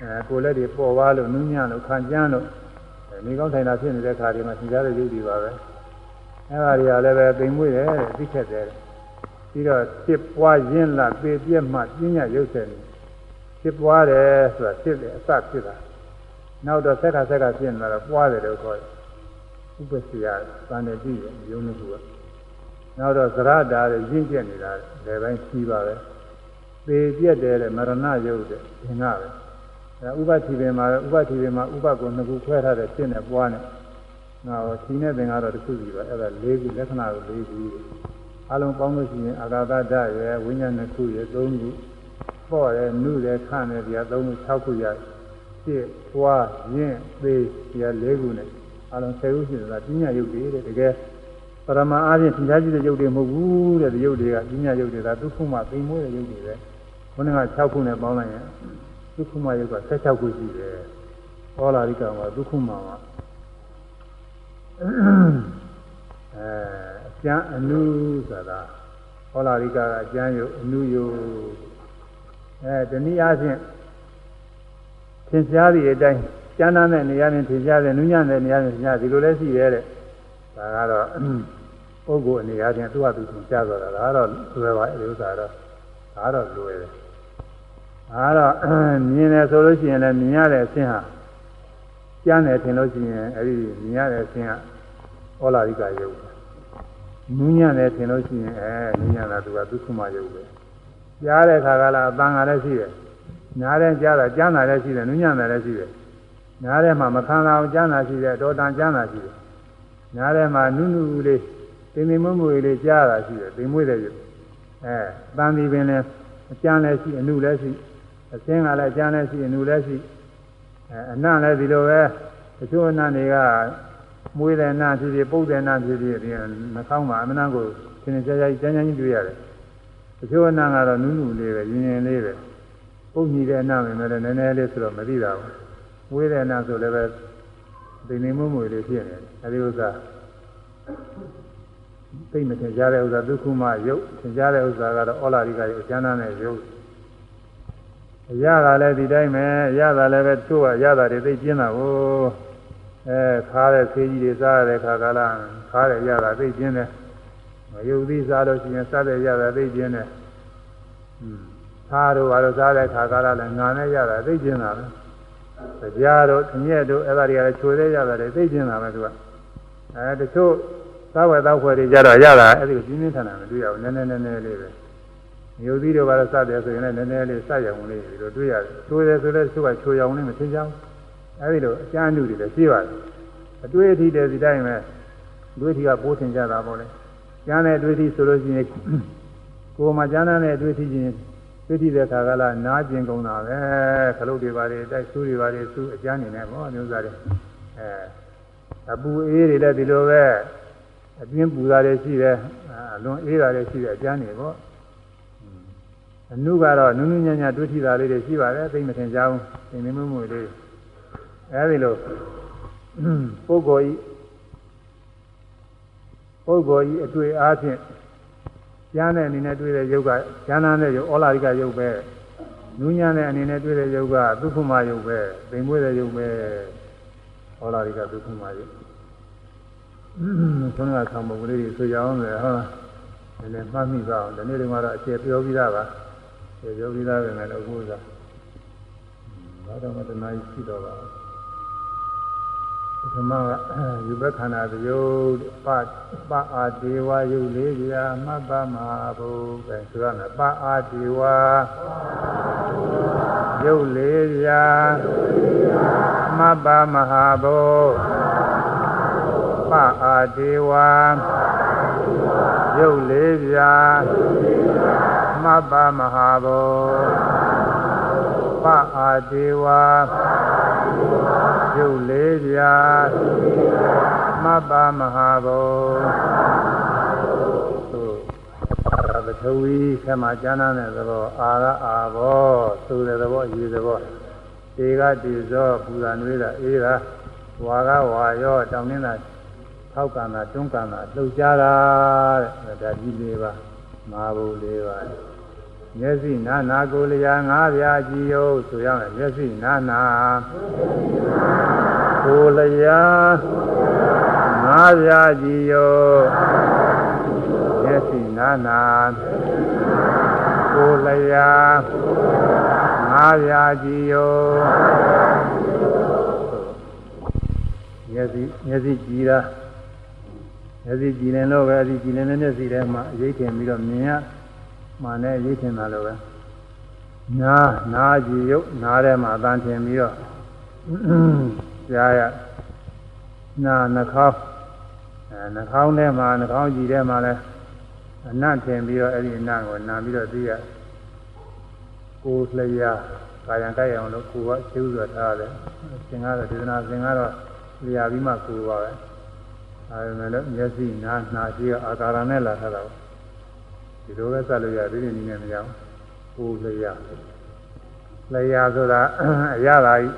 အဲကိုယ်လက်တွေပေါ်ပါလို့နူးညံ့လို့ခံကြမ်းလို့နေကောင်းထိုင်တာဖြစ်နေတဲ့အခါဒီမှာသင်ကြားတဲ့ရုပ်တွေပါပဲအဲ့ဒါတွေကလည်းပဲသိမ်မွေ့တယ်သိခက်တယ်ပြီးတော့ဖြစ်ပွားရင်းလာပေပြက်မှပညာရုပ်တယ်ဖြစ်ပွားတယ်ဆိုတာဖြစ်တယ်အစဖြစ်တာနောက်တော့ဆက်ခါဆက်ခါဖြစ်နေတော့ပွားတယ်လို့ခေါ်တယ်ဥပ္ပစီယသံတတိရဲ့ယုံနေကူက နောက်တော့သရတာရဲ့ရင့်ကျက်နေတာလည်းပိုင်းရှိပါပဲပေပြက်တယ်တဲ့မရဏရုပ်တဲ့သင်္ကပဲအဲဥပတိပင်မှာဥပတိပင်မှာဥပကိုနှစ်ခုခွဲထားတဲ့ဖြစ်နေပွားနေနောက်သီနဲ့သင်္ကတော့တစ်ခုစီပါအဲ့ဒါ၄ခုလက္ခဏာကို၄ခုအလုံးပေါင်းလို့ရှိရင်အာဂါသဒရဲ့ဝိညာဉ်နှစ်ခုရဲ့၃ခုပေါ့ရဲ့နုရဲ့ခန့်ရဲ့ဒီက၃ခု၆ခုရဖြစ်ပွားရင့်သေးဒီက၄ခုနဲ့အလုံး၁၀ခုရှိတယ်ကပညာရုပ်တွေတဲ့တကယ် ပရမအားဖြင့်သင်ကြားကြည့်တဲ့ရုပ်တွေမဟုတ်ဘူးတဲ့ဒီရုပ်တွေကပညာရုပ်တွေကဒုက္ခမှသိမွေးတဲ့ရုပ်တွေပဲခုနက6ခုနဲ့ပေါင်းလိုက်ရင်ဒုက္ခမှရုပ်က16ခုရှိတယ်ဟောလာရိကမှာဒုက္ခမှမှာအဲအကျမ်းအနုဆိုတာဟောလာရိကကအကျမ်းယုတ်အနုယုတ်အဲတနည်းအားဖြင့်သင်ရှားသည့်အတိုင်းကျမ်းသားတဲ့နေရာနဲ့သင်ရှားတဲ့နုညံ့တဲ့နေရာနဲ့သင်ရှားဒီလိုလဲရှိရဲတဲ့ ဒါကတော့ပုဂ္ဂိုလ်အနေအားဖြင့်သူ့ဟာသူသင်ရှားဆိုတာဒါကတော့လွယ်ပါအဲဒီဥစ္စာတော့ဒါတော့လွယ်တယ်ဒါတော့မြင်တယ်ဆိုလို့ရှိရင်လည်းမြင်ရတဲ့အခြင်းဟာကျမ်းတယ်ထင်လို့ရှိရင်အဲဒီမြင်ရတဲ့အခြင်းကဩလာရိကယုတ်နူးညံ့တယ်ထင်လို့ရှိရင်အဲနူးညံ့တာသူကဒုက္ခမယုတ်ပဲကြားတဲ့ခါကလာအပန်းကလည်းရှိတယ်နားတဲ့ကြားတာကျမ်းတာလည်းရှိတယ်နူးညံ့တယ်လည်းရှိတယ်နားထဲမှာမခံလာအောင်ကျမ်းတာရှိတယ်တော်တန်ကျမ်းတာရှိတယ် နားထဲမှာနုနုလေးတင်တင်မွမွေလေးကြားတာရှိတယ်တင်မွေးတဲ့ရုပ်အဲတန်ဒီပင်လည်းအကျမ်းလည်းရှိအနုလည်းရှိအစင်းကလည်းအကျမ်းလည်းရှိအနုလည်းရှိအဲအနံ့လည်းဒီလိုပဲတချို့အနံ့တွေကမွေးတဲ့နာဖြစ်ဖြစ်ပုတ်တဲ့နာဖြစ်ဖြစ်ဒီနှာခေါင်းမှာအမနာကိုသင်္ကြန်ကြကြကျန်းကျန်းကြီးတွေ့ရတယ်တချို့အနာကတော့နုနုလေးပဲရင်ရင်လေးပဲပုတ်ညီတဲ့အနာပဲလည်းနည်းနည်းလေးဆိုတော့မသိတာဘူးမွေးတဲ့အနာဆိုလည်းပဲ ဒိနေမွမွေလေးဖြစ်နေတယ်အဲဒီဥစ္စာသိမထင်ရှားတဲ့ဥစ္စာဒုက္ခမယုတ်ထင်ရှားတဲ့ဥစ္စာကတော့ဩလာရိကယုတ်အကျမ်းနဲ့ယုတ်အရတာလည်းဒီတိုင်းပဲအရတာလည်းပဲသူ့ကအရတာတွေသိကျင်းတာကိုအဲခါတဲ့ဆေးကြီးတွေစားရတဲ့ခါကလာခါတဲ့အရတာသိကျင်းတယ်မယုတ်သီးစားလို့ရှိရင်စားတဲ့အရတာသိကျင်းတယ်อืมသားတို့ဘာလို့စားတဲ့ခါကလာလည်းငါနဲ့ရတာသိကျင်းတာပဲ ကြားတို့ခညက်တို့အဲ့ဒါတွေကလည်းချိုသေးရတာတွေသိကျင်းတာပဲသူကအဲတချို့သာဝေသောခွဲတွေကြတော့ရတာအဲ့ဒီပြင်းပြင်းထန်ထန်မတွေ့ရဘူးနည်းနည်းနည်းနည်းလေးပဲမြို့သီးတို့ဘာလို့စတယ်ဆိုရင်လည်းနည်းနည်းလေးစရအောင်လေးဒီလိုတွေ့ရတယ်ချိုးတယ်ဆိုလည်းသူကချိုးရအောင်လေးမသိကြဘူးအဲ့ဒီလိုအကျဉ်းတူတွေလည်းရှိပါတယ်အတွေ့အထိတည်းဒီတိုင်းပဲအတွေ့အထိကပိုးထင်ကြတာပေါ့လေကျမ်းတဲ့အတွေ့အထိဆိုလို့ရှိရင်ကိုယ်မှာကျမ်းတဲ့အတွေ့အထိချင်း တွေ့ထိတဲ့ခါကလာနားကျင်ကုန်တာပဲခလုတ်တွေပါတွေတိုက်ဆူးတွေပါတွေဆူးအကျမ်းနေနဲ့ပေါ့မျိုးစားတွေအဲအပူအေးတွေလည်းဒီလိုပဲအပြင်းပူတာတွေရှိတယ်အလွန်အေးတာတွေရှိတယ်အကျမ်းနေပေါ့အနုကတော့နုနုညံ့ညံ့တွေ့ထိတာလေးတွေရှိပါတယ်သိမထင်ကြဘူးသင်နေမှုမှုလေးအဲဒီလိုပုဂ္ဂိုလ်ဤပုဂ္ဂိုလ်ဤအတွေ့အားဖြင့် ကျမ်းတဲ့အနေနဲ့တွေ့တဲ့ယုတ်ကကျမ်းနာတဲ့ယုတ်ဩလာရိကယုတ်ပဲနူးညံ့တဲ့အနေနဲ့တွေ့တဲ့ယုတ်ကဒုက္ခမယုတ်ပဲသိမ်မွေးတဲ့ယုတ်ပဲဩလာရိကဒုက္ခမယုတ်ဆုံးကဆောင်ပုံလေးတွေဆိုကြအောင်လေဟုတ်လားနည်းနည်းမှတ်မိပါအောင်ဒီနေ့ဒီမှာတော့အကျေပြောပြီးသားပါပြောပြီးသားပဲလည်းအခုကဘာတော့မတနာရှိတော့ပါ ပထမကယူဘခန္ဓာတယုတ်ပပအာဒေဝယုတ်လေးပြာမှတ်ပါမှာဘုပဲဆိုရမယ်ပအာဒေဝယုတ်လေးပြာမှတ်ပါမဟာဘုပအာဒေဝရုပ်လေးပြာမပ္ပမဟာဘောပအာဒေဝရု ပ်လေးပြာမပ္ပမဟာဘောသို့ပထဝီဆက်မှာကျမ်းမ်းတဲ့သဘောအာရအာဘောသို့တဲ့သဘောရေသဘောတေကတေဇောပူဇာနွေးတာအေးတာဝါကဝါရောတောင်းနေတာထောက်ကံတာတွန်းကံတာလှုပ်ရှားတာတဲ့ဒါကြီးလေးပါမာဘူးလေးပါ မျက်စိနာနာကိုလျာငါးပြာကြည်ယုတ်ဆိုရမယ်မျက်စိနာနာကိုလျာငါးပြာကြည်ယုတ်မျက်စိနာနာကိုလျာငါးပြာကြည်ယုတ်မျက်စိမျက်စိကြည်တာမျက်စိကြည်နေလို့ပဲအဲဒီကြည်နေတဲ့မျက်စိထဲမှာအရေးထင်ပြီးတော့မြင်ရ မှန်တဲ့အရေးထင်တာလို့ပဲနားနားကြည်ရုပ်နားထဲမှာအတန်ထင်ပြီးတော့ကြားရနာနှာခေါင်းအဲနှာခေါင်းထဲမှာနှာခေါင်းကြည်ထဲမှာလဲအနတ်ထင်ပြီးတော့အဲ့ဒီအနတ်ကိုနာပြီးတော့သိရကိုယ်လျာကာယံကြိုက်အောင်လို့ကိုယ်ကရှင်းဥစွာထားရတယ်သင်္ကားတော့ဒေသနာသင်္ကားတော့လျာပြီးမှကိုယ်ပါပဲဒါပေမဲ့လည်းမျက်စိနားနှာရှိအာကာရနဲ့လာထားတာပါ ဒီလိုပဲစလို့ရဒီနေ့နည်းနဲ့မရဘူးကိုယ်လျာလျာဆိုတာအရသာကြီး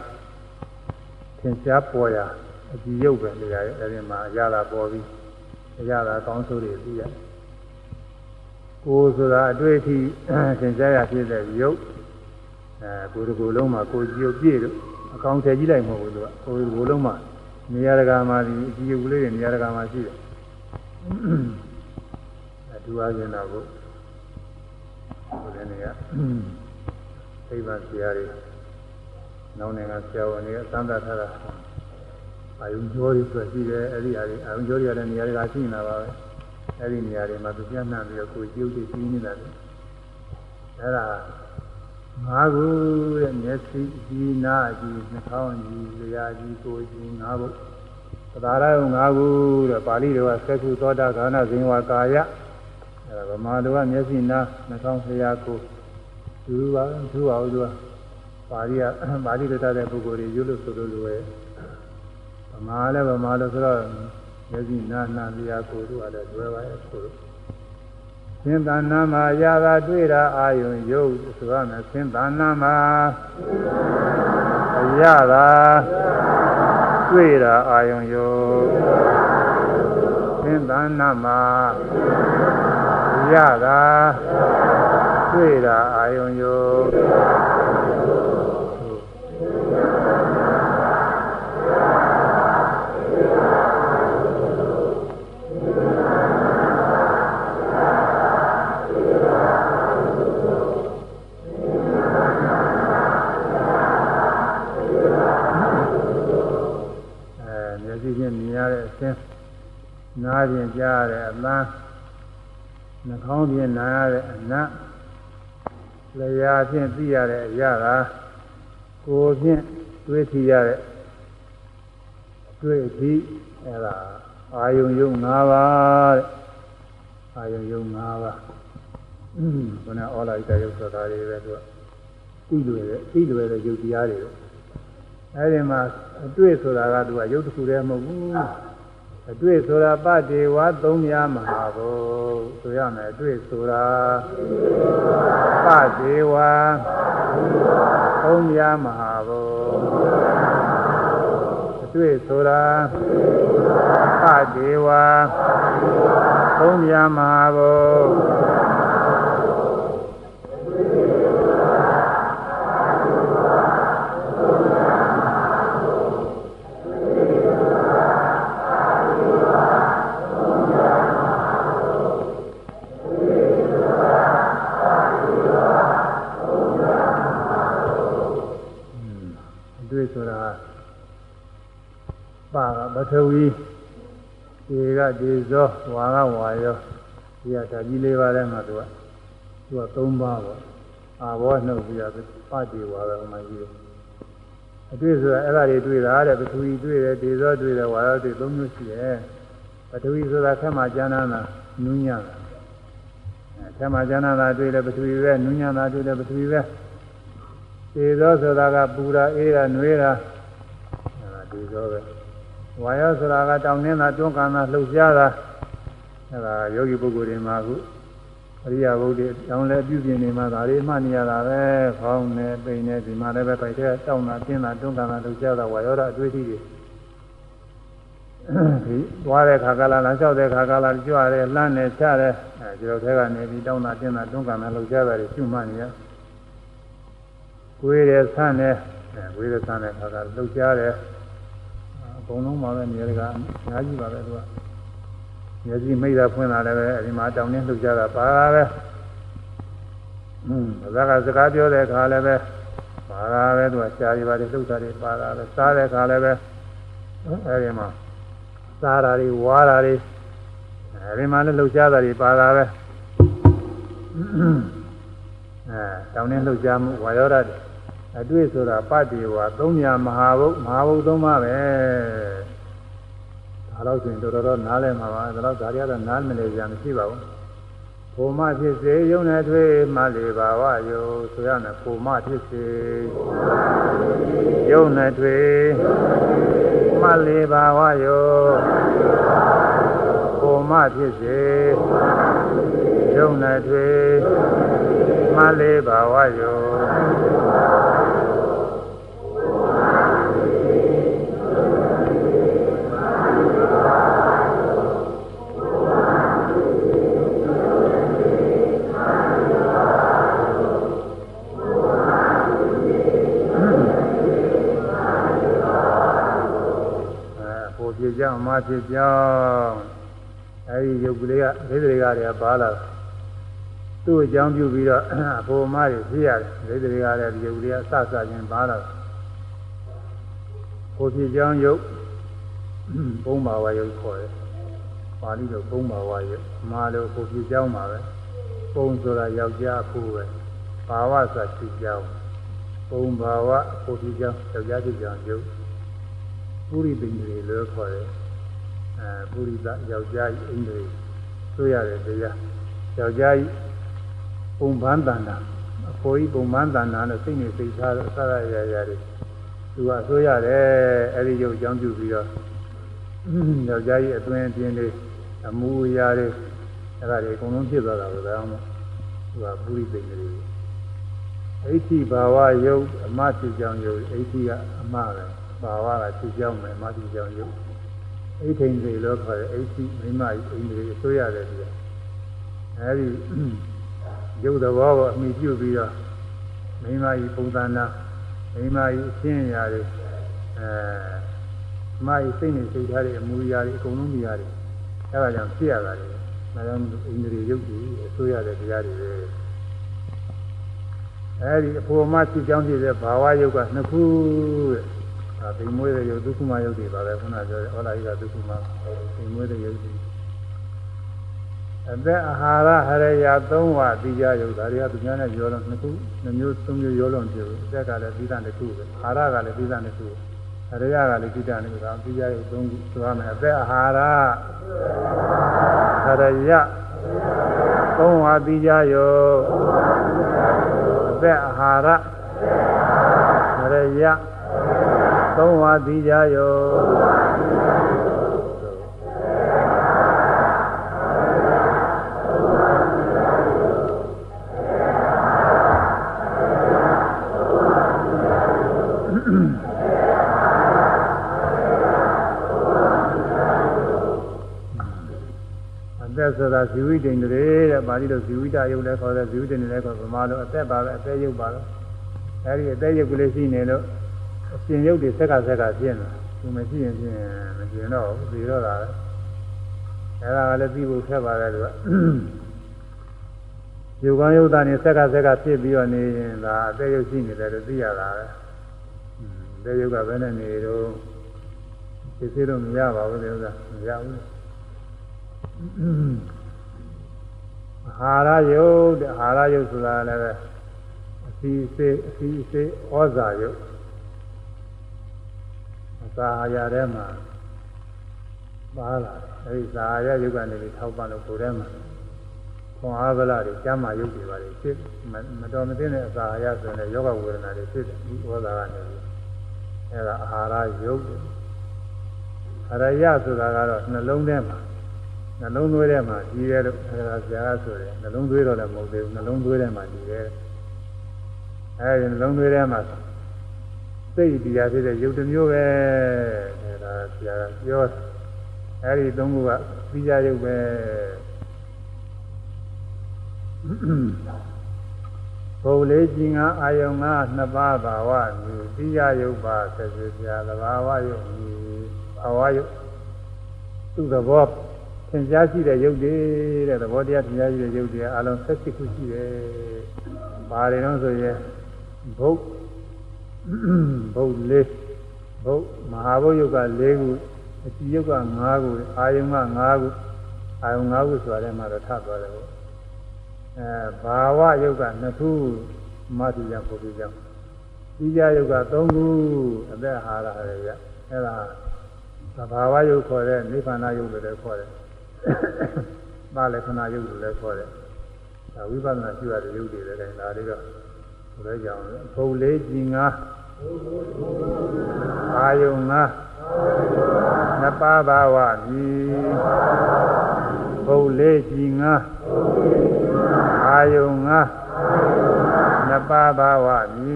သင်ရှားပေါ်ရာအကြည့်ရုပ်ပဲလျာရဲ့အဲဒီမှာအရသာပေါ်ပြီးအရသာကောင်းဆိုးတွေသိရကိုယ်ဆိုတာအတွေ့အထိသင်ရှားရဖြစ်တဲ့ရုပ်အဲကိုယ်တစ်ကိုယ်လုံးမှာကိုယ်ကြည့်ပြည့်လို့အကောင်ထည်ကြည့်လိုက်မဟုတ်ဘူးသူကကိုယ်တစ်ကိုယ်လုံးမှာနေရာတကာမှာဒီအကြည့်ရုပ်လေးတွေနေရာတကာမှာရှိတယ် အထူးအားဖြင့်တော့ကိုယ်လည်းနေရသိပ္ပံဆရာတွေနောက်နိုင်ငံဆရာဝန်တွေအသံသာထားတာအာယုံကျော်တွေဆိုရှိတယ်အဲ့ဒီအရာတွေအာယုံကျော်တွေလည်းနေရာတကာရှိနေတာပါပဲအဲ့ဒီနေရာတွေမှာသူပြန့်နှံ့ပြီးတော့ကိုယ်ကြည့်ဥတွေရှိနေတာလေအဲ့ဒါငါးခုတဲ့မျက်စိကြီးနားကြီးနှာခေါင်းကြီးလျှာကြီးကိုယ်ကြီးငါးခုသဒါရယုံငါးခုတဲ့ပါဠိတော်ကသက္ကုသောတာခန္ဓာဇင်ဝကာယ အဲ့ဒါဗမာတော်ကမျက်စိနားနှာခေါင်းလျှာကိုသူပါသူပါဦးသူကပါဠိကပါဠိတော်တဲ့ပုဂ္ဂိုလ်တွေရွတ်လို့ဆိုလို့လိုရဲ့ဗမာလည်းဗမာလို့ဆိုတော့မျက်စိနားနှာလျှာကိုသူကလည်းလွယ်ပါရဲ့ဆိုလို့သင်္တနာမှာရတာတွေ့တာအာယုံရုပ်ဆိုရမယ်သင်္တနာမှာရတာတွေ့တာအာယုံရုပ်သင်္သနာမှာ ရတာတွေ့တာအာယုံယုအဲမျက်စိဖြင့်မြင်ရတဲ့အသင်းနားဖြင့်ကြားရတဲ့အသံ နှာခေါင်းဖြင့်နားရတဲ့အနတ်လျှာဖြင့်သိရတဲ့အရာကကိုယ်ဖြင့်တွေးထီရတဲ့တွေ့အထိအဲဒါအာယုံယုံ၅ပါးတဲ့အာယုံယုံ၅ပါးအင်းဘုရားဩလာဣတယုတ်ဆိုတာတွေပဲသူကသိလွယ်တဲ့သိလွယ်တဲ့ယုတ်တရားတွေအဲဒီမှာအတွေ့ဆိုတာကသူကယုတ်တစ်ခုတည်းမဟုတ်ဘူး အတွေ့ဆိုတာပတေဝသုံးများမဟာဘုဆိုရမယ်အတွေ့ဆိုတာပတေဝသုံးများမဟာဘုအတွေ့ဆိုတာပတေဝသုံးများမဟာဘုအတွေ့ဆိုတာ ပါကပထဝီဒီကဒီဇောဝါကဝါယောဒီကဓာကြီးလေးပါးထဲမှာသူကသူက၃ပါးပေါ့အာဘောနှုတ်ပြီးတော့ပတိဝါကမှကြီးတယ်အတွေ့ဆိုတာအဲ့ဒါတွေတွေ့တာတဲ့ပထဝီတွေ့တယ်ဒီဇောတွေ့တယ်ဝါယောတွေ့၃မျိုးရှိတယ်ပထဝီဆိုတာခက်မှကျမ်းနာတာနူးညံ့တာအဲခက်မှကျမ်းနာတာတွေ့တယ်ပထဝီပဲနူးညံ့တာတွေ့တယ်ပထဝီပဲဒီဇောဆိုတာကပူတာအေးတာနှွေးတာအဲဒါဒီဇောပဲ ဝါယောဆိုတာကတောင်းနေတာတွန်းကန်တာလှုပ်ရှားတာအဲဒါယောဂီပုဂ္ဂိုလ်တွေမှာအခုအရိယာဘုဒ္ဓတောင်းလဲပြုပြင်နေမှာဒါလေးမှတ်နေရတာပဲခေါင်းနဲ့ပိန်နဲ့ဒီမှာလည်းပဲပိုက်တဲ့တောင်းတာတင်းတာတွန်းကန်တာလှုပ်ရှားတာဝါယောဓာအတွေ့အထိတွေဒီသွားတဲ့ခါကလာလမ်းလျှောက်တဲ့ခါကလာကြွရဲလှမ်းနေချရဲအဲဒီလိုထဲကနေပြီးတောင်းတာတင်းတာတွန်းကန်တာလှုပ်ရှားတာတွေရှုမှတ်နေရကိုယ်ရဆန်းနေဝိရဆန်းတဲ့ခါကလှုပ်ရှားတယ် အကုန်လုံးပါပဲနေရာကအများကြီးပါပဲသူကမျက်စိမိတ်တာဖွင့်လာလည်းပဲအဲဒီမှာတောင်းနေလှုပ်ရှားတာပါတာပဲอืมဘာသာကစကားပြောတဲ့အခါလည်းပဲပါတာပဲသူကရှားရပါတယ်လှုပ်တာတွေပါတာပဲစားတဲ့အခါလည်းပဲအဲဒီမှာစားတာတွေဝါတာတွေအဲဒီမှာလည်းလှုပ်ရှားတာတွေပါတာပဲအဲတောင်းနေလှုပ်ရှားမှုဝါယောဓာတ် အတွေ့ဆိုတာပတ္တိဝါသုံးညာမဟာဘုတ်မဟာဘုတ်သုံးပါပဲဒါတော့ဆိုရင်တော်တော်နားလဲမှာပါဒါတော့ဒါရီကတော့နားမလဲကြမရှိပါဘူးဘုမဖြစ်စေယုံနဲ့ထွေးမှလေပါဝယောဆိုရမယ်ဘုမဖြစ်စေယုံနဲ့ထွေးမှလေပါဝယောဘုမဖြစ်စေယုံနဲ့ထွေးမှလေပါဝယောအဲဖြစ် ကြောင်းမဖြစ်ကြောင်းအဲဒီယုတ်ကလေးကဒိဋ္ဌိတွေကလည်းပါလာသူ့အကြောင်းပြုပြီးတော့အဖို့မတွေဖြစ်ရတယ်ဒိဋ္ဌိတွေကလည်းဒီယုတ်ကလေးကစစချင်းပါလာကိုဖြစ်ကြောင်းယုတ်ဘုံဘာဝယုတ်ခေါ်တယ်ပါဠိလိုဘုံဘာဝယုတ်မာလိုကိုဖြစ်ကြောင်းပါပဲဘုံဆိုတာယောက်ျားဖို့ပဲဘာဝဆိုတာဖြစ်ကြောင်းဘုံဘာဝကိုဖြစ်ကြောင်းယောက်ျားဖြစ်ကြောင်းယုတ် ပုရိသိင်္ဂရေလို့ခေါ်တယ်အဲပုရိသယောက်ျားကြီးအိန္ဒြေဆိုရတယ်တရားယောက်ျားကြီးပုံပန်းတန်တာအဖိုးကြီးပုံပန်းတန်တာနဲ့စိတ်နေစိတ်ထားအစရရရတွေသူကဆိုရတယ်အဲ့ဒီရုပ်အကြောင်းပြုပြီးတော့ယောက်ျားကြီးအတွင်းအပြင်းလေးအမူအရာတွေအဲ့ဒါတွေအကုန်လုံးဖြစ်သွားတာပဲဒါမှသူကပုရိသိင်္ဂရေအဋ္ဌိဘာဝယုတ်အမဖြစ်ကြောင်းယုတ်အဋ္ဌိကအမပဲ ဘာဝကသူ့ကြောင်းမယ်အမသူ့ကြောင်းယုတ်အိဋ္ဌိန်တွေလို့ခေါ်တယ်အိဋ္ဌိမိမကြီးအိန္ဒြေအစိုးရတယ်ဒီအဲဒီရုပ်သဘောကိုအမိပြုပြီးတော့မိမကြီးပုံသဏ္ဍာန်မိမကြီးအရှင်းအရာတွေအဲမာကြီးစိတ်နဲ့စိတ်ထားတဲ့အမူအရာတွေအကုန်လုံးတရားတွေအဲဒါကြောင့်ဖြစ်ရတာလေဒါကြောင့်အိန္ဒြေရုပ်တွေအစိုးရတဲ့တရားတွေပဲအဲဒီအဖို့မှဖြစ်ကြောင်းဖြစ်တဲ့ဘာဝယုတ်ကနှစ်ခုတဲ့ ဒါသိမွေးတဲ့ယုတ်ဒုက္ခမယုတ်တွေပါပဲခုနပြောတဲ့ဩလာဟိကဒုက္ခမသိမွေးတဲ့ယုတ်တွေအသက်အာဟာရဟရယသုံးဝတိကြယုတ်ဒါတွေကသူများနဲ့ရောလုံးနှစ်ခုနှစ်မျိုးသုံးမျိုးရောလုံးပြုအသက်ကလည်းပြီးတာတစ်ခုပဲအာဟာရကလည်းပြီးတာတစ်ခုဟရယကလည်းပြီးတာတစ်ခုဒါတိကြယုတ်သုံးခုသွားမယ်အသက်အာဟာရဟရယသုံးဝတိကြယုတ်အသက်အာဟာရဟရယ သုံးဝတိကြယုတ်အသက်ဆိုတာဇီဝိတ္တိန်တွေတဲ့ပါဠိလိုဇီဝိတယုတ်လည်းခေါ်တယ်ဇီဝိတ္တိန်လည်းခေါ်ဗမာလိုအသက်ပါပဲအသက်ယုတ်ပါတော့အဲဒီအသက်ယုတ်ကလေးရှိနေလို့ အရှင်ယုတ်တွေဆက်ကဆက်ကပြင်းလာသူမရှိရင်ပြင်းမပြင်းတော့ဘူးပြီးတော့တာပဲအဲဒါကလည်းပြီးဖို့ခက်ပါတယ်သူကယုတ်ကောင်းယုတ်သားနေဆက်ကဆက်ကဖြစ်ပြီးတော့နေရင်ဒါအသက်ယုတ်ရှိနေတယ်လို့သိရတာပဲအသက်ယုတ်ကဘယ်နဲ့နေတော့သိသေးလို့မရပါဘူးလေဥစ္စာမရဘူးအာဟာရယုတ်တဲ့အာဟာရယုတ်ဆိုတာလည်းပဲအစီအစေအစီအစေဩဇာယုတ်အ စာအာရထဲမှာပါလာတယ်အဲဒီစာအာရယုတ်ကနေပြီးထောက်ပံ့လို့ကိုယ်ထဲမှာခွန်အားဗလာတွေကျမ်းမာယုတ်တွေပါလေဖြစ်မတော်မသင့်တဲ့အစာအာရဆိုရင်ယောဂဝေဒနာတွေဖြစ်တယ်ဒီဩဇာကနေပြီးအဲဒါအာဟာရယုတ်အရယဆိုတာကတော့နှလုံးထဲမှာနှလုံးသွေးထဲမှာကြီးတယ်လို့အဲဒါဆရာကဆိုတယ်နှလုံးသွေးတော့လည်းမဟုတ်သေးဘူးနှလုံးသွေးထဲမှာကြီးတယ်အဲဒီနှလုံးသွေးထဲမှာ စိတ်တရားဖြစ်တဲ့ရုပ်တစ်မျိုးပဲအဲဒါဆရာကပြောအဲဒီသုံးခုကပြီးကြရုပ်ပဲဘုံလေးကြီးငါအာယုံငါနှစ်ပါးဘာဝမြူပြီးကြရုပ်ပါဆက်စပြသဘာဝရုပ်မြူဘာဝရုပ်သူ့သဘောသင်ကြားရှိတဲ့ယုတ်တွေတဲ့သဘောတရားသင်ကြားရှိတဲ့ယုတ်တွေအလုံး16ခုရှိတယ်။ဘာတွေတော့ဆိုရင်ဘုတ် ဘုတ်လေးဘုတ်မဟာဘုတ်ယုတ်က၄ခုအစီယုတ်က၅ခုအာယုံက၅ခုအာယုံ၅ခုဆိုတာလည်းမှတော့ထပ်သွားတယ်ပေါ့။အဲဘာဝယုတ်က2ခုမတ္တိယပုရိယံတိယယုတ်က3ခုအသက်ဟာရရရအဲဒါသဘာဝယုတ်ခေါ်တဲ့နိဗ္ဗာန်ယုတ်လို့လည်းခေါ်တယ်။ဒါလည်းခဏယုတ်လို့လည်းခေါ်တယ်။ဒါဝိပဿနာရှိရတဲ့ယုတ်တွေလည်းဒါလေးတော့ဘယ်လိုကြောင်လဲ။ဘုံလေးကြည်ငါ အာယုံငါနှစ်ပါးဘာဝမြည်ဘုံလေးကြည်ငါအာယုံငါနှစ်ပါးဘာဝမြ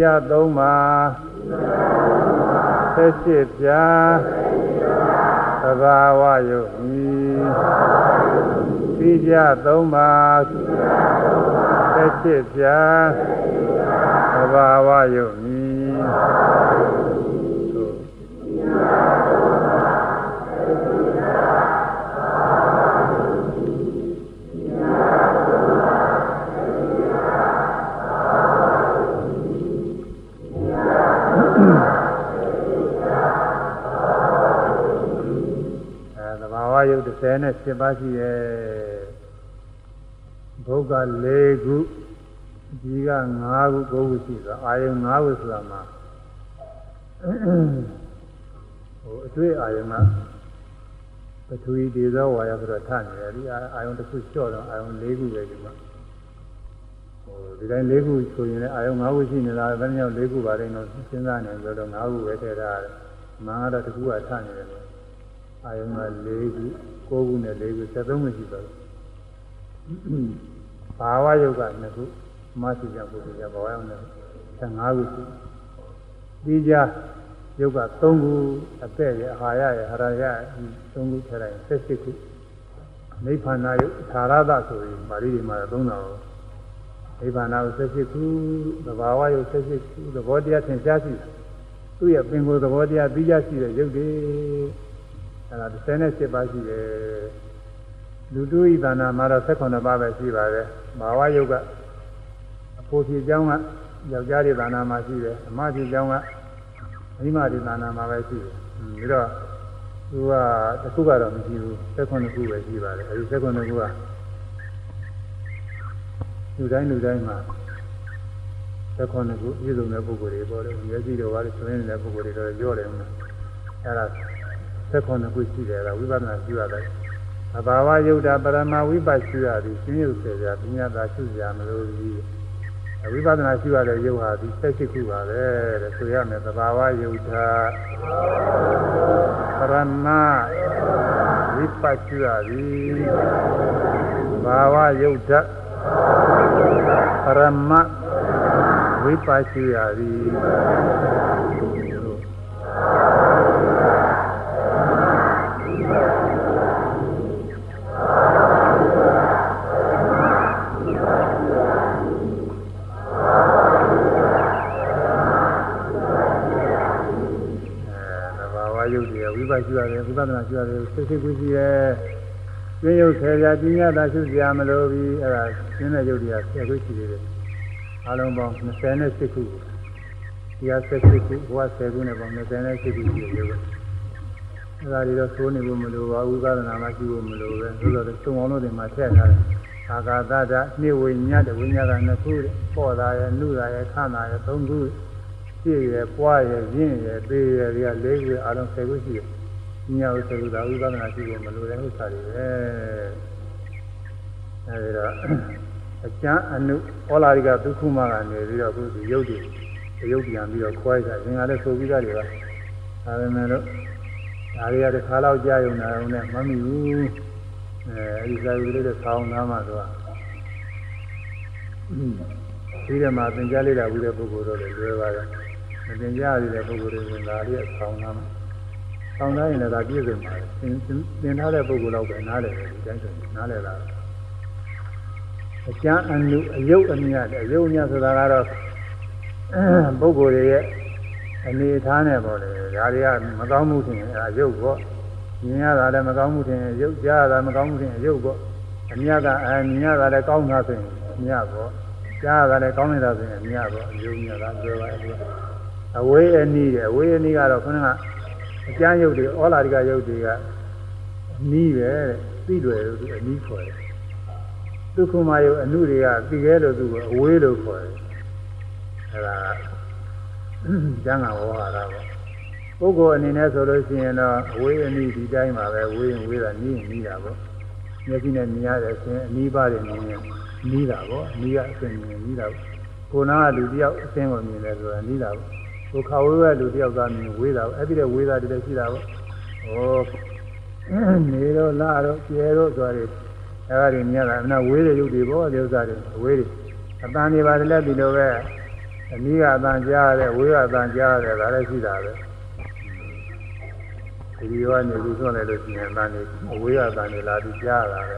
ည်တိကြသုံးပါဆက်ရှိပြာသဘာဝယုတ်ဤတိကြသုံးပါဆက်ရှိပြာသဘာဝယုတ်ဤ 18ပါးရှိရဲ့ဘုက၄ခုဒီက၅ခု၉ခုရှိတာအာယုံ၅ခုဆိုတာမှာဟိုအတွေ့အာယုံကပထဝီဒေဇဝါယဆိုတော့ထနေတယ်ဒီအာယုံတစ်ခုလျှော့တော့အာယုံ၄ခုပဲဒီမှာဟိုဒီတိုင်း၄ခုဆိုရင်လည်းအာယုံ၅ခုရှိနေလားဘယ်နှယောက်၄ခုပါလိမ့်တော့စဉ်းစားနေဆိုတော့၅ခုပဲထည့်ထားတယ်မာနတော့တစ်ခုကထနေတယ် အာယုံက၄ခု၉ခုနဲ့၄ခု73ခုရှိပါတော့ဘာဝယုတ်က2ခုမရှိကြပုဂ္ဂိုလ်ကဘာဝယုတ်နဲ့15ခုရှိပြီးကြယုတ်က3ခုအသက်ရအာဟာရရဟာရရ3ခုထည့်လိုက်78ခုနိဗ္ဗာန်ယုတ်သာရသဆိုရင်ပါဠိတွေမှာသုံးတာကိုနိဗ္ဗာန်ကို78ခုသဘာဝယုတ်78ခုသဘောတရားသင်ရှားရှိသူ့ရဲ့ပင်ကိုယ်သဘောတရားပြီးကြရှိတဲ့ယုတ်တွေ အဲဒါ38ပါးရှိတယ်လူတို့ဤသာနာမှာတော့18ပါးပဲရှိပါတယ်ဘာဝယုတ်ကအဖို့ဖြစ်ကြောင်းကယောက်ျားတွေသာနာမှာရှိတယ်အမဖြစ်ကြောင်းကမိန်းမတွေသာနာမှာပဲရှိတယ်ပြီးတော့သူကတစ်ခုကတော့မရှိဘူး18ခုပဲရှိပါတယ်အဲဒီ18ခုကလူတိုင်းလူတိုင်းမှာ18ခုပြည့်စုံတဲ့ပုဂ္ဂိုလ်တွေပေါ်တယ်။ရည်ရှိတော်ကလည်းဆွေးနေတဲ့ပုဂ္ဂိုလ်တွေတော့ပြောတယ်မှာအဲဒါ သက်ခွန်ခုရှိတယ်ကဝိပဿနာရှိရတယ်အဘာဝယုတ်တာပရမဝိပဿနာရှိရသည်ရှင်းရုပ်စေကြပညာသာရှိကြမလို့ဒီဝိပဿနာရှိရတဲ့ယုတ်ဟာဒီ78ခုပါပဲတဲ့ဆိုရမယ်သဘာဝယုတ်တာပရမဝိပဿနာသည်ဘာဝယုတ်တာပရမဝိပါရှိရာသည်ယုတ်တွေဝိပဿနာ ရှိရတယ်ဝိပဿနာရှိရတယ်စိတ်စိတ်ကူးရှိတယ်ကျင်းရုပ်ခေရာပညာသာရှုစရာမလိုဘူးအဲ့ဒါကျင်းတဲ့ယုတ်တွေကဆယ်ခုရှိသေးတယ်အလုံးပေါင်း28ခုဒီဟာ78ခုဘဝ10ခုနဲ့ပေါင်း28ခုရှိတယ်ယုတ်ကအဲ့ဒါတွေတော့သိုးနေဖို့မလိုပါဘူးဝိပဿနာမှရှိဖို့မလိုပဲသို့တော်သုံးအောင်လို့ဒီမှာထည့်ထားတယ်အာကာသတနှိဝိညာတဝိညာကနှစ်ခုပေါ့တာရဲ့နှုတာရဲ့ခန္ဓာရဲ့သုံးခုပြည့်ရဲ့ပွားရဲ့ရင်းရဲ့သေးရဲ့တွေက၄ခုအလုံး10ခုရှိတယ် ညောသရုသာဝိပဿနာရှိဖို့မလိုတဲ့ဥစ္စာတွေပဲအဲဒီတော့အကျမ်းအနုဩလာရိကဒုက္ခမကနေပြီးတော့အခုဒီယုတ်တွေယုတ်ပြန်ပြီးတော့ခွဲကြသင်္ဃာလည်းဆိုပြီးသားတွေကဒါပေမဲ့လို့ဒါတွေကတစ်ခါတော့ကြာရုံနဲ့နဲ့မမီဘူးအဲအဲဒီစာရုပ်လေးတွေဆောင်းသားမှတော့ဒီထဲမှာသင်ကြားလေးတာပြီးတဲ့ပုဂ္ဂိုလ်တော့လည်းလွယ်ပါတယ်မသင်ကြားရတဲ့ပုဂ္ဂိုလ်တွေကဒါလေးဆောင်းသားမှ ဆောင်းသားရင်လည်းဒါပြည့်စုံပါတယ်သင်သင်ထားတဲ့ပုဂ္ဂိုလ်တော့ပဲနားလည်တယ်ဒီတိုင်းဆိုနားလည်လာတယ်အကျမ်းအနုအယုတ်အမြတ်အယုတ်အမြတ်ဆိုတာကတော့ပုဂ္ဂိုလ်တွေရဲ့အနေထားနဲ့ပေါ့လေဒါတွေကမကောင်းမှုထင်အဲရုပ်ပေါ့မြင်ရတာလည်းမကောင်းမှုထင်ရုပ်ကြားရတာမကောင်းမှုထင်ရုပ်ပေါ့အမြတ်ကအဲမြင်ရတာလည်းကောင်းတာဆိုရင်အမြတ်ပေါ့ကြားရတာလည်းကောင်းနေတာဆိုရင်အမြတ်ပေါ့အယုတ်မြတ်ကပြောပါရဲ့အဝေးအနည်းတဲ့အဝေးအနည်းကတော့ခုနက အကျမ်းရုပ်တွေဩလာရိကရုပ်တွေကအနည်းပဲတဲ့သိတယ်လို့သူအနည်းခေါ်တယ်ဒုက္ခမယုအနုတွေကသိခဲလို့သူကအဝေးလို့ခေါ်တယ်အဲဒါကျမ်းဂန်ဝဟတာပေါ့ပုဂ္ဂိုလ်အနေနဲ့ဆိုလို့ရှိရင်တော့အဝေးအနည်းဒီတိုင်းပါပဲဝေးရင်ဝေးတာနီးရင်နီးတာပေါ့မျက်စိနဲ့မြင်ရတဲ့အခြင်းအနီးပါတယ်မြင်ရင်နီးတာပေါ့နီးရအခြင်းမြင်နီးတာပေါ့ကိုနာကလူတယောက်အခြင်းကိုမြင်တယ်ဆိုတာနီးတာပေါ့ ကိုခါဝေးကလူတယောက်သားမြင်ဝေးတာပေါ့အဲ့ဒီတဲ့ဝေးတာတည်းရှိတာပေါ့ဩနေတော့လာတော့ကျဲတော့ဆိုရတယ်အဲ့ဒါတွေမြင်ရတာအနာဝေးတဲ့ရုပ်တွေပေါ့ဒီဥစ္စာတွေဝေးတွေအတန်တွေပါတယ်လည်းဒီလိုပဲအနည်းကအတန်ကြားရတယ်ဝေးကအတန်ကြားရတယ်ဒါလည်းရှိတာပဲဒီရောနေပြီးဆိုလည်းလို့ရှိရင်အတန်တွေအဝေးကအတန်တွေလာပြီးကြားရတာပဲ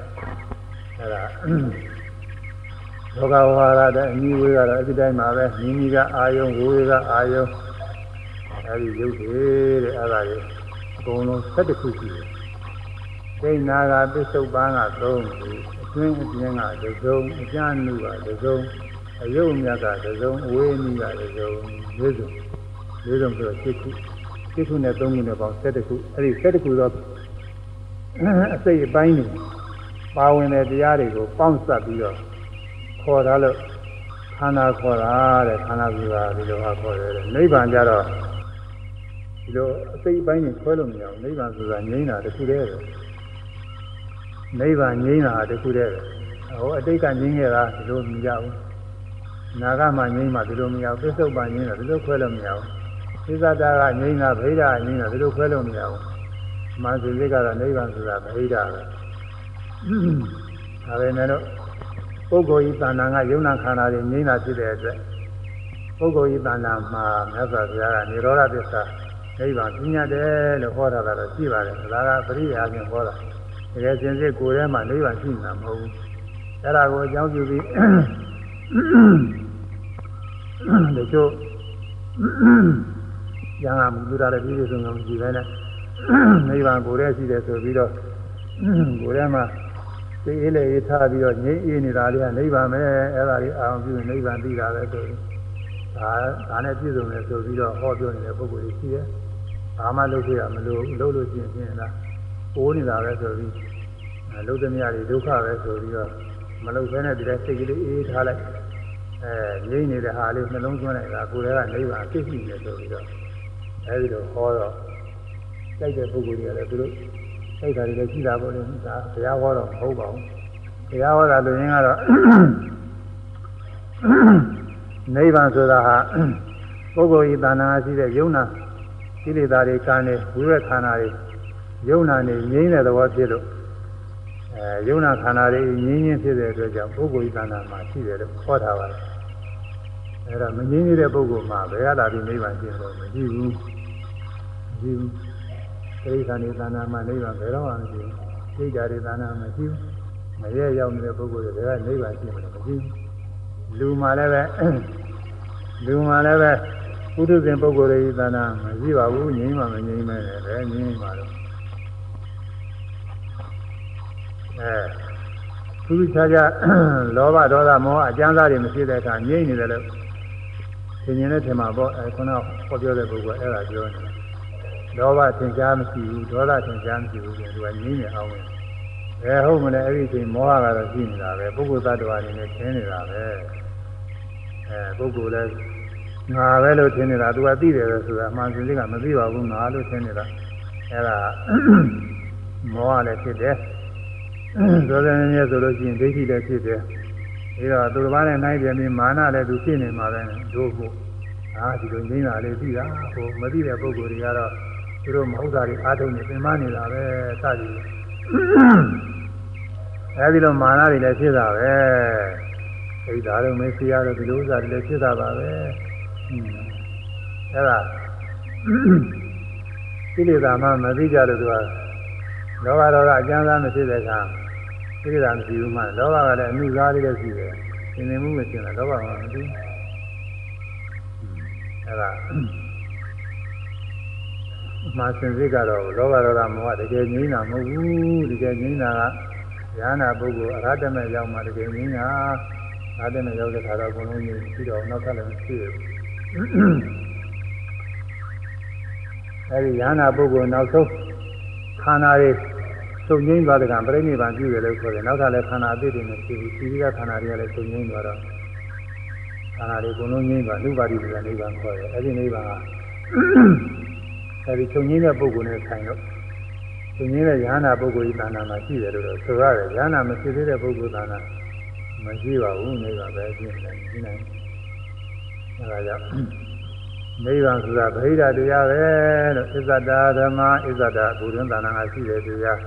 အဲ့ဒါလောကဝါရတဲ့အနည်းဝေးကတော့အဲ့ဒီတိုင်းမှာပဲမိမိကအာယုံဝေးကအာယုံ အဲ့ဒီရုပ်တွေတဲ့အဲ့ဒါတွေအကုန်လုံး7ခုရှိတယ်ဒိနာကပစ္စုပန်က3ခုအတွင်းအပြင်းကတစ်စုံအကျဉ်းနုကတစ်စုံအယုတ်မြတ်ကတစ်စုံအဝေးနည်းကတစ်စုံလေးစုံလေးစုံဆိုတော့7ခု7ခုနဲ့3ခုနဲ့ပေါင်း7ခုအဲ့ဒီ7ခုတော့အစိတ်အပိုင်းတွေပါဝင်တဲ့တရားတွေကိုပေါင်းစပ်ပြီးတော့ခေါ်ထားလို့ခန္ဓာခေါ်တာတဲ့ခန္ဓာဆိုတာဒီလိုဟာခေါ်တယ်နိဗ္ဗာန်ကြတော့ ဒီလိုအစိတ်အပိုင်းတွေခွဲလို့မရဘူးနိဗ္ဗာန်ဆိုတာငြိမ်းတာတစ်ခုတည်းပဲနိဗ္ဗာန်ငြိမ်းတာတခုတည်းပဲဟိုအတိတ်ကငြိမ်းခဲ့တာဒီလိုမရဘူးနာဂမှငြိမ်းမှဒီလိုမရဘူးပစ္စုပန်ငြိမ်းတာဒီလိုခွဲလို့မရဘူးသိသတာကငြိမ်းတာဗိဓာငြိမ်းတာဒီလိုခွဲလို့မရဘူးမန်စီစိတ်ကတော့နိဗ္ဗာန်ဆိုတာဗိဓာပဲဒါပဲနဲ့တော့ပုဂ္ဂိုလ်ဤတဏ္ဍာကယုံနာခန္ဓာတွေငြိမ်းတာဖြစ်တဲ့အတွက်ပုဂ္ဂိုလ်ဤတဏ္ဍာမှာမြတ်စွာဘုရားကនិရောဓသစ္စာ နိဗ္ဗာန်ပြညာတယ်လို့ဟောတာကတော့ရှိပါတယ်ဒါကပရိယာချင်းဟောတာတကယ်စင်စစ်ကိုယ်ထဲမှာနိဗ္ဗာန်ရှိနေတာမဟုတ်ဘူးအဲ့ဒါကိုအကြောင်းပြုပြီးတချို့ရဟန်းမူသူရတဲ့ပြည်စုံကမရှိဘဲနဲ့နိဗ္ဗာန်ကိုယ်ထဲရှိတယ်ဆိုပြီးတော့ကိုယ်ထဲမှာသိအေးလေရေးထားပြီးတော့ငြိမ်းအေးနေတာလေးကနိဗ္ဗာန်ပဲအဲ့ဒါလေးအောင်ပြုရင်နိဗ္ဗာန်သိတာပဲဆိုပြီးဒါဒါနဲ့ပြည့်စုံတယ်ဆိုပြီးတော့ဟောပြောနေတဲ့ပုဂ္ဂိုလ်ကြီးရှိတယ် ဘာမှလုပ်ပြရမလို့လုပ်လို့ရှိရင်ဖြင့်လားပိုးနေတာပဲဆိုပြီးလုပ်သမျှတွေဒုက္ခပဲဆိုပြီးတော့မလုပ်ဘဲနဲ့ဒီတိုင်းစိတ်ကလေးအေးထားလိုက်အဲငြိမ့်နေတဲ့ဟာလေးနှလုံးသွင်းလိုက်တာကိုယ်ကနိဗ္ဗာန်သိရှိနေဆိုပြီးတော့အဲဒီလိုဟောတော့ကြိုက်တဲ့ပုဂ္ဂိုလ်တွေကလည်းသူတို့စိတ်ဓာတ်တွေလည်းရှိတာပေါ့လေဒါဘုရားဟောတော့မဟုတ်ပါဘူးဘုရားဟောတာလူရင်းကတော့နိဗ္ဗာန်ဆိုတာဟာပုဂ္ဂိုလ်ဤတဏ္ဍာရှိတဲ့ယုံနာ ကိလေသာတွေကံနေဝိရခန္ဓာတွေယုံနာနေငြိမ်းတဲ့သဘောဖြစ်လို့အဲယုံနာခန္ဓာတွေငြင်းချင်းဖြစ်တဲ့အတွက်ကြောင့်ပုဂ္ဂိုလ်ဤတဏ္ဍာမှာရှိတယ်လို့ခေါ်ထားပါတယ်အဲဒါမငြင်းနေတဲ့ပုဂ္ဂိုလ်မှာဘယ်ရလာပြီးနိဗ္ဗာန်ရှိလို့မရှိဘူးမရှိဘူးတိဋ္ဌာန်ဤတဏ္ဍာမှာနိဗ္ဗာန်ဘယ်တော့မှမရှိဘူးသိကြတဲ့တဏ္ဍာမရှိဘူးမရဲရောက်နေတဲ့ပုဂ္ဂိုလ်တွေကနိဗ္ဗာန်ရှိမှလည်းမရှိဘူးလူမှာလည်းပဲလူမှာလည်းပဲ ပုထုဇဉ်ပုဂ္ဂိုလ်ရဲ့သဏ္ဍာန်မရှိပါဘူးငြိမ်းမှမငြိမ်းမဲနဲ့ပဲငြိမ်းပါတော့အဲသူခြားခြားလောဘဒေါသမောဟအကျမ်းစာတွေမရှိတဲ့အခါငြိမ်းနေတယ်လို့သင်ញင်တဲ့ထင်မှာပေါ့အဲခုနဟောပြောတဲ့ပုဂ္ဂိုလ်အဲ့ဒါပြောနေတယ်လောဘသင်ကြားမရှိဘူးဒေါသသင်ကြားမရှိဘူးသူကငြိမ်းနေအောင်ဝင်အဲဟုတ်မလဲအဲ့ဒီအချိန်မောဟကတော့ရှိနေတာပဲပုဂ္ဂိုလ်သတ္တဝါအနေနဲ့သင်နေတာပဲအဲပုဂ္ဂိုလ်လည်း ငါပဲလို့ထင်နေတာသူကသိတယ်ပဲဆိုတာအမှန်စင်စစ်ကမသိပါဘူးငါလို့ထင်နေတာအဲ့ဒါမောဟလည်းဖြစ်တယ်သောတယ်နည်းဆိုလို့ရှိရင်ဒိဋ္ဌိလည်းဖြစ်တယ်ပြီးတော့သူတစ်ပါးနဲ့နိုင်ပြန်ပြီးမာနလည်းသူဖြစ်နေမှာပဲတို့ဖို့အာဒီလိုငိမ့်တာလေးသိတာဟိုမသိတဲ့ပုဂ္ဂိုလ်တွေကတော့သူတို့မဟုတ်တာတွေအားထုတ်နေသင်မနေတာပဲစသည်အဲဒီလိုမာနတွေလည်းဖြစ်တာပဲဣဒ္ဓါတို့မေဆီယာတို့ဒီလိုဥစ္စာတွေလည်းဖြစ်တာပါပဲ အဲ့ဒါကိလေသာမှမသိကြလို့သူကလောဘဒေါသအကျဉ်းစားမဖြစ်တဲ့အခါကိလေသာမရှိဘူးမှလောဘကလည်းအမှုစားလေးလည်းရှိတယ်သင်္နေမှုမရှိရင်လောဘမှမသိအဲ့ဒါမာစင်စိတ်ကတော့လောဘဒေါသမောဟတကယ်ငြိမ်းတာမဟုတ်ဘူးတကယ်ငြိမ်းတာကဉာဏပုဂ္ဂိုလ်အရဟတမေရောက်မှတကယ်ငြိမ်းတာအရဟတမေရောက်တဲ့ခါတော့အကုန်လုံးကြီးပြီးတော့နောက်ထပ်လည်းမရှိဘူး အဲဒီယန္နာပုဂ္ဂိုလ်နောက်ဆုံးခန္ဓာတွေစုံငိမ့်သွားတဲ့ကံပြိဋိဘံပြုတယ်လို့ဆိုတယ်နောက်ထပ်လည်းခန္ဓာအသစ်တွေနဲ့ရှိပြီးစီရိကခန္ဓာတွေကလည်းစုံငိမ့်သွားတော့ခန္ဓာတွေအကုန်လုံးငိမ့်သွားလူပါတိကနိဗ္ဗာန်ခေါ်တယ်အဲဒီနိဗ္ဗာန်ကအဲဒီစုံငိမ့်တဲ့ပုဂ္ဂိုလ်နဲ့ဆိုင်တော့စုံငိမ့်တဲ့ယန္နာပုဂ္ဂိုလ်ဤတဏ္ဍာမှာရှိတယ်လို့ဆိုရတယ်ယန္နာမရှိသေးတဲ့ပုဂ္ဂိုလ်တဏ္ဍာမရှိပါဘူးနိဗ္ဗာန်ပဲရှိနေတယ်ရှိနေတယ် အဲဒါကြောင့်နိဗ္ဗာန်ဆိုတာဗိဓာတရားပဲလို့ဣဇဒာဓမ္မဣဇဒာဘုရင်တဏ္ဍာကရှိတဲ့တရား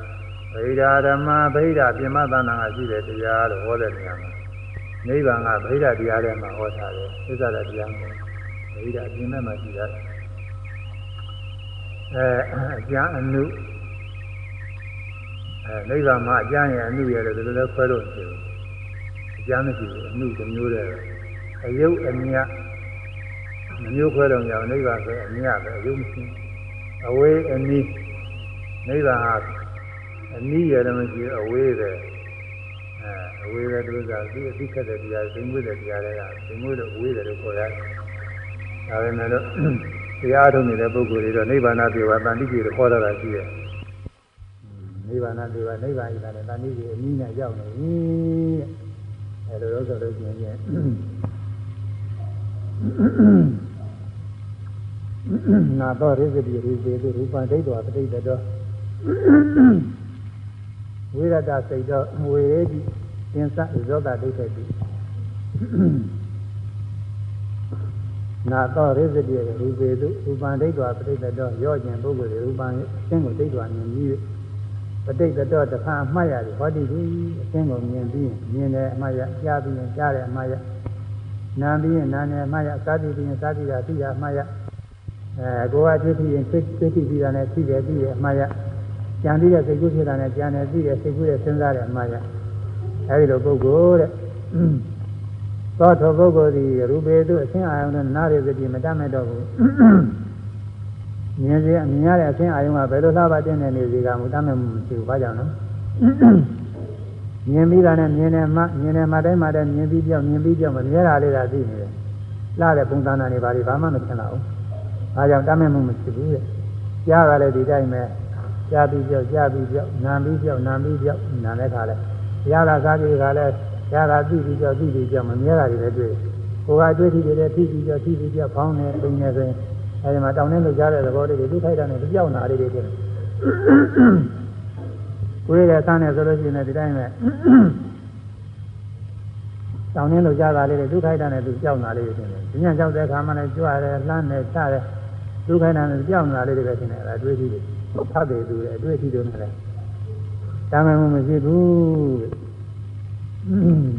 ဗိဓာဓမ္မဗိဓာပြမတဏ္ဍာကရှိတဲ့တရားလို့ဟောတဲ့နေရာမှာနိဗ္ဗာန်ကဗိဓာတရားထဲမှာဟောထားတယ်ဣဇဒာတရားမှာဗိဓာအပြင်မှာရှိတာအဲအကျမ်းအနုအဲနိဗ္ဗာန်မှာအကျမ်းရဲ့အနုရဲ့လည်းဒီလိုလဲခွဲလို့ရှိတယ်အကျမ်းမရှိဘူးအနုတစ်မျိုးတည်းအယုတ်အမြတ် မမျိုးခွဲတော့ကြောင်နိဗ္ဗာန်ဆိုအမြတ်ပဲအယုံမရှိအဝေးအနီးနိဗ္ဗာန်ဟာအနီးရတယ်မရှိအဝေးပဲအဲအဝေးပဲသူကသူအသိခက်တဲ့တရားသိမွေးတဲ့တရားတွေကသိမွေးလို့အဝေးတယ်လို့ခေါ်ရတယ်ဒါပေမဲ့လို့တရားထုတ်နေတဲ့ပုဂ္ဂိုလ်တွေတော့နိဗ္ဗာန်ပြေဝတန်တိပြေခေါ်တာရှိတယ်နိဗ္ဗာန်ပြေဝနိဗ္ဗာန်ဤတာနဲ့တန်တိပြေအနည်းနဲ့ရောက်နေပြီအဲလိုလို့ဆိုလို့ရှိရင် နာတော့ရိသတိရိသေသူရူပံဒိဋ္ဌဝပဋိတတောဝိရတစိတ်တော့ဝေရေတိသင်္သဇောတာဒိဋ္ဌတိနာသောရိသတိရူပေတုရူပံဒိဋ္ဌဝပဋိတ္တောရော့ကျင်ပုဂ္ဂိုလ်တွေရူပံအရှင်းကိုဒိဋ္ဌဝမြင်ပြီးပဋိတ္တောတခါအမှတ်ရတယ်ဟောတိဒီအရှင်းကိုမြင်ပြီးမြင်တယ်အမှတ်ရကြားပြီးရင်ကြားတယ်အမှတ်ရ နာပြီးရင်နာတယ်အမှတ်ရစားပြီးရင်စားပြီးတာသိတာအမှတ်ရအဲကိုယ်ကသိပြီးရင်သိသိပြီးတာနဲ့သိတယ်သိတယ်အမှတ်ရကြံပြီးတဲ့စိတ်ကူးဖြစ်တာနဲ့ကြံတယ်သိတယ်စိတ်ကူးတဲ့စဉ်းစားတယ်အမှတ်ရအဲဒီလိုပုဂ္ဂိုလ်တဲ့သောထောပုဂ္ဂိုလ်ဒီရူပေတုအရှင်းအာယုန်နဲ့နာရစတိမတတ်မဲ့တော့ဘူးမြင်စေအမြင်ရတဲ့အရှင်းအာယုန်ကဘယ်လိုလှပတဲ့နေနေစီကမတတ်မဲ့မှုမရှိဘူးဘာကြောင့်လဲ မြင်ပြီးတာနဲ့မြင်တယ်မှမြင်တယ်မှတိုင်းမှတိုင်းမြင်ပြီးပြောက်မြင်ပြီးပြောက်မမြဲတာလေးသာသိနေတယ်လှတဲ့ပုံသဏ္ဍာန်တွေဘာတွေဘာမှမဖြစ်လာဘူးဘာကြောင့်တတ်မဲ့မှုမရှိဘူးတဲ့ကြားကလည်းဒီတိုင်းပဲကြားပြီးပြောက်ကြားပြီးပြောက်နာပြီးပြောက်နာပြီးပြောက်နာတဲ့ခါလဲရတာစားပြီးခါလဲရတာသိပြီးကြောက်သိပြီးကြောက်မမြဲတာတွေလည်းတွေ့ကိုယ်ကတွေ့ထိတယ်ထိပြီးကြောက်ထိပြီးကြောက်ဖောင်းနေပိနေဆိုရင်အဲဒီမှာတောင်းနေလို့ကြားတဲ့သဘောလေးတွေသူထိုက်တာနဲ့သူကြောက်နာလေးတွေဖြစ်တယ် ကိုယ်ရဲ့ဆန်းနေဆိုလို့ရှိရင်ဒီတိုင်းပဲတောင်းနေလို့ကြားတာလေးတွေသူထိုက်တာနဲ့သူကြောက်နာလေးတွေဖြစ်တယ်ဒီညကြောက်တဲ့အခါမှလည်းကြွရတယ်လှမ်းနေချတယ်သူခိုင်းတာနဲ့ကြောက်နာလေးတွေပဲဖြစ်နေတယ်အတွေ့အထိတွေဖတ်တယ်သူအတွေ့အထိတွေနဲ့လည်းတာမန်မှုမရှိဘူး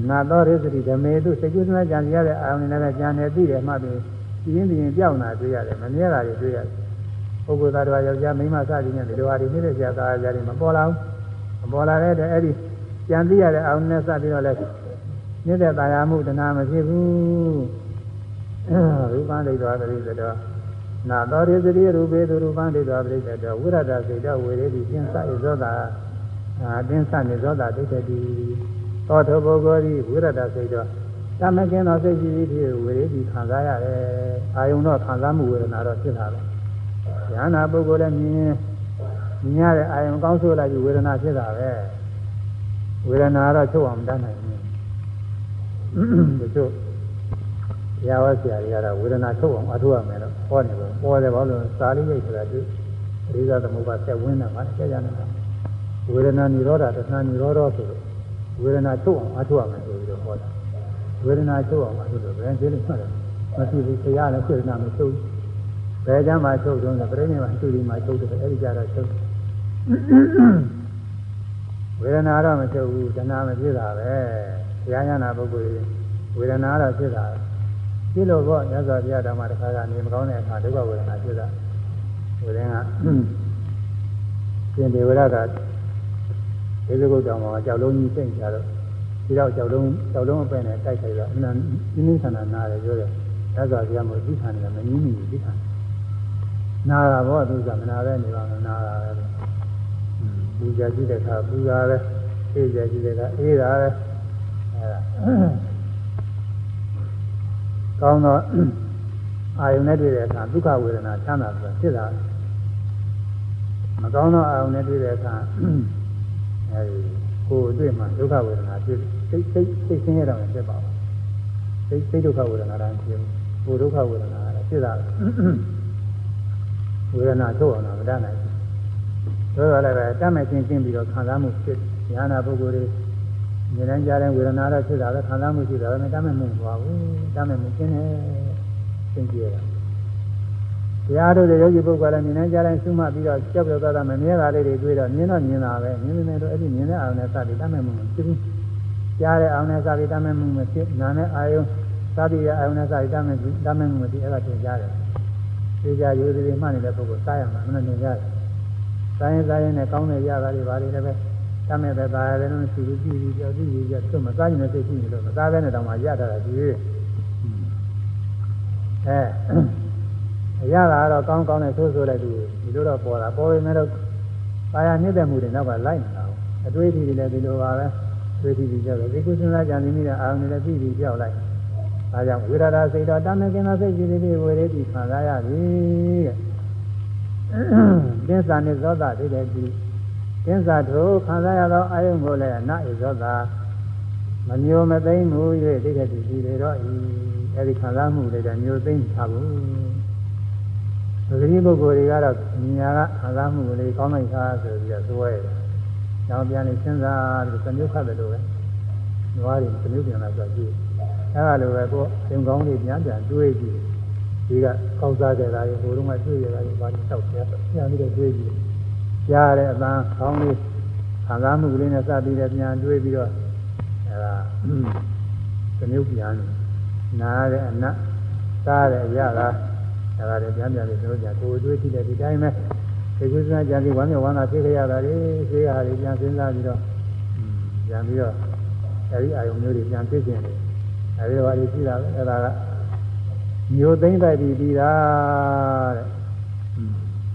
နာတော်ရစ္စတိဓမေတုစိတ်ကူးစမ်းကြံရတဲ့အာရုံနဲ့လည်းကြံနေသိတယ်မှပြီးပြင်းပြင်းပြောင်းတာတွေ့ရတယ်မမြဲတာတွေတွေ့ရတယ်ပုဂ္ဂိုလ်သားတော်ယောက်ျားမိန်းမစသည်နဲ့ဒီလိုဟာတွေနေတဲ့ဆရာသားကြတယ်မပေါ်လာဘူးမ ပေါ်လာတဲ့အတွက်အဲ့ဒီကြံသိရတဲ့အာရုံနဲ့စပြီးတော့လည်းနေတဲ့တာယာမှုတဏှာမရှိဘူးရူပံဒိဋ္ဌဝတရိသတောနာတော်ရစ္စတိရူပေသူရူပံဒိဋ္ဌဝပရိသတောဝိရဒစေတဝေရေတိသင်္စဣဇောတာအတင်းစနေဇောတာဒိဋ္ဌတိသောထပုဂ္ဂိုလ်ဤဝိရဒစိတ်တော့တမကင်းသောစိတ်ရှိသည်ဖြစ်ဝေရိတိခံစားရတယ်။အာယုံတော့ခံစားမှုဝေဒနာတော့ဖြစ်တာပဲ။ဉာဏ်နာပုဂ္ဂိုလ်လည်းမြင် မြင်ရတဲ့အာယုံကောင်းဆိုးလိုက်ပြီးဝေဒနာဖြစ်တာပဲ။ဝေဒနာတော့ချုပ်အောင်မတတ်နိုင်ဘူး။ဒီလိုတရားဝဆရာတွေကတော့ဝေဒနာချုပ်အောင်အထုရမယ်လို့ဟောနေလို့ပေါ်တယ်ဘာလို့စာလေးရိတ်ဆိုတာဒီအရိသသမုပ္ပါဆက်ဝင်တာပါဆက်ကြနေတာဝေဒနာនិရောဓတဏှာនិရောဓဆိုလို့ဝေဒနာချုပ်အောင်အထုတ်ရမယ်ဆိုပြီးတော့ဟောတာဝေဒနာချုပ်အောင်အထုတ်လို့ဘယ်ကျေးလို့မှတ်တယ်မရှိဘူးဆရာလည်းစေတနာမချုပ်ဘယ်ကြမ်းမှချုပ်တော့ပြိဋိမှာသူဒီမှာချုပ်တယ်အဲ့ဒီကြတော့ချုပ် ဝေဒနာတော့မချုပ်ဘူးတဏှာမဖြစ်တာပဲဘုရားညာနာပုဂ္ဂိုလ်ဝေဒနာတော့ဖြစ်တာဖြစ်လို့ပေါ့ညဇောဘုရားတော်မှာတစ်ခါကနေမကောင်းတဲ့အခါဒုက္ခဝေဒနာဖြစ်တာဝေဒနာရှင်ဒေဝရကဒီစကုတ်တောင်မှာကြောက်လုံးကြီးစိတ်ကြတော့ဒီတော့ကြောက်လုံးကြောက်လုံးအပဲ့နဲ့တိုက်ခိုက်တော့အနန္နင်းနင်းဆန္ဒနာတယ်ပြောတယ်ရသော်ပြမို့သိခံတယ်မငြင်းနေဘူးသိခံနာတာဘောသူကမနာပဲနေပါမနာတာပဲ ပူဇာကြည့်တဲ့အခါပူဇာပဲအေးကြကြည့်တဲ့အခါအေးတာပဲအဲဒါကောင်းတော့အာယုန်နဲ့တွေ့တဲ့အခါဒုက္ခဝေဒနာချမ်းသာဆိုတာဖြစ်တာမကောင်းတော့အာယုန်နဲ့တွေ့တဲ့အခါအဲဒီကိုယ်တွေ့မှဒုက္ခဝေဒနာဖြစ်စိတ်စိတ်စိတ်ဆင်းရဲတာလည်းဖြစ်ပါဘူးစိတ်စိတ်ဒုက္ခဝေဒနာတိုင်းဖြစ်ဘူးကိုယ်ဒုက္ခဝေဒနာလည်းဖြစ်တာဝေဒနာထုတ်အောင်တော့မတတ်နိုင်ဘူး ဆိုတော့လည်းပဲတတ်မဲ့ချင်းချင်းပြီးတော့ခံစားမှုဖြစ်ဉာဏပုဂ္ဂိုလ်တွေဉာဏ်ကြားတဲ့ဝေဒနာတော့ဖြစ်တာပဲခံစားမှုရှိတာပဲတတ်မဲ့မှုမသွားဘူးတတ်မဲ့မှုကျင်းတယ်သင်ကြရတာတရားတို့တဲ့ယောဂီပုဂ္ဂိုလ်လည်းမြင်နေကြတိုင်းရှုမှတ်ပြီးတော့ကြောက်ကြောက်သားသားမမြဲတာလေးတွေတွေ့တော့မြင်တော့မြင်တာပဲမြင်နေတယ်တော့အဲ့ဒီမြင်တဲ့အာရုံနဲ့စပြီးတတ်မဲ့မှုမဖြစ်ဘူးကြားတဲ့အာရုံနဲ့စပြီးတတ်မဲ့မှုမဖြစ်နာနဲ့အာရုံစပြီးတဲ့အာရုံနဲ့စပြီးတတ်မဲ့တတ်မဲ့မှုမဖြစ်အဲ့ဒါသင်ကြားတယ်သိကြရိုးသေးသေးမှတ်နေတဲ့ပုဂ္ဂိုလ်စားရမှာမနဲ့မြင်ကြတယ် စားရင်စားရင်နဲ့ကောင်းတဲ့ရတာတွေဘာတွေလည်းပဲတတ်မဲ့ပဲသားရတယ်လို့ရှိပြီးပြီးပြီးကြောက်ပြီးပြီးကြောက်သူ့မစားရင်လည်းသိရှိနေလို့မစားဘဲနဲ့တောင်မှရတာတာဒီအဲအရတာကတော့ကောင်းကောင်းနဲ့ဆိုးဆိုးလိုက်သူဒီလိုတော့ပေါ်တာပေါ်ပေမဲ့တော့ကာယနှိမ့်တဲ့မှုတွေတော့ကလိုက်နေတာကိုအတွေးထီတွေလည်းဒီလိုပါပဲတွေးထီတွေကြောက်တယ်ဒီကုသနာကြံနေမိတဲ့အာရုံတွေလည်းပြီးပြီးကြောက်လိုက်ဒါကြောင့်ဝိရဒစိတ်တော်တမကင်သောစိတ်ကြီးလေးဝေရေတိခံစားရပြီတဲ့ သစ္စာနဲ့ဇောတာဒိဋ္ဌိတိသစ္စာထိုခံစားရသောအာယုံကိုလည်းနာဣဇောတာမမျိုးမသိမ့်မှု၍ဒိဋ္ဌိတိဒီလေတော့ဤအဲဒီခံစားမှုတွေလည်းမျိုးသိမ့်ထားဘူးသတိပုဂ္ဂိုလ်တွေကတော့ညာကခံစားမှုလေးကောင်းလိုက်တာဆိုပြီးတော့သွဲတယ်။နောက်ပြန်နေစဉ်းစားပြီးသမျိုးခတ်တယ်လို့ပဲ။နွားတွေသမျိုးပြန်လာဆိုကြည့်။အဲလိုပဲကိုယ်သင်ကောင်းလေးပြန်ပြန်တွေးကြည့် ဒီကကောက်စားကြတာရေဟိုတုန်းကတွေ့ရတာရေဘာလို့တောက်ကြပြန်ပြီးတော့တွေ့ပြီးကြားရတဲ့အတန်းခေါင်းလေးခံစားမှုကလေးနဲ့စပြီးတော့ပြန်တွေ့ပြီးတော့အဲဒါသမြုပ်ပြန်နားရတဲ့အနတ်စားရတဲ့အရာကအဲဒါလည်းပြန်ပြန်ပြီးတို့ကြကိုယ်တွေ့ကြည့်တဲ့ဒီတိုင်းပဲဒီကုသနာကြံပြီးဝမ်းမြောက်ဝမ်းသာဖြစ်ကြရတာလေသိရတာတွေပြန်စဉ်းစားပြီးတော့ပြန်ပြီးတော့အဲဒီအာယုံမျိုးတွေပြန်သိကျင်တယ်အဲဒီဘာတွေရှိတာလဲအဲဒါက မျိုးသိမ့်တိုက်ပြီးပြီးတာတဲ့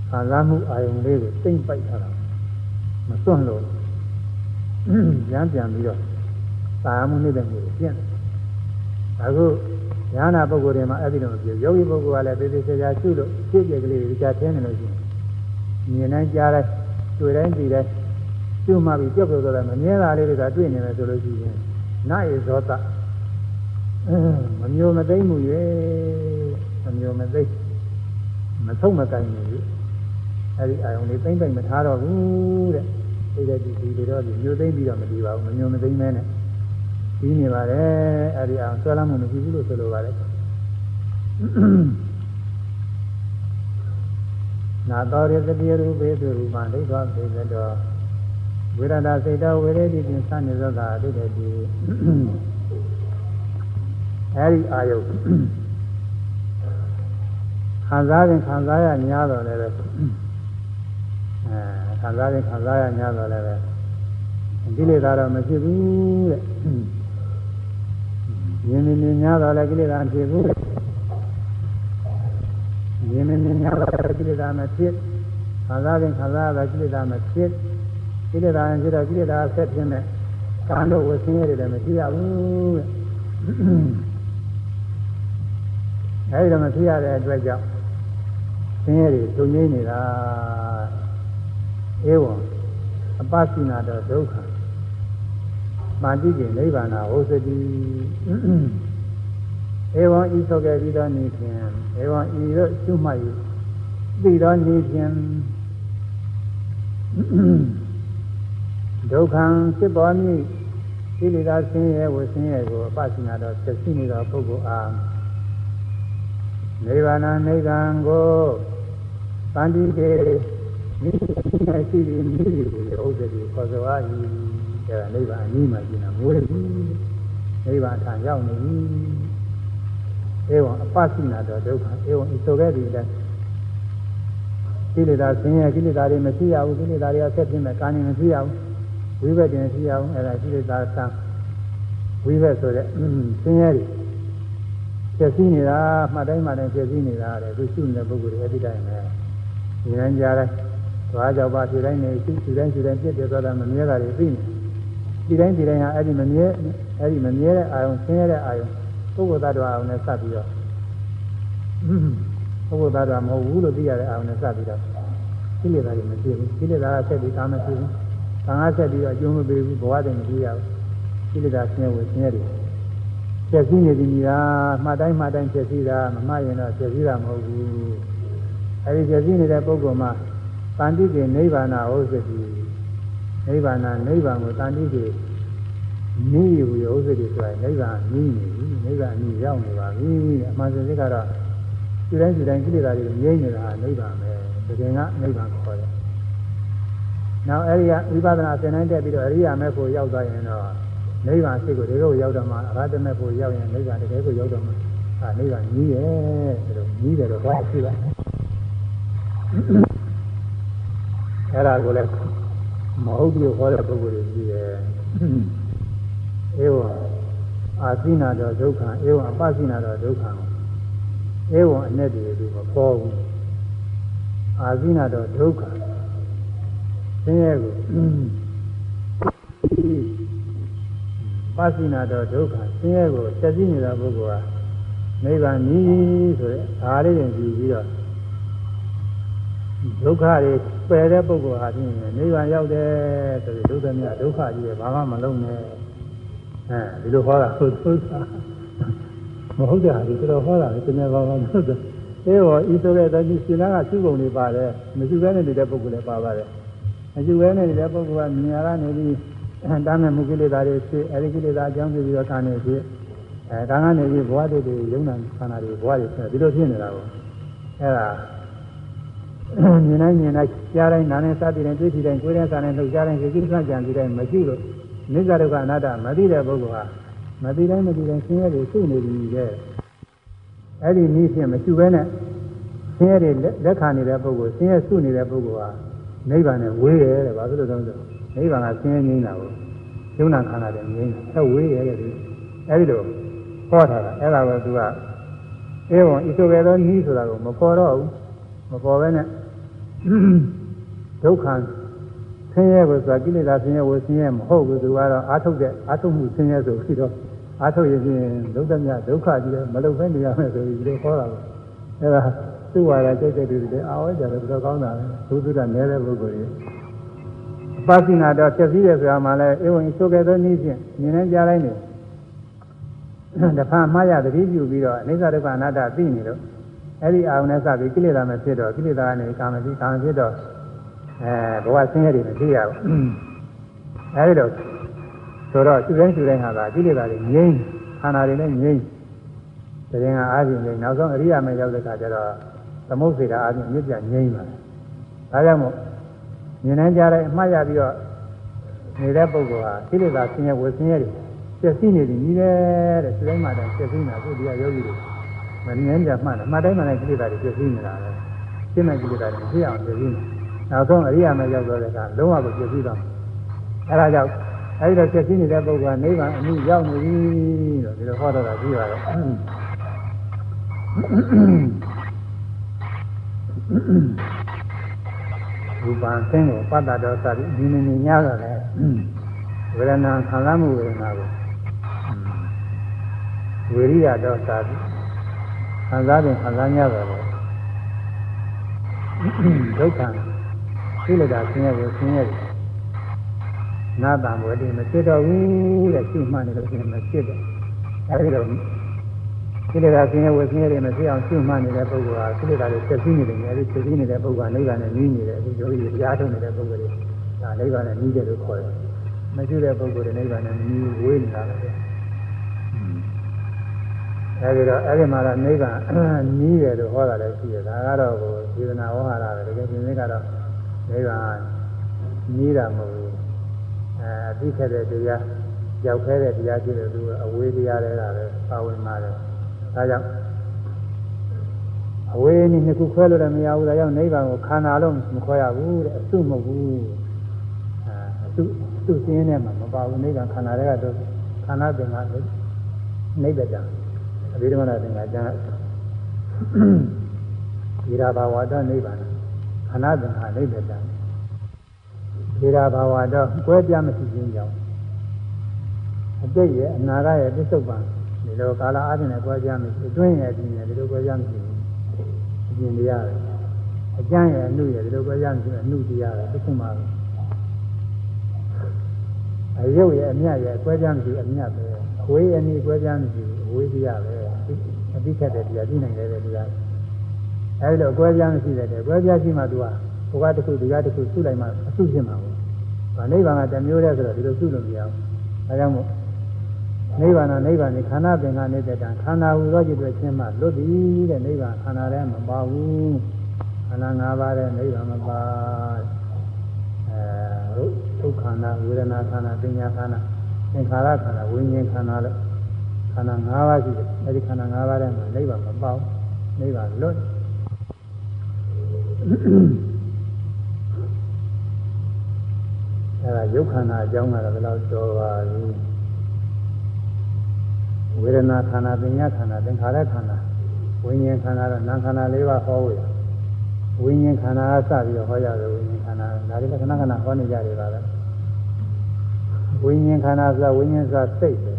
ခံစားမှုအာယုံလေးကိုသိမ့်ပိုက်ထားတာမစွန့်လို့ပြန်ပြန်ပြီးတော့သာမှုနေတဲ့မျိုးကိုပြင့်တယ်အခုညာနာပုဂ္ဂိုလ်တွေမှာအဲ့ဒီလိုပြောယောဂီပုဂ္ဂိုလ်ကလည်းသေသေးချာချာရှုလို့ရှင်းကြကလေးတွေကြာထင်းနေလို့ရှိရင်မြင်တိုင်းကြားတိုင်းတွေ့တိုင်းသိတိုင်းရှုမှပြီးကြောက်ကြောက်တော့မမြဲတာလေးတွေကတွေ့နေမယ်ဆိုလို့ရှိရင်နာယေဇောတ မမျိုးမသိမ့်မှုရဲ့မမျိုးမသိမ့်မဆုံးမကိုင်းဘူးအဲ့ဒီအာယုံလေးသိမ့်ပိုက်မထားတော့ဘူးတဲ့ဒီတဲ့ဒီဒီတော့ဒီမျိုးသိမ့်ပြီးတော့မဒီပါဘူးမမျိုးမသိမ့်မဲနဲ့ပြီးနေပါတယ်အဲ့ဒီအောင်ဆွဲလမ်းမှုမရှိဘူးလို့ဆိုလိုပါတယ်နာတော်ရသတိရူပေသူရူပံဒိဋ္ဌောသေသတောဝိရဒစိတ်တော်ဝိရေတိပင်စနေသောတာဒိဋ္ဌိတိ အဲ့ဒီအာယုခံစားရင်ခံစားရညာတော်လည်းပဲအဲခံစားရင်ခံစားရညာတော်လည်းပဲဒီလေသာတော့မရှိဘူးတဲ့ယင်းနေနေများတော့လည်းကိလေသာမဖြစ်ဘူးယင်းနေနေများတော့ကိလေသာမဖြစ်ခံစားရင်ခံစားရတာကိလေသာမဖြစ်ကိလေသာရင်ဖြစ်တော့ကိလေသာဆက်ဖြစ်နေကာလို့ဝဆင်းရဲတယ်လည်းမရှိရဘူးတဲ့ အဲဒီတော့မဖြစ်ရတဲ့အတွက်ကြောင့်ဆင်းရဲတွေတုံငိမ့်နေတာဧဝံအပ္ပစိနာတော့ဒုက္ခမာတိကေနိဗ္ဗာန်ဟောစတိဧဝံဤသောကဲ့ပြီးသောနေဖြင့်ဧဝံဤတို့ရှုမှတ်၍သိသောနေဖြင့်ဒုက္ခံဖြစ်ပေါ်မည်ဒီလေသာဆင်းရဲဝဆင်းရဲကိုအပ္ပစိနာတော့ဖြစ်ရှိနေသောပုဂ္ဂိုလ်အား နိဗ္ဗာန်နိဗ္ဗာန်ကိုတန်တိကေမိရှိသည်မိသည်ကိုဥစ္စတိခေါ်ဆိုအား၏အဲဒါနိဗ္ဗာန်အနည်းမှကျင်တာမိုးရပြီနိဗ္ဗာန်ထံရောက်နေပြီဧဝံအပ္ပစိနာတော်ဒုက္ခဧဝံဤဆိုခဲ့သည်တဲ့ကိလေသာဆင်းရဲကိလေသာတွေမရှိရဘူးကိလေသာတွေကဆက်ပြင်းမဲ့ကာနေမရှိရဘူးဝိဘက်တင်ရှိရဘူးအဲဒါကိလေသာဆံဝိဘက်ဆိုတဲ့ဆင်းရဲတွေ ဖြစ်စီနေတာမှတ်တိုင်းမှတ်တိုင်းဖြစ်စီနေတာတဲ့သူရှုနေတဲ့ပုဂ္ဂိုလ်တွေအဲ့ဒီတိုင်းပဲဒီတိုင်းကြားတိုင်းသွားကြောက်ပါဒီတိုင်းနေရှုဒီတိုင်းဒီတိုင်းပြည့်တယ်ဆိုတာမမြဲတာတွေသိနေဒီတိုင်းဒီတိုင်းဟာအဲ့ဒီမမြဲအဲ့ဒီမမြဲတဲ့အာယုံဆင်းရဲတဲ့အာယုံပုဂ္ဂိုလ်သတ္တဝါအာယုံနဲ့စပ်ပြီးတော့ပုဂ္ဂိုလ်သတ္တဝါမဟုတ်ဘူးလို့သိရတဲ့အာယုံနဲ့စပ်ပြီးတော့ကိလေသာတွေမဖြစ်ဘူးကိလေသာကဆက်ပြီးကာမဖြစ်ဘူး။ဘာငါဆက်ပြီးတော့အကျိုးမပေးဘူးဘဝတည်းမကြည့်ရဘူး။ကိလေသာဆင်းရဲဝဆင်းရဲတွေ ဖြစ်စည်းနေပြီလားမှတ်တိုင်းမှတ်တိုင်းဖြစ်စည်းတာမမှတ်ရင်တော့ဖြစ်စည်းတာမဟုတ်ဘူး။အဲဒီဖြစ်စည်းနေတဲ့ပုဂ္ဂိုလ်မှာတန်တိကေနိဗ္ဗာန်ဟောစတိနိဗ္ဗာန်နိဗ္ဗာန်ကိုတန်တိကေနိယဝေဥစ္စတိဆိုတာနိဗ္ဗာန်နည်းနေပြီနိဗ္ဗာန်နည်းရောက်နေပါပြီအမှန်စင်စစ်ကတော့ဒီတိုင်းဒီတိုင်းကိလေသာတွေငြိမ့်နေတာနိဗ္ဗာန်ပဲတကယ်ကနိဗ္ဗာန်ခေါ်တယ်နောက်အဲဒီကဝိပဿနာသင်တိုင်းတက်ပြီးတော့အရိယာမေဖို့ရောက်သွားရင်တော့ နိဗ္ဗာန်စိတ်ကိုတကယ်ကိုရောက်တော့မှအရဟတမေဖို့ရောက်ရင်နိဗ္ဗာန်တကယ်ကိုရောက်တော့မှအာနိဗ္ဗာန်ကြီးရဲ့ဒါလိုကြီးတယ်တော့ဘာဖြစ်လဲအဲ့ဒါကိုလည်းမဟုတ်ဘူးခေါ်တဲ့ပုဂ္ဂိုလ်တွေကြီးတယ်ဧဝံအာသိနာတော်ဒုက္ခဧဝံအပသိနာတော်ဒုက္ခဧဝံအ내တည်းသူမပေါ်ဘူးအာသိနာတော်ဒုက္ခဆင်းရဲကို ပသိနာတော်ဒုက္ခဆင်းရဲကိုတက်သိနေတာပုဂ္ဂိုလ်ဟာနိဗ္ဗာန်နည်းဆိုတဲ့ဒါလေးရင်ကြည့်ပြီးတော့ဒုက္ခတွေပယ်တဲ့ပုဂ္ဂိုလ်ဟာဖြင့်နိဗ္ဗာန်ရောက်တယ်ဆိုပြီးဒုက္ခမြဒုက္ခကြီးပဲဘာမှမလုပ်နဲ့အဲဒီလိုဟောတာဟုတ်သုသာမဟုတ်ကြဘူးတော်ဟောတာလေတကယ်ဘာမှမဟုတ်ဘူးအဲဟောဤဆိုတဲ့တတိရှင်လာကသူ့ပုံတွေပါတယ်မရှိဘဲနဲ့နေတဲ့ပုဂ္ဂိုလ်လည်းပါပါတယ်မရှိဘဲနဲ့နေတဲ့ပုဂ္ဂိုလ်ကမြင်ရတာနေပြီး တားမဲ့မှုကိလေသာတွေဖြစ်အဲဒီကိလေသာအကြောင်းပြုပြီးတော့ခံနေဖြစ်အဲကံကနေပြီးဘဝတည်းတည်းယုံနာခန္ဓာတွေဘဝတွေဆိုဒီလိုဖြစ်နေတာကိုအဲ့ဒါမြင်တိုင်းမြင်တိုင်းကြားတိုင်းနားနဲ့စသည်တိုင်းတွေ့ထိတိုင်းကိုယ်နဲ့စာနဲ့လှုပ်ရှားတိုင်းစိတ်ကကြံပြီးတိုင်းမရှိလို့နိစ္စဒုက္ခအနတ္တမသိတဲ့ပုဂ္ဂိုလ်ဟာမသိတိုင်းမသိတိုင်းဆင်းရဲတွေရှိနေပြီလေအဲ့ဒီနည်းဖြင့်မရှိဘဲနဲ့ဆင်းရဲတွေလက်ခံနေတဲ့ပုဂ္ဂိုလ်ဆင်းရဲစုနေတဲ့ပုဂ္ဂိုလ်ဟာနိဗ္ဗာန်နဲ့ဝေးတယ်တဲ့ဘာဖြစ်လို့လဲဆိုတော့ နိဗ္ဗာန်ကဆင်းရဲငြိမ်းတာကိုယုံနာခန္ဓာတွေငြိမ်းတယ်ဆက်ဝေးတယ်တဲ့ဒီအဲ့ဒီလိုဟောထားတာအဲ့ဒါကိုသူကအေဝံဣဆိုပဲသောနည်းဆိုတာကိုမပေါ်တော့ဘူးမပေါ်ဘဲနဲ့ဒုက္ခဆင်းရဲကိုဆိုတာကိလေသာဆင်းရဲကိုဆင်းရဲမဟုတ်ဘူးသူကတော့အာထုတ်တဲ့အာထုတ်မှုဆင်းရဲဆိုပြီးတော့အာထုတ်ရင်ဖြင့်ဒုက္ခမြဒုက္ခကြီးတယ်မလုံဖဲနေရမယ်ဆိုပြီးဒီလိုခေါ်တာကိုအဲဒါသူ့ဝါရကြိတ်တဲ့တူတွေအာဝဲကြတယ်ဘယ်တော့ကောင်းတာလဲဘုသူကနဲတဲ့ပုဂ္ဂိုလ်ကြီး အပသိနာတော့ဖြစ်စည်းတယ်ဆိုတာမှလည်းအေဝံဆိုခဲ့သောနည်းဖြင့်မြင်နေကြတိုင်းနေတဖန်မှားရသတိပြုပြီးတော့အိသဒုက္ခအနတ္တသိနေလို့အဲ့ဒီအာရုံနဲ့စပြီးကိလေသာမဖြစ်တော့ကိလေသာကနေကာမတိကာမဖြစ်တော့အဲဘဝဆင်းရဲတွေမဖြစ်ရဘူးအဲဒီတော့ဆိုတော့သူတိုင်းသူတိုင်းဟာကကိလေသာတွေငြိမ်းခန္ဓာတွေလည်းငြိမ်းတရင်ကအားဖြင့်လည်းနောက်ဆုံးအရိယာမေရောက်တဲ့အခါကျတော့သမုတ်စေတာအားဖြင့်မြစ်ပြငြိမ်းပါတယ်ဒါကြောင့်မို့ မြင်နိုင်ကြတဲ့အမှားရပြီးတော့နေတဲ့ပုဂ္ဂိုလ်ဟာကိလေသာဆင်းရဲဝေဆင်းရဲတွေပြည့်စည်နေပြီကြီးတယ်တဲ့သူတိုင်းမှာတိုင်းပြည့်စည်နေတာကိုဒီကယောဂီတွေမငြင်းကြမှတ်တယ်မှတ်တိုင်းမှတိုင်းကိလေသာတွေပြည့်စည်နေတာလေရှင်းတဲ့ကိလေသာတွေဖြစ်အောင်ပြည့်စည်နေနောက်ဆုံးအရိယာမေရောက်တော့တဲ့အခါလုံးဝကိုပြည့်စည်တော့အဲဒါကြောင့်အဲဒီတော့ဖြစ်နေတဲ့ပုဂ္ဂိုလ်ကနိဗ္ဗာန်အမှုရောက်နေပြီလို့ဒီလိုဟောတော့တာပြီးပါတယ် ရူပံသင်္ကိုပတ္တတော်စသည်ဒီနေနေညတော့လေဝေဒနာခံစားမှုဝေဒနာကိုဝေရိယတော်စသည်ခံစားရင်ခံစားညတော့လေဒုက္ခသိလတာဆင်းရဲကိုဆင်းရဲတယ်နာတံဝတိမဖြစ်တော့ဘူးတဲ့ရှိမှနေလို့ရှိရင်မဖြစ်တော့အဲဒီတော့ ကိလေသာဆင်းရဲဝဆင်းရဲတွေမဖြစ်အောင်ရှိမှနေတဲ့ပုဂ္ဂိုလ်ဟာကိလေသာတွေဆက်ပြီးနေတယ်အဲဒီဆက်ပြီးနေတဲ့ပုဂ္ဂိုလ်ကနိဗ္ဗာန်နဲ့နီးနေတယ်အခုယောဂီတရားထုတ်နေတဲ့ပုဂ္ဂိုလ်တွေဒါနိဗ္ဗာန်နဲ့နီးတယ်လို့ခေါ်တယ်မရှိတဲ့ပုဂ္ဂိုလ်တွေနိဗ္ဗာန်နဲ့နီးဝေးနေတာပဲအဲဒီတော့အဲဒီမှာတော့နိဗ္ဗာန်နီးတယ်လို့ဟောတာလည်းရှိတယ်ဒါကတော့ကိုသေဒနာဝဟာရပဲတကယ်ရှင်လေးကတော့နိဗ္ဗာန်နီးတာမဟုတ်ဘူးအဲအသိခဲ့တဲ့တရားရောက်ခဲ့တဲ့တရားရှိတယ်သူအဝေးတရားတွေကလည်းပါဝင်ပါတယ် ဒါကြောင့်အဝေးနည်းနှစ်ခုခွဲလို့လည်းမရဘူးဒါကြောင့်နိဗ္ဗာန်ကိုခန္ဓာလုံးမခွဲရဘူးတဲ့အစုမဟုတ်ဘူးအဲအစုအစုစင်းထဲမှာမပါဘူးနိဗ္ဗာန်ခန္ဓာတွေကတော့ခန္ဓာသင်္ခါနိဗ္ဗာန်အဘိဓမ္မာသင်္ခါကျမ်းဒီရာဘာဝတ္တနိဗ္ဗာန်ခန္ဓာသင်္ခါနိဗ္ဗာန်ဒီရာဘာဝတော့ကွဲပြားမရှိခြင်းကြောင့်အတိတ်ရဲ့အနာဂတ်ရဲ့ပြစ္ဆုတ်ပံ ဒီလိုကာလအားဖြင့်လည်းကွဲပြားမရှိအတွင်းရဲ့အပြင်ရဲ့ဒီလိုကွဲပြားမရှိဘူးအပြင်တရားပဲအကျမ်းရဲ့အနုရဲ့ဒီလိုကွဲပြားမရှိဘူးအနုတရားပဲတစ်ခုမှအယုတ်ရဲ့အမြတ်ရဲ့ကွဲပြားမရှိဘူးအမြတ်ပဲအဝေးအနည်းကွဲပြားမရှိဘူးအဝေးတရားပဲအသိခက်တဲ့တရားသိနိုင်တဲ့တရားအဲဒီလိုကွဲပြားမရှိတဲ့ကွဲပြားရှိမှသူကဘဝတစ်ခုဒီကတစ်ခုစုလိုက်မှအစုဖြစ်မှာပေါ့။ဗာနိဗ္ဗာန်ကတမျိုးတည်းဆိုတော့ဒီလိုစုလို့မရဘူး။ဒါကြောင့်မို့ နိဗ္ဗာန်နိဗ္ဗာန်ဒီခန္ဓာပင်ကနေတတံခန္ဓာဟူသောจิตတွေချင်းမှလွတ်သည်တဲ့နိဗ္ဗာန်ခန္ဓာထဲမပါဘူးခန္ဓာ၅ပါးတဲ့နိဗ္ဗာန်မပါအဲဒုက္ခန္ဓာဝေဒနာခန္ဓာပညာခန္ဓာသင်္ခါရခန္ဓာဝိညာဉ်ခန္ဓာလို့ခန္ဓာ၅ပါးရှိတယ်အဲဒီခန္ဓာ၅ပါးထဲမှာနိဗ္ဗာန်မပါဘူးနိဗ္ဗာန်လွတ်အဲဒါယုတ်ခန္ဓာအကြောင်းကတော့ဘယ်လောက်တော်ပါလဲ ဝေဒနာခန္ဓာပညာခန္ဓာသင်္ခါရခန္ဓာဝိညာဉ်ခန္ဓာတော့နာမ်ခန္ဓာ၄ပါးဟောဝေဝိညာဉ်ခန္ဓာအစပြီးတော့ဟောရတယ်ဝိညာဉ်ခန္ဓာဒါတွေလည်းခဏခဏဟောနေကြတယ်ပါပဲဝိညာဉ်ခန္ဓာဆိုဝိညာဉ်ဆိုစိတ်ပဲ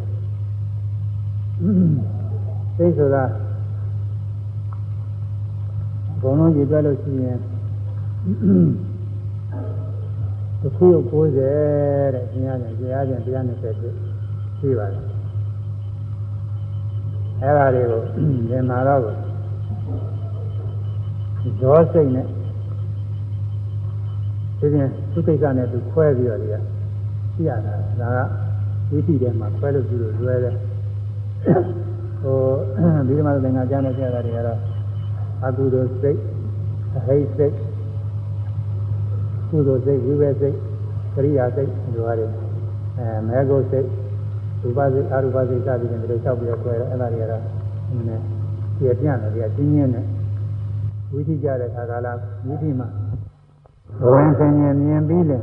စိတ်ဆိုတာဘုံလုံးကြည့်ပြလို့ရှိရင်တစ်ခု90တဲ့ကျင်ရတယ်ကျင်ရခြင်း120ပြည့်ရှိပါတယ် အဲ့ဒါတွေကိုသင်္မာတော့ကိုဇောစိတ်နဲ့ဒီပြင်သူကိစ္စနဲ့သူခွဲပြီးတော့ဒီကရှိရတာဒါကဝိသိထဲမှာခွဲလို့ပြုလို့လွယ်တယ်ဟိုဒီမှာသင်္ကန်းကျမ်းတဲ့ဆရာတွေကတော့အကုသိုလ်စိတ်အဟိတ်စိတ်ကုသိုလ်စိတ်ဝိဘစိတ်ကရိယာစိတ်ဒီလိုဟာတွေအဲမေဂုစိတ် ရူပစိတ်အရူပစိတ်စသည်ဖြင့်ဒီလိုလျှောက်ပြီးတော့ခွဲတယ်အဲ့ဒါတွေကတော့နည်းနည်းပြည့်ပြန့်တယ်ဒီကချင်းချင်းနဲ့ဝိသိကြတဲ့ခါကာလဝိသိမှာဘဝင်ဆင်ញင်မြင်ပြီးလဲ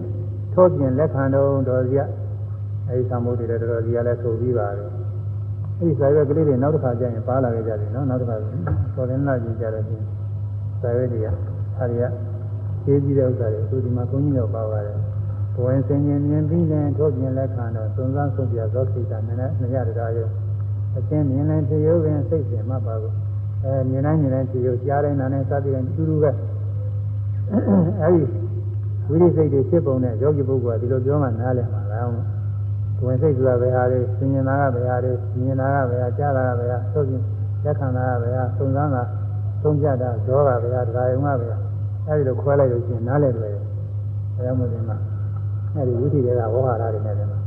ထို့ပြင်လက်ခံတော်တော်စီရအဲဒီသံမှုတွေလည်းတော်တော်စီရလည်းဆိုပြီးပါတယ်အဲဒီစာရွက်ကလေးတွေနောက်တစ်ခါကျရင်ပါလာကြကြတယ်နော်နောက်တစ်ခါဆိုရင်လာကြည့်ကြတယ်ပြင်စာရွက်တွေကအဲဒီကကျေးကြီးတဲ့ဥစ္စာတွေသူဒီမှာကိုကြီးတော့ပါပါတယ်ဘ ဝင်ဆင်ញင်မြင်ပြီးလဲထို့ပြင်လက်ခံတော်သုံးစားဆုံးပြသောခိတာနည်းနည်းနှစ်ရတရားရောအချင်းမြင်လဲတရုပ်ပင်စိတ်စဉ်မှပါဘူးအဲမြင်တိုင်းမြင်တိုင်းတရုပ်ကြားတိုင်းနားတိုင်းစသည်ဖြင့်တူတူပဲအဲဒီဝိရိစိတ်တွေဖြစ်ပုံနဲ့ယောဂီပုဂ္ဂိုလ်ကဒီလိုပြောမှနားလည်မှာလား။ဝင်စိတ်ဆိုတာဘယ်ဟာလဲ၊သင်ញင်တာကဘယ်ဟာလဲ၊မြင်တာကဘယ်ဟာ၊ကြားတာကဘယ်ဟာ၊သို့ပြင်လက်ခံတာကဘယ်ဟာ၊သုံးသမ်းတာသုံးပြတာဇောကဘယ်ဟာ၊တရားယုံကဘယ်ဟာအဲဒီလိုခွဲလိုက်လို့ရှိရင်နားလည်တယ်။အဲဒါမှမဟုတ်မှာ အဲဒီဝိသိတွေကဝေါဟာရတွေနဲ့တည်းမှာ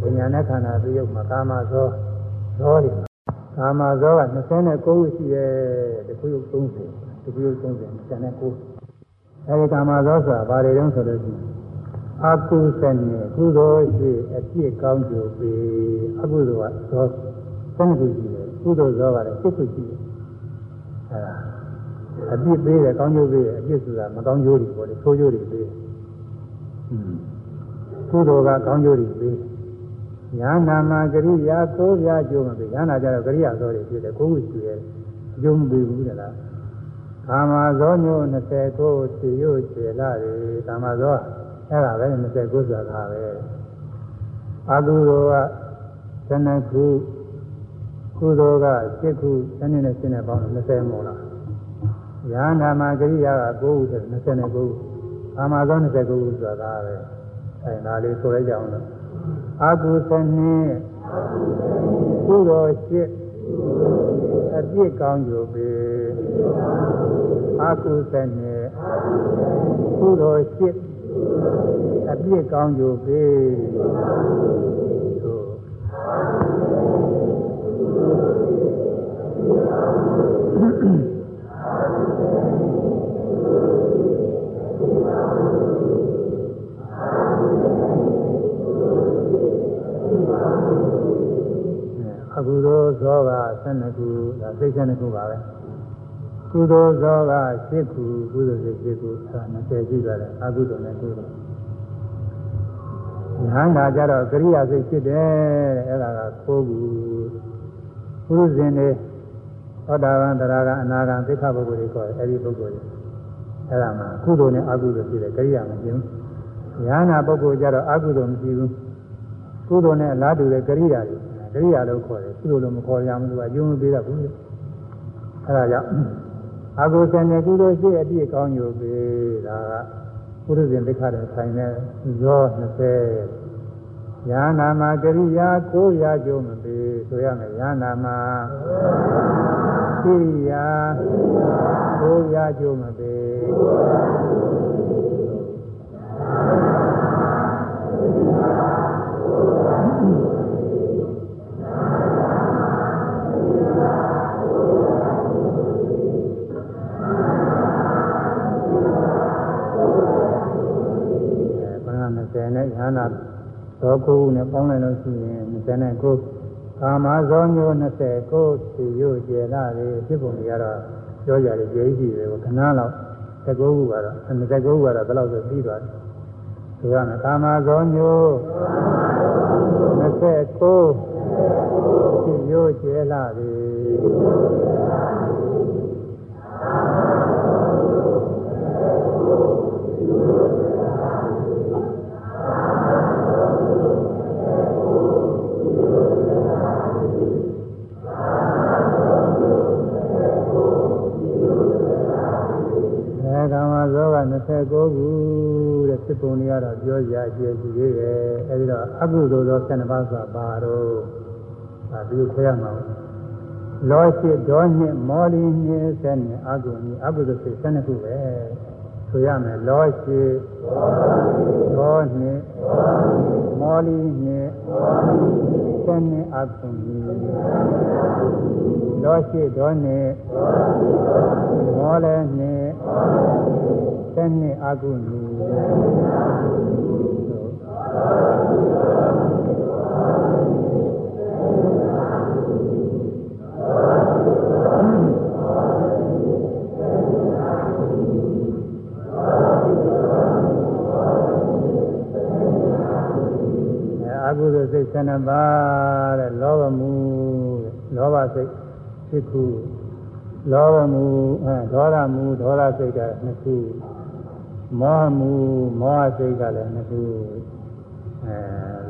ဝိညာဉ်နဲ့ခန္ဓာပြုတ်မှာကာမဇောဇောတွေကာမဇောက29ခုရှိတယ်တခုရုပ်30တခုရုပ်30 29အဲဒီကာမဇောဆိုတာဘာတွေတုံးဆိုလို့ရှိရင်အကုသနဲ့ကုသိုလ်ရှိအပြည့်ကောင်းကြပေအကုသိုလ်ကဇောဆန်းခုရှိတယ်ကုသိုလ်ဇောကလည်းစိတ်ခုရှိတယ်အဲဒါအပြည့်ပေးတယ်ကောင်းကျိုးပေးတယ်အပြည့်ဆိုတာမကောင်းကျိုးတွေပေါ့လေဆိုးကျိုးတွေပေးတယ် ကုသိုလ်ကကောင်းကျိုးတွေပေးညာနာမှာကရိယာကိုးပြကျိုးမပေးညာနာကြတော့ကရိယာဇောတွေဖြစ်တယ်ကိုယ်ကိုရှိတယ်အကျိုးမပေးဘူးတလားကာမဇောညို20ကိုစီရွခြေလာတယ်ကာမဇောအဲ့ဒါပဲ20ကိုဆိုတာပဲအကုသိုလ်က12ခုကုသိုလ်က7ခု7နဲ့7နဲ့ပေါင်း20မို့လားယာနာမကရိယာက9ခုဆို29ခုကာမဇော29ခုဆိုတာပဲ အဲ့ဒါလေးဆိုလိုက်ကြအောင်လို့အကုသနှစ်ကုသိုလ်7အပြည့်ကောင်းကြပေအကုသနဲ့ကုသိုလ်ရှိအပြည့်ကောင်းကြပေသို့အ ကုသိုလ်ဇောက12ခုဒါစိတ်12ခုပါပဲကုသိုလ်ဇောက7ခုကုသိုလ်စိတ်7ခုအဲ20ရှိပါတယ်အကုသိုလ်နဲ့ကုသိုလ်ဉာဏ်သာကြတော့ကရိယာစိတ်ဖြစ်တယ်အဲ့ဒါက9ခုပုရုဇဉ်တွေသောတာပန်တရားကအနာဂံသိက္ခာပုဂ္ဂိုလ်တွေခေါ်တယ်အဲ့ဒီပုဂ္ဂိုလ်တွေအဲ့ဒါမှကုသိုလ်နဲ့အကုသိုလ်ဖြစ်တယ်ကရိယာမကျင်းဉာဏ်နာပုဂ္ဂိုလ်ကြတော့အကုသိုလ်မရှိဘူးကုသိုလ်နဲ့အလားတူတဲ့ကရိယာတွေ ကရိယာလို့ခေါ်တယ်ကုသိုလ်လို့မခေါ်ရဘူးသူကအကျိုးမပေးတတ်ဘူးအဲ့ဒါကြောင့်အကုသနဲ့ကုသိုလ်ရှိအပြည့်ကောင်းอยู่ပေဒါကပုရိသေသိက္ခာတွေဆိုင်တဲ့ဇော20ယာနာမကရိယာကိုရာကျုံမပေဆိုရမယ်ယာနာမကရိယာကိုရာကျုံမပေ 20နဲ့ဉာဏသောကုနဲ့ပေါင်းလိုက်လို့ရှိရင်29ကာမဇောညို29စီရွကျေလာတယ်ဖြစ်ပုံတွေကတော့ပြောကြတယ်ကျေးကြီးတယ်ခဏလောက်19ခုကတော့29ခုကတော့ဘယ်လောက်ဆိုပြီးသွားတယ်ဆိုရမယ်ကာမဇောညို29စီရွကျေလာတယ် 29ခုတဲ့ဖြစ်ပုံတွေကတော့ပြောကြအကျယ်ရှိသေးတယ်အဲဒီတော့အကုသိုလ်သော12ပါးဆိုတာဘာတော့ဒါဒီခွဲရမှာလောရှိဒေါညစ်မောလီညစ်ဆက်နဲ့အကုညစ်အကုသိုလ်စိတ်12ခုပဲဆိုရမယ်လောရှိလောနှင့်မောလီနှင့်သင်္နှအကုမီလောရှိဒေါနှင့်မောလည်းနှင့် သင်္နှအကုမီကုသိုလ်စိတ်7ပါးတဲ့လောဘမှုတဲ့လောဘစိတ်7ခုလောဘမှုအဲဒေါသမှုဒေါသစိတ်က2ခု မောဟမှုမောဟစိတ်ကလည်း2ခုအဲ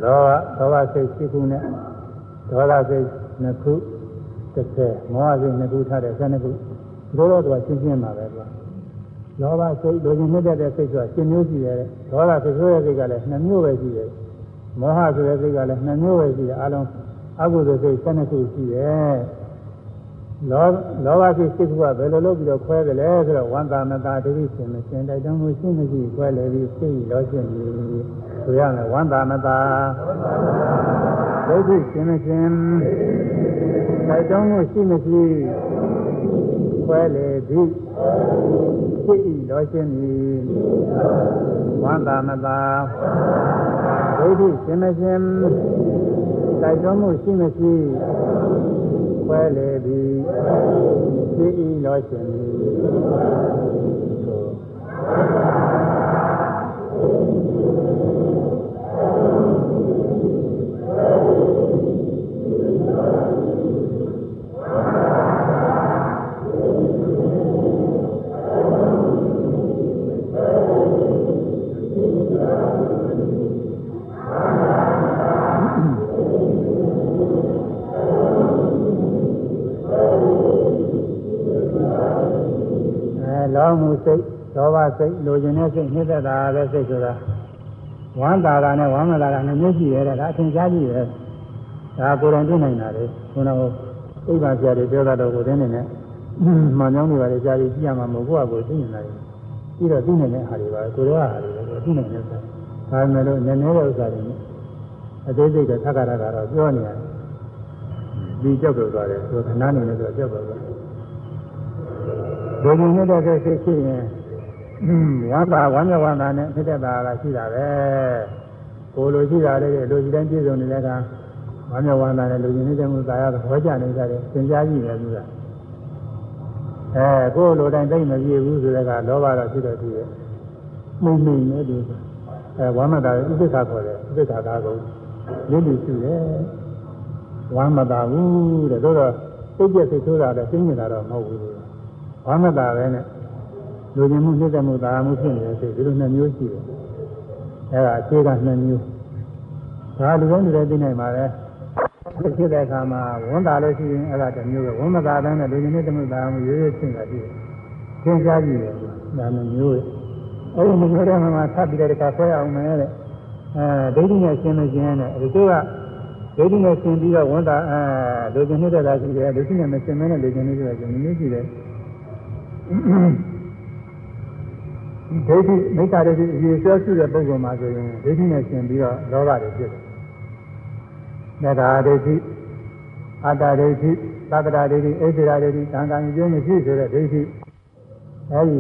လောဘဒေါသစိတ်7ခုနဲ့ဒေါသစိတ်2ခု30မောဟစိတ်2ခုထားတဲ့12ခုဒီလိုတော့သူကရှင်းရှင်းပါပဲသူကလောဘစိတ်လိုချင်မြတ်တဲ့စိတ်ဆိုတာ7မျိုးရှိတယ်ဒေါသစိတ်ဆိုတဲ့စိတ်ကလည်း2မျိုးပဲရှိတယ်မောဟဆိုတဲ့စိတ်ကလည်းနှစ်မျိုးပဲရှိတယ်အလုံးအကုသိုလ်စိတ်12ခုရှိတယ် လောလောဘစိတ်စိတ်ကဘယ်လိုလုပ်ပြီးတော့ခွဲကြလဲဆိုတော့ဝန္တာမတာဒိဋ္ဌိရှင်မရှင်တိုက်တုံးမှုရှင်းမရှိခွဲလေပြီးစိတ်လောရှင်းပြီဆိုရမယ်ဝန္တာမတာဒိဋ္ဌိရှင်မရှင်တိုက်တုံးမှုရှင်းမရှိခွဲလေပြီးစိတ်လောရှင်းပြီဝန္တာမတာဒိဋ္ဌိရှင်မရှင်တိုက်တွန်းမှုရှိမရှိခွဲလေ သည်ရှိဤလောရှင် လောမှုစိတ်ဒေါဘစိတ်လိုချင်တဲ့စိတ်နှိမ့်သက်တာပဲစိတ်ဆိုတာဝမ်းသာတာနဲ့ဝမ်းမသာတာနဲ့မျက်ရှိရတဲ့ဒါအထင်ရှားကြည့်တယ်ဒါကိုယ်တော်သိနိုင်တာလေခုနကဥပ္ပါဆရာတွေပြောတာတော့ကိုယ်တည်းနေနဲ့မှန်ကြောင်းတွေပါလေကြားပြီးကြည့်ရမှာမဟုတ်ဘူးကိုယ်သိနေတာလေပြီးတော့သိနိုင်တဲ့အားတွေပါကိုယ်တော်အားတွေပဲသိနိုင်တဲ့ဥစ္စာဒါပေမဲ့လို့နည်းနည်းတဲ့ဥစ္စာတွေအသေးစိတ်ကသက္ကရာကတော့ပြောနေရတယ်ဒီကြောက်ကြသွားတယ်ဆိုခဏနေလို့ဆိုကြောက်သွားတယ် ဒုက္ခနေတဲ့စိတ်ဖြစ်ရင်ဝါသာဝမ်းမြောက်ဝမ်းသာနဲ့ဖြစ်တဲ့တာကရှိတာပဲကိုလိုရှိတာလေးတွေလူကြီးတိုင်းပြည့်စုံနေတဲ့ကဝမ်းမြောက်ဝမ်းသာနဲ့လူကြီးနေတဲ့မှုသာရသဘောကျနေကြတယ်သင်ကြားကြည့်တယ်သူကအဲကိုလိုတိုင်းသိမပြည့်ဘူးဆိုတဲ့ကလောဘတော့ရှိတော့ရှိတယ်မှုမိန်နေတယ်အဲဝမ်းမသာဥပ္ပခါခေါ်တယ်ဥပ္ပခါကားကုန်လင်းပြီးရှိတယ်ဝမ်းမသာဘူးတဲ့တို့တော့စိတ်ပြည့်စိတ်ဆိုးတာလည်းသိနေတာတော့မဟုတ်ဘူး ဘာမှသာပဲနဲ့လူကျင်မှုနှိမ့်သက်မှုသာမှုဖြစ်နေတဲ့စိတ်ဒီလိုနှစ်မျိုးရှိတယ်အဲဒါအခြေကနှစ်မျိုးဒါလူတိုင်းလူတိုင်းသိနိုင်ပါလေဖြစ်တဲ့အခါမှာဝန်တာလို့ရှိရင်အဲ့ဒါတစ်မျိုးပဲဝန်မသာတဲ့နဲ့လူကျင်နှိမ့်သက်မှုသာမှုရိုးရိုးချင်းတာရှိတယ်သင်ကြားကြည့်တယ်ဒါမျိုးမျိုးအဲ့ဒီမျိုးတွေမှာထပ်ပြီးတဲ့အခါဆွဲအောင်မယ်တဲ့အဲဒိဋ္ဌိနဲ့ရှင်းမရှင်းနဲ့ဒီတို့ကဒိဋ္ဌိနဲ့ရှင်းပြီးတော့ဝန်တာအဲလူကျင်နှိမ့်သက်တာရှိတယ်လူကျင်နဲ့မရှင်းမနဲ့လူကျင်နှိမ့်သက်တာရှိတယ်မျိုးရှိတယ် ဒိဋ္ဌိမိစ္ဆာဒိဋ္ဌိအရေးဆွဲရှိတဲ့ပုဂ္ဂိုလ်မှာဆိုရင်ဒိဋ္ဌိနဲ့ရှင်ပြီးတော့လောဘတွေဖြစ်တယ်။မေတ္တာဒိဋ္ဌိအတ္တဒိဋ္ဌိသတ္တရာဒိဋ္ဌိအိစ္ဆရာဒိဋ္ဌိသံဃာကျိုးမရှိဆိုတဲ့ဒိဋ္ဌိအဲဒီ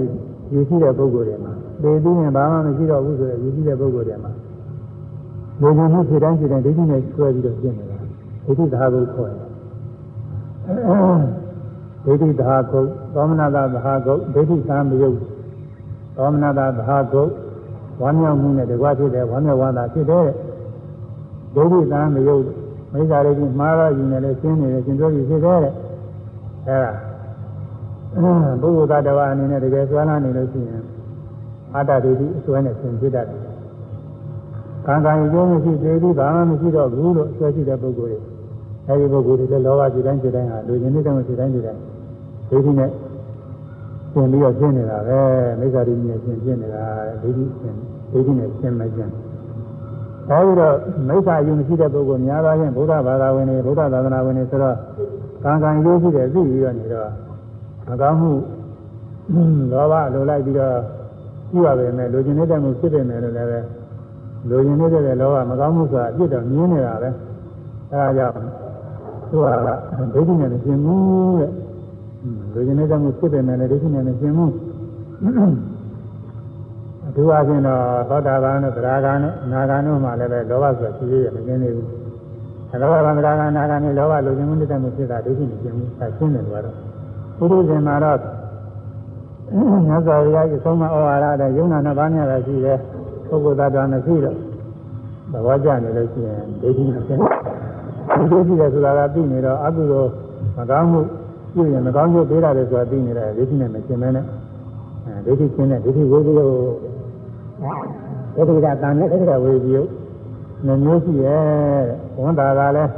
ရည်ရှိတဲ့ပုဂ္ဂိုလ်တွေမှာသိပြီးရင်ဘာမှမရှိတော့ဘူးဆိုတဲ့ရည်ရှိတဲ့ပုဂ္ဂိုလ်တွေမှာလူကြီးမှုဖြစ်တိုင်းဖြစ်တိုင်းဒိဋ္ဌိနဲ့ဆွဲပြီးတော့ဖြစ်နေတာဒိဋ္ဌိသာဘုခေါ်တယ် ဒိဋ္ဌိသာကုတ်သောမနာသာသာကုတ်ဒိဋ္ဌိသံမယုတ်သောမနာသာသာကုတ်ဝမ်းမြောက်မှုနဲ့တကွဖြစ်တယ်ဝမ်းမြောက်ဝမ်းသာဖြစ်တယ်ဒိဋ္ဌိသံမယုတ်မိစ္ဆာရိတိမှားတော့ယူနေလဲရှင်းနေတယ်ရှင်တို့ကြီးဖြစ်တယ်တဲ့အဲဒါပုဂ္ဂိုလ်သားတော်အနေနဲ့တကယ်ဆွမ်းလာနေလို့ရှိရင်အာတ္တဒိဋ္ဌိအစွဲနဲ့ဆင်ဖြစ်တတ်တယ်ကံကံအကျိုးမရှိသေးဘူးဘာမှမရှိတော့ဘူးလို့ဆွဲရှိတဲ့ပုဂ္ဂိုလ်တွေအဲဒီပုဂ္ဂိုလ်တွေလည်းလောဘစိတ်တိုင်းစိတ်တိုင်းဟာလူကျင်နေတဲ့စိတ်တိုင်းစိတ်တိုင်း ဒိဋ္ဌိနဲ့ရှင်းပြီးတော့ရှင်းနေတာပဲမိစ္ဆာဒိဋ္ဌိနဲ့ရှင်းရှင်းနေတာဒိဋ္ဌိရှင်းဒိဋ္ဌိနဲ့ရှင်းမရှင်းအဲဒီတော့မိစ္ဆာယုံရှိတဲ့ပုဂ္ဂိုလ်များပါရင်ဗုဒ္ဓဘာသာဝင်တွေဗုဒ္ဓသာသနာဝင်တွေဆိုတော့ကံကံရိုးရှိတယ်သိပြီးတော့နေတော့မကောင်းမှုလောဘလိုလိုက်ပြီးတော့ရှိရပေမဲ့လူကျင်နေတဲ့မှုဖြစ်နေတယ်လို့လည်းလူကျင်နေတဲ့လောကမကောင်းမှုဆိုတာအပြစ်တော့မြင်နေတာပဲအဲဒါကြောင့်သူကဒိဋ္ဌိနဲ့မရှင်းဘူးတဲ့ လူကျင်နေတဲ့မှုဖြစ်နေတယ်ဒိဋ္ဌိနဲ့မရှင်းဘူးအထူးအချင်းတော့သောတာပန်တို့သရဂန်တို့အနာဂန်တို့မှလည်းပဲလောဘဆိုတာရှိသေးတယ်မရှင်းသေးဘူးလောဘကံသရဂန်အနာဂန်နဲ့လောဘလူကျင်မှုနေတဲ့မှုဖြစ်တာဒိဋ္ဌိမရှင်းဘူးအဲရှင်းတယ်လို့ကတော့ပုရုဇဉ်မှာတော့မြတ်စွာဘုရားကြီးဆုံးမဩဝါဒတဲ့ယုံနာနှစ်ပါးများပဲရှိတယ်ပုဂ္ဂိုလ်သတ္တဝါမရှိတော့သဘောကျနေလို့ရှိရင်ဒိဋ္ဌိနဲ့ဆင်းဒီလိုရှိတယ်ဆိုတာကသိနေတော့အကုသိုလ်မကောင်းမှု ပြုရင်မကောင်းမှုပေးရတယ်ဆိုတာသိနေတယ်ဒိဋ္ဌိနဲ့မရှင်းမဲနဲ့အဲဒိဋ္ဌိရှင်းတဲ့ဒိဋ္ဌိဝိပယုဒိဋ္ဌိကတန်နဲ့ဒိဋ္ဌိကဝိပယုနှမျိုးရှိရဲ့ဝန်တာကလည်း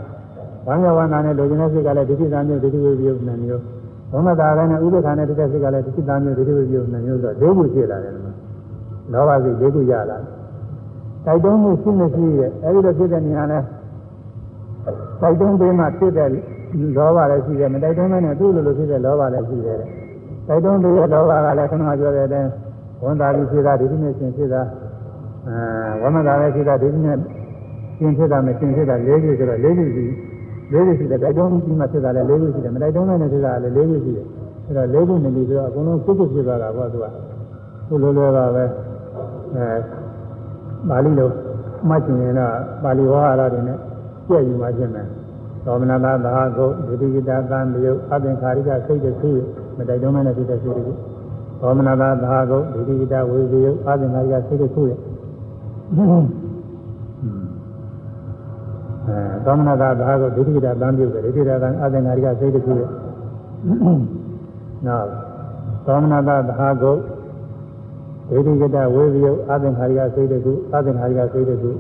ဘာမြဝန္တာနဲ့လူကျင်တဲ့စိတ်ကလည်းဒိဋ္ဌိတန်မျိုးဒိဋ္ဌိဝိပယုနှမျိုးဘုမတာလည်းနဲ့ဥပ္ပခါနဲ့တစ်သက်စိတ်ကလည်းဒိဋ္ဌိတန်မျိုးဒိဋ္ဌိဝိပယုနှမျိုးဆိုတော့၄ခုရှိလာတယ်လောဘစိတ်၄ခုရလာတိုက်တွန်းမှုရှိမရှိရဲ့အဲဒီလိုဖြစ်တဲ့နေရာလဲတိုက်တွန်းပေးမှဖြစ်တဲ့ လောဘလည်းရှိတယ်မတိုက်တွန်းမဲနဲ့သူ့လိုလိုဖြစ်တဲ့လောဘလည်းရှိတယ်တိုက်တွန်းပေးတဲ့လောဘကလည်းခဏပြောတဲ့အတိုင်းဝန်တာပြီးဖြစ်တာဒိဋ္ဌိနဲ့ရှင်ဖြစ်တာအဲဝမတာလည်းဖြစ်တာဒိဋ္ဌိနဲ့ရှင်ဖြစ်တာမရှင်ဖြစ်တာ၄ခုဆိုတော့၄ခုရှိ၄ခုရှိတယ်တိုက်တွန်းပြီးမှဖြစ်တာလည်း၄ခုရှိတယ်မတိုက်တွန်းမဲနဲ့ဖြစ်တာလည်း၄ခုရှိတယ်အဲတော့၄ခုနေပြီးတော့အကုန်လုံးစုစုဖြစ်သွားတာပေါ့သူကသူ့လိုလိုပါပဲအဲပါဠိလိုမှတ်ကျင်ရင်တော့ပါဠိဝါဟာရတွေနဲ့ကြည့်ယူမှဖြစ်မယ် သောမနတာသာကုဒုတိယတာသံမြုပ်အပင်ခါရိကစိတ်တခုမတိုက်တွန်းမဲနဲ့ဖြစ်တဲ့စိတ်တခုသောမနတာသာကုဒုတိယတာဝေဇယုအပင်ခါရိကစိတ်တခုရဲ့အဲသောမနတာသာကုဒုတိယတာသံမြုပ်ဒုတိယတာသံအပင်ခါရိကစိတ်တခုရဲ့နောက်သောမနတာသာကုဒိဋ္ဌိကတဝေဇယုအသင်္ခါရိကစိတ်တခုအသင်္ခါရိကစိတ်တခု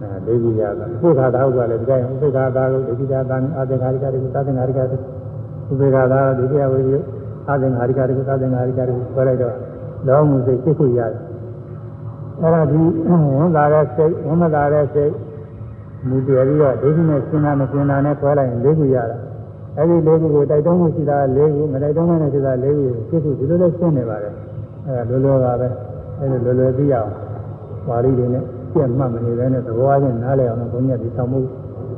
အဲလေးခုရတာဥပ္ပခါသာဟုတ်ကလည်းဒီတိုင်းဥပ္ပခါသာကိုဒိဋ္ဌိတာသံအသင်္ခါရိကတခုသသင်္ခါရိကတခုဥပ္ပခါသာဒိဋ္ဌိဝေဇယုအသင်္ခါရိကတခုသသင်္ခါရိကတခုပြောလိုက်တော့လောမှုစိတ်စိတ်ခုရတယ်အဲ့ဒါဒီဝန်သာတဲ့စိတ်ဝန်မသာတဲ့စိတ်မူတည်ပြီးတော့ဒိဋ္ဌိနဲ့စဉ်းစားမစဉ်းစားနဲ့ခွဲလိုက်ရင်လေးခုရတာအဲ့ဒီလေးခုကိုတိုက်တွန်းမှုရှိတာလေးခုမတိုက်တွန်းနိုင်တဲ့ရှိတာလေးခုစိတ်ခုဒီလိုလဲရှင်းနေပါတယ်အဲလိုလိုပါပဲအဲလိုလွယ်သိအောင်ပါဠိတွေနဲ့ ပြတ်မှတ်မနေပဲနဲ့သဘောအချင်းနားလည်အောင်လို့ဘုန်းကြီးကဒီဆောင်မှု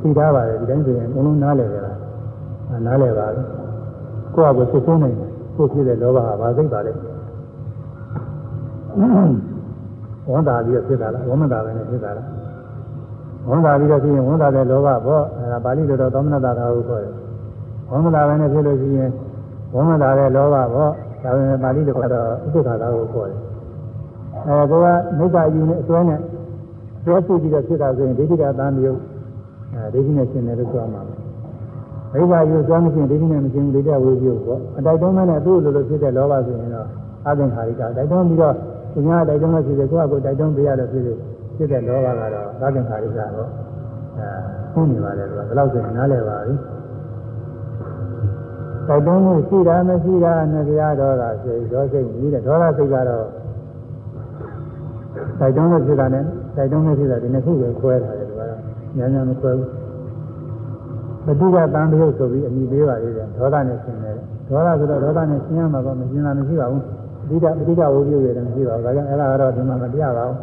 သိထားပါတယ်ဒီတိုင်းဆိုရင်အကုန်လုံးနားလည်ကြတာနားလည်ပါပြီကိုယ့်အကိုစစ်ဆုံးနေတယ်ကိုယ်ဖြစ်တဲ့လောဘဟာဘာသိပါလဲဝန်တာပြီးတော့ဖြစ်တာလားဝမတာပဲနဲ့ဖြစ်တာလားဝန်တာပြီးတော့ဖြစ်ရင်ဝန်တာတဲ့လောဘပေါ့အဲဒါပါဠိလိုတော့သောမနတာသာဟုခေါ်တယ်ဝမတာပဲနဲ့ဖြစ်လို့ရှိရင်ဝမတာတဲ့လောဘပေါ့ဒါပေမဲ့ပါဠိတော်ကတော့ဥပ္ပခါသာကိုခေါ်တယ်အဲကောကမိစ္ဆာယူနဲ့အတွဲနဲ့ တွဲစုပြီးတော့ဖြစ်တာဆိုရင်ဒိဋ္ဌိကသံမျိုးအဲဒိဋ္ဌိနဲ့ရှင်တယ်လို့ပြောမှာမိစ္ဆာယူသွားမရှိရင်ဒိဋ္ဌိနဲ့မရှင်ဘူးဒိဋ္ဌိဝေပြုပေါ့အတိုက်တွန်းမဲ့သူ့လိုလိုဖြစ်တဲ့လောဘဆိုရင်တော့အသင်္ခါရိကတိုက်တွန်းပြီးတော့သူများတိုက်တွန်းလို့ဖြစ်တယ်ကိုယ့်အကိုတိုက်တွန်းပေးရလို့ဖြစ်တယ်ဖြစ်တဲ့လောဘကတော့အသင်္ခါရိကတော့အဲရှင်းနေပါလေဆိုတော့ဘယ်လောက်ဆိုရင်နားလည်ပါပြီတိုက်တွန်းမှုရှိတာမရှိတာနဲ့တရားတော်တာစိတ်ဒေါစိတ်ကြီးတဲ့ဒေါသစိတ်ကတော့တိုက်တွန်းလို့ဖြစ်တာနဲ့ တိုက်တွန်းလို့ဖြစ်တာဒီနှစ်ခုပဲခွဲထားတယ်ဒီကတော့ညာညာမခွဲဘူးပဋိကတန်တရုပ်ဆိုပြီးအမိပေးပါလေတဲ့ဒေါသနဲ့ရှင်တယ်ဒေါသဆိုတော့ဒေါသနဲ့ရှင်ရမှာပေါ့မရှင်တာမရှိပါဘူးပဋိကပဋိကဝိပယရတယ်မရှိပါဘူးဒါကြောင့်အဲ့ဒါကတော့ဒီမှာမပြပါဘူး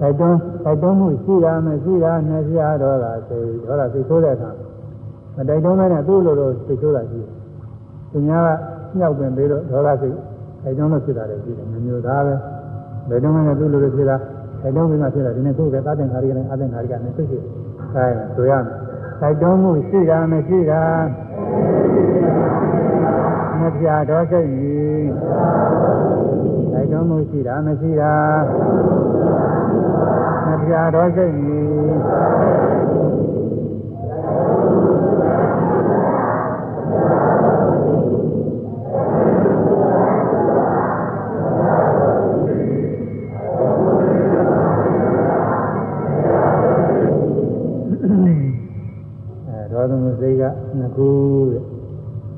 တိုက်တွန်းတိုက်တွန်းမှုရှိတာမရှိတာနဲ့ပြတော့တာဆိုဒေါသစိတ်ဆိုးတဲ့အခါမတိုက်တွန်းတဲ့သူ့လိုလိုစိတ်ဆိုးတာရှိတယ်သူများကညှောက်ပင်ပြီးတော့ဒေါသစိတ်အဲကြောင့်လို့ဖြစ်တာလည်းရှိတယ်မျိုးသားပဲဘယ်တော့မှလည်းသူ့လိုလိုဖြစ်တာ အဲကြောင့်ပြီးမှဖြစ်တာဒီနေ့သူ့ပဲသာသင်္ခါရိကနဲ့အသင်္ခါရိကနဲ့သိရှိအဲဆိုရမယ်တိုက်တွန်းမှုရှိတာမရှိတာမပြတော့စိတ်ကြီးတိုက်တွန်းမှုရှိတာမရှိတာမပြတော့စိတ်ကြီး စိတ်ကနှစ်ခုတဲ့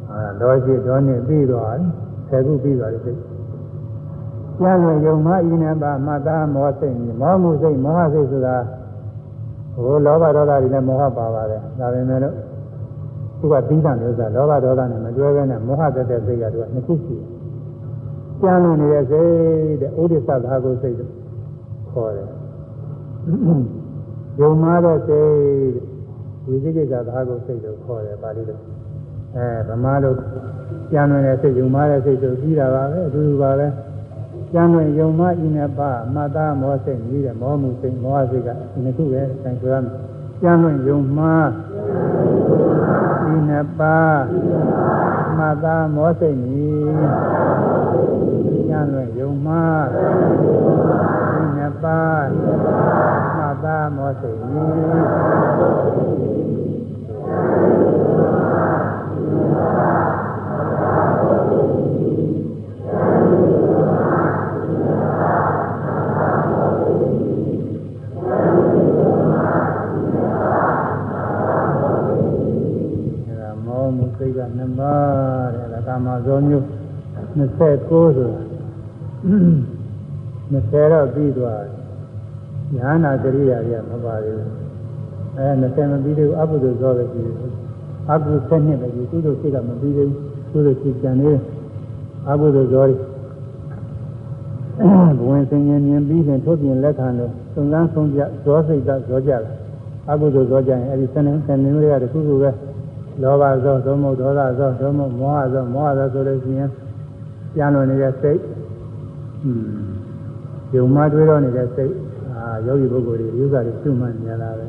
ဟာလောရှိဒေါနဲ့ပြီးသွားတယ်ဆယ်ခုပြီးသွားတယ်စိတ်ကျမ်းလို့ယုံမဤနဲ့ပါမသာမောစိတ်မောမှုစိတ်မောဟစိတ်ဆိုတာဟိုလောဘဒေါသတွေနဲ့မောဟပါပါတယ်ဒါပေမဲ့လို့သူကသီးသန့်မျိုးစားလောဘဒေါသနဲ့မတွဲဘဲနဲ့မောဟတက်တဲ့စိတ်ကသူကနှစ်ခုရှိတယ်ကျမ်းလို့နေတဲ့စိတ်တဲ့ဥဒိစ္စသာကိုစိတ်တော့ခေါ်တယ်ယုံမာတဲ့စိတ် ဝိသိကိစ္စသာကိုစိတ်တော့ခေါ်တယ်ပါဠိလိုအဲဗမာလိုကျမ်းနေတဲ့စိတ်ယုံမာတဲ့စိတ်ဆိုပြီးတာပါပဲအတူတူပါပဲကျမ်းတွင်ယုံမဤနှစ်ပါးမတ္တမောစိတ်ကြီးတဲ့မောမှုစိတ်မောဟစိတ်ကဒီနှစ်ခုပဲဆံဆိုရမယ်ကျမ်းတွင်ယုံမှားဤနှစ်ပါးမတ္တမောစိတ်ကြီးကျမ်းတွင်ယုံမှားဤနှစ်ပါးမတ္တမောစိတ်ကြီးစိတ်က နှစ်ပါးတဲ့လကာမဇောမျိုး29ဆိုတာ20တော့ပြီးသွားညာနာကရိယာတွေကမပါသေးဘူးအဲ20မပြီးသေးဘူးအဘုဒ္ဓဇောပဲရှိတယ်အဘု7နှစ်ပဲရှိသူတို့စိတ်ကမပြီးသေးဘူးသူတို့စိတ်ကြံနေအဘုဒ္ဓဇောတွေဘဝင်စင်ရင်မြင်ပြီးရင်ထုတ်ပြင်လက်ခံလို့သုံးလန်းဆုံးကြဇောစိတ်ကဇောကြတယ်အဘုဒ္ဓဇောကြရင်အဲဒီ7နှစ်7နှစ်တွေကတခုခုပဲ လောဘဇောသုံးမုတ်ဒေါသဇောသုံးမုတ်မောဟဇောမောဟဇောဆိုလို့ရှိရင်ပြန်လို့နေတဲ့စိတ်อืมယုံမှတွေးတော့နေတဲ့စိတ်အာယောဂီပုဂ္ဂိုလ်တွေဥစ္စာတွေရှုမှတ်နေရတာပဲ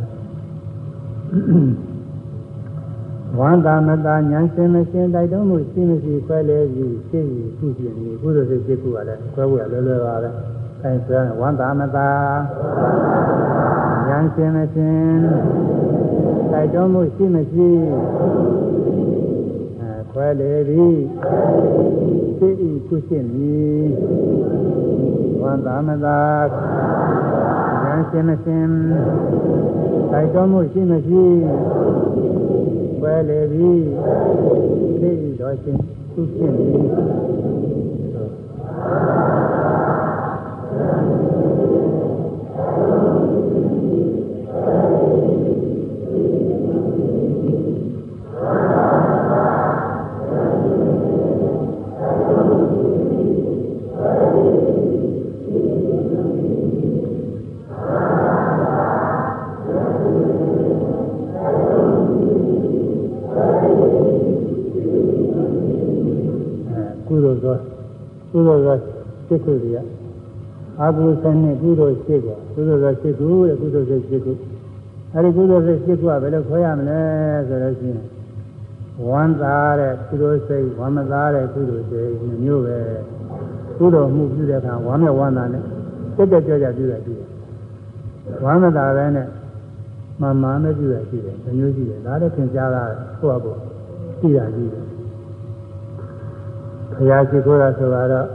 ဝန္တာမတာဉာဏ်ရှင်မရှင်တိုက်တုံးမှုရှိမရှိခွဲလဲပြီးရှိပြီးခုရှိနေကုသိုလ်စိတ်ရှိခုကလည်းခွဲဖို့ရလွယ်လွယ်ပါပဲအဲ ဆိုရင်ဝန္တာမတာဉာဏ်ရှင်မရှင်တိုက်တွန်းမှုရှိမရှိအဲခွဲလေသည်သိဤကုရှိမည်ဝန္တာမသာဉာဏ်ရှင်မရှင်တိုက်တွန်းမှုရှိမရှိခွဲလေသည်သိဤတော်ရှင်ကုရှိမည် ကုသိုလ်သောစိတ်ခုတွေက အကုသနဲ့ကုသိုလ်စိတ်ကကုသိုလ်သောစိတ်ခုတဲ့ကုသိုလ်စိတ်စိတ်ခုအဲဒီကုသိုလ်စိတ်စိတ်ခုကဘယ်လိုခွဲရမလဲဆိုတော့ရှိရင်ဝမ်းသာတဲ့ကုသိုလ်စိတ်ဝမ်းမသာတဲ့ကုသိုလ်စိတ်မျိုးပဲကုသိုလ်မှုပြုတဲ့အခါဝမ်းမြောက်ဝမ်းသာနဲ့တက်တက်ကြွကြွပြုရပြုတယ်ဝမ်းမသာပဲနဲ့မမှန်နဲ့ပြုရရှိတယ်ဒီမျိုးရှိတယ်ဒါလည်းသင်ကြားတာကိုယ့်အဖို့သိရကြည့်တယ်ဘုရားရှိခိုးတာဆိုတော့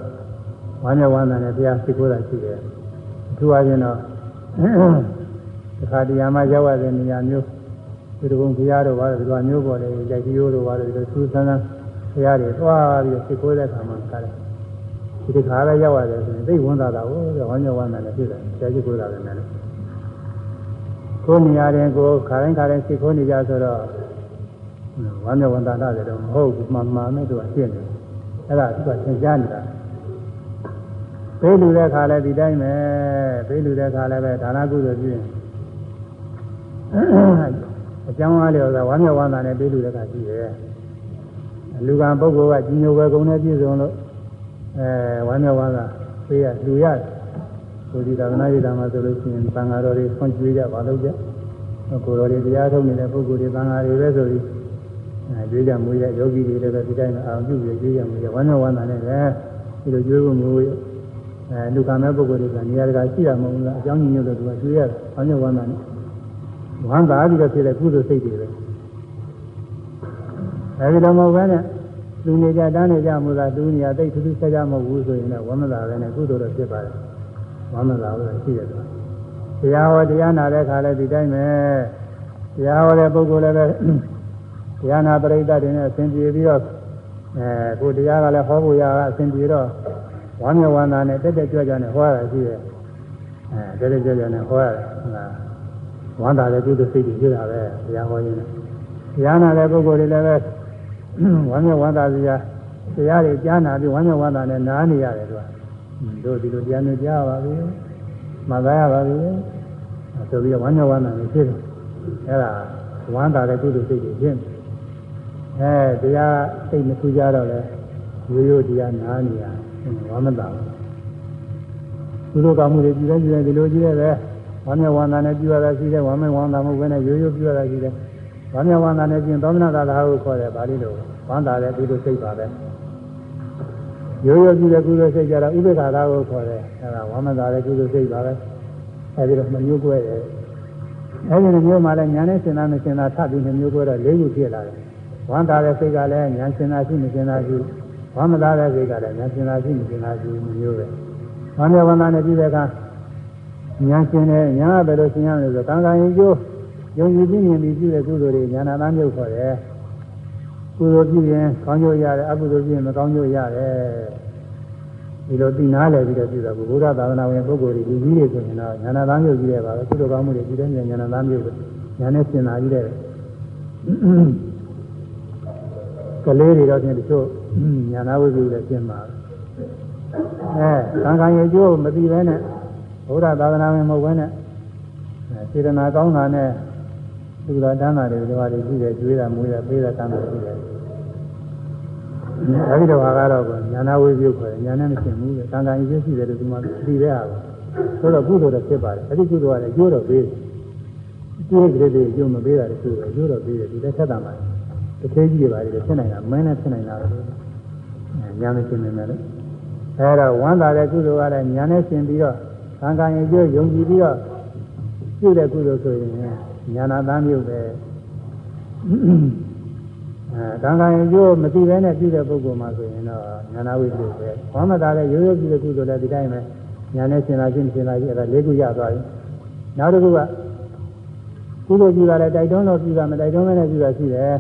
ဝမ်းမြောက်ဝမ်းသာနဲ့ဘုရားရှိခိုးတာရှိတယ်အထူးအားဖြင့်တော့တခါတရားမှရောက်ရတဲ့နေရာမျိုးဒီကုံဘုရားတို့ဘာလို့ဒီလိုမျိုးပေါ်လေကြိုက်ကြီးရိုးတို့ဘာလို့ဒီလိုသူးဆန်းဆန်းဘုရားတွေသွားပြီးရှိခိုးတဲ့အခါမှာခါတယ်ဒီတခါလည်းရောက်ရတယ်ဆိုရင်သိဝန်သာတာကိုဝမ်းမြောက်ဝမ်းသာနဲ့ဖြစ်တယ်ဆရာရှိခိုးတာလည်းနဲ့ကိုနေရာရင်ကိုခါတိုင်းခါတိုင်းရှိခိုးနေကြဆိုတော့ဝမ်းမြောက်ဝမ်းသာတယ်တော့မဟုတ်ဘူးမှန်မှန်နဲ့သူကရှင်းတယ်အဲ့ဒါသူကသင်ကြားနေတာ ဘေးလူတဲ့ခါလဲဒီတိုင်းပဲဘေးလူတဲ့ခါလဲပဲဒါနကုသိုလ်ပြုရင်အကြောင်းအားလျော်စွာဝမ်းမြောက်ဝမ်းသာနဲ့ဘေးလူတဲ့ခါရှိတယ်လူကံပုဂ္ဂိုလ်ကကြီးညိုပဲဂုဏ်နဲ့ပြည့်စုံလို့အဲဝမ်းမြောက်ဝမ်းသာပေးရလူရတယ်ကိုဒီသာသနာ့ရေးတာမှာဆိုလို့ရှိရင်သံဃာတော်တွေဆွန့်ကျွေးကြပါလို့ကြကိုယ်တော်တွေတရားထုတ်နေတဲ့ပုဂ္ဂိုလ်တွေသံဃာတွေပဲဆိုပြီးအဲကြွေးကြမွေးရယောဂီတွေလည်းဒီတိုင်းအာရုံပြုပြီးကြွေးကြမွေးရဝမ်းမြောက်ဝမ်းသာနဲ့ပဲဒီလိုကြွေးဖို့မျိုး အဲလူကမဲ့ပုဂ္ဂိုလ်တွေကနေရာတကာရှိရမဟုတ်လားအကြောင်းညွှန်လို့သူကကြွေးရဝမ်းမြောက်ဝမ်းသာနဲ့ဝမ်းသာပြီးတော့ဖြစ်တဲ့ကုသိုလ်စိတ်တွေပဲအဲဒီတော့မဟုတ်ဘဲနဲ့လူနေကြတန်းနေကြမှုသာလူနေရသိထူးထူးခြားခြားမဟုတ်ဘူးဆိုရင်လည်းဝမ်းမသာပဲနဲ့ကုသိုလ်တော့ဖြစ်ပါတယ်ဝမ်းမသာလို့ရှိရတယ်တရားဟောတရားနာတဲ့ခါလည်းဒီတိုင်းပဲတရားဟောတဲ့ပုဂ္ဂိုလ်လည်းပဲတရားနာပရိသတ်တွေနဲ့အစဉ်ပြေပြီးတော့အဲကိုတရားကလည်းဟောဖို့ရတာအစဉ်ပြေတော့ ဝမ်းမြောက်ဝမ်းသာနဲ့တက်တက်ကြွကြွနဲ့ဟောရတာရှိတယ်အဲတက်တက်ကြွကြွနဲ့ဟောရတယ်ဟုတ်လားဝမ်းသာတဲ့ကုသိုလ်စိတ်တွေဖြစ်တာပဲတရားဟောရင်းနဲ့တရားနာတဲ့ပုဂ္ဂိုလ်တွေလည်းပဲဝမ်းမြောက်ဝမ်းသာစရာတရားတွေကြားနာပြီးဝမ်းမြောက်ဝမ်းသာနဲ့နားနေရတယ်သူကတို့ဒီလိုတရားမျိုးကြားပါပြီမှတ်သားရပါပြီဆိုပြီးတော့ဝမ်းမြောက်ဝမ်းသာနေဖြစ်တယ်အဲ့ဒါဝမ်းသာတဲ့ကုသိုလ်စိတ်တွေဖြစ်အဲတရားစိတ်မထူကြတော့လဲရိုးရိုးတရားနားနေရ ဝမ်းမသာဘူးကုသိုလ်ကောင်းမှုတွေကြည်တယ်ကြည်တယ်ဒီလိုကြည့်ရပဲဝမ်းမြောက်ဝမ်းသာနဲ့ပြုရတာရှိတယ်ဝမ်းမြောက်ဝမ်းသာမှုပဲနဲ့ရိုးရိုးပြုရတာရှိတယ်ဝမ်းမြောက်ဝမ်းသာနဲ့ပြင်သောမနာသာသာကိုခေါ်တယ်ဗာလိလိုဝမ်းသာတဲ့ကုသိုလ်စိတ်ပါပဲရိုးရိုးပြုတဲ့ကုသိုလ်စိတ်ကြတော့ဥပေက္ခသာကိုခေါ်တယ်အဲဒါဝမ်းမသာတဲ့ကုသိုလ်စိတ်ပါပဲအဲဒီတော့မမျိုးကွဲတယ်အဲဒီလိုမျိုးမှလည်းညာနဲ့စင်သားမစင်သားထပ်ပြီးမျိုးကွဲတော့လေးခုဖြစ်လာတယ်ဝမ်းသာတဲ့စိတ်ကလည်းညာစင်သားရှိမစင်သားရှိ ဝမ်းမသာတဲ့စိတ်ကလည်းညာစင်သားရှိမစင်သားရှိမျိုးပဲဝမ်းမြောက်ဝမ်းသာနဲ့ပြုတဲ့အခါညာရှင်တယ်ညာဘယ်လိုရှင်းရမလဲဆိုကံကံရင်ကျိုးယုံကြည်ပြီးမြင်ပြီးပြုတဲ့ကုသိုလ်တွေညာနာသားမျိုးခေါ်တယ်ကုသိုလ်ပြုရင်ကောင်းကျိုးရတယ်အကုသိုလ်ပြုရင်မကောင်းကျိုးရတယ်ဒီလိုသိနာလဲပြီးတော့ပြုတာဘုရားသာသနာဝင်ပုဂ္ဂိုလ်တွေဒီကြီးတွေဆိုရင်တော့ညာနာသားမျိုးကြီးတယ်ပါပဲကုသိုလ်ကောင်းမှုတွေပြုတဲ့ညာနာသားမျိုးပဲညာနဲ့စင်တာကြီးတယ်ကလေးတွေတော့ချင်းတချို့ ညာနာဝိသုလည်းရှင်းပါအဲကံကံရဲ့ကျိုးမသိဘဲနဲ့ဘုရားသာသနာဝင်မဟုတ်ဘဲနဲ့စေတနာကောင်းတာနဲ့သူတော်တန်းတာတွေဒီမှာတွေရှိတယ်ကျွေးတာမွေးတာပေးတာတန်းတာရှိတယ်အဲဒီတော့ဟာကတော့ညာနာဝိသုခေါ်တယ်ညာနဲ့မရှင်းဘူးကံကံရဲ့ရှိတယ်လို့ဒီမှာသိတဲ့ဟာကိုဆိုတော့ကုသိုလ်တော့ဖြစ်ပါတယ်အဲဒီကုသိုလ်ကလည်းကျိုးတော့ပေးတယ်ကျိုးကလေးတွေကျိုးမပေးတာတချို့ပဲကျိုးတော့ပေးတယ်ဒီလက်ထက်တာမှာတစ်သေးကြီးတွေပါလေဖြစ်နိုင်တာမင်းနဲ့ဖြစ်နိုင်တာလို့ ညာနဲ့ရှင်းနေတယ်လေအဲဒါဝမ်းသာတဲ့ကုသိုလ်ကလည်းညာနဲ့ရှင်းပြီးတော့ကံကံရဲ့ကျိုးယုံကြည်ပြီးတော့ပြုတဲ့ကုသိုလ်ဆိုရင်ညာနာသားမျိုးပဲအဲကံကံရဲ့ကျိုးမသိဘဲနဲ့ပြုတဲ့ပုဂ္ဂိုလ်မှာဆိုရင်တော့ညာနာဝိသုပဲဝမ်းမသာတဲ့ရိုးရိုးပြုတဲ့ကုသိုလ်လည်းဒီတိုင်းပဲညာနဲ့ရှင်းလာခြင်းရှင်းလာခြင်းအဲဒါလေးခုရသွားပြီနောက်တစ်ခုကကုသိုလ်ပြုတာလည်းတိုက်တွန်းလို့ပြုတာမတိုက်တွန်းမဲနဲ့ပြုတာရှိတယ်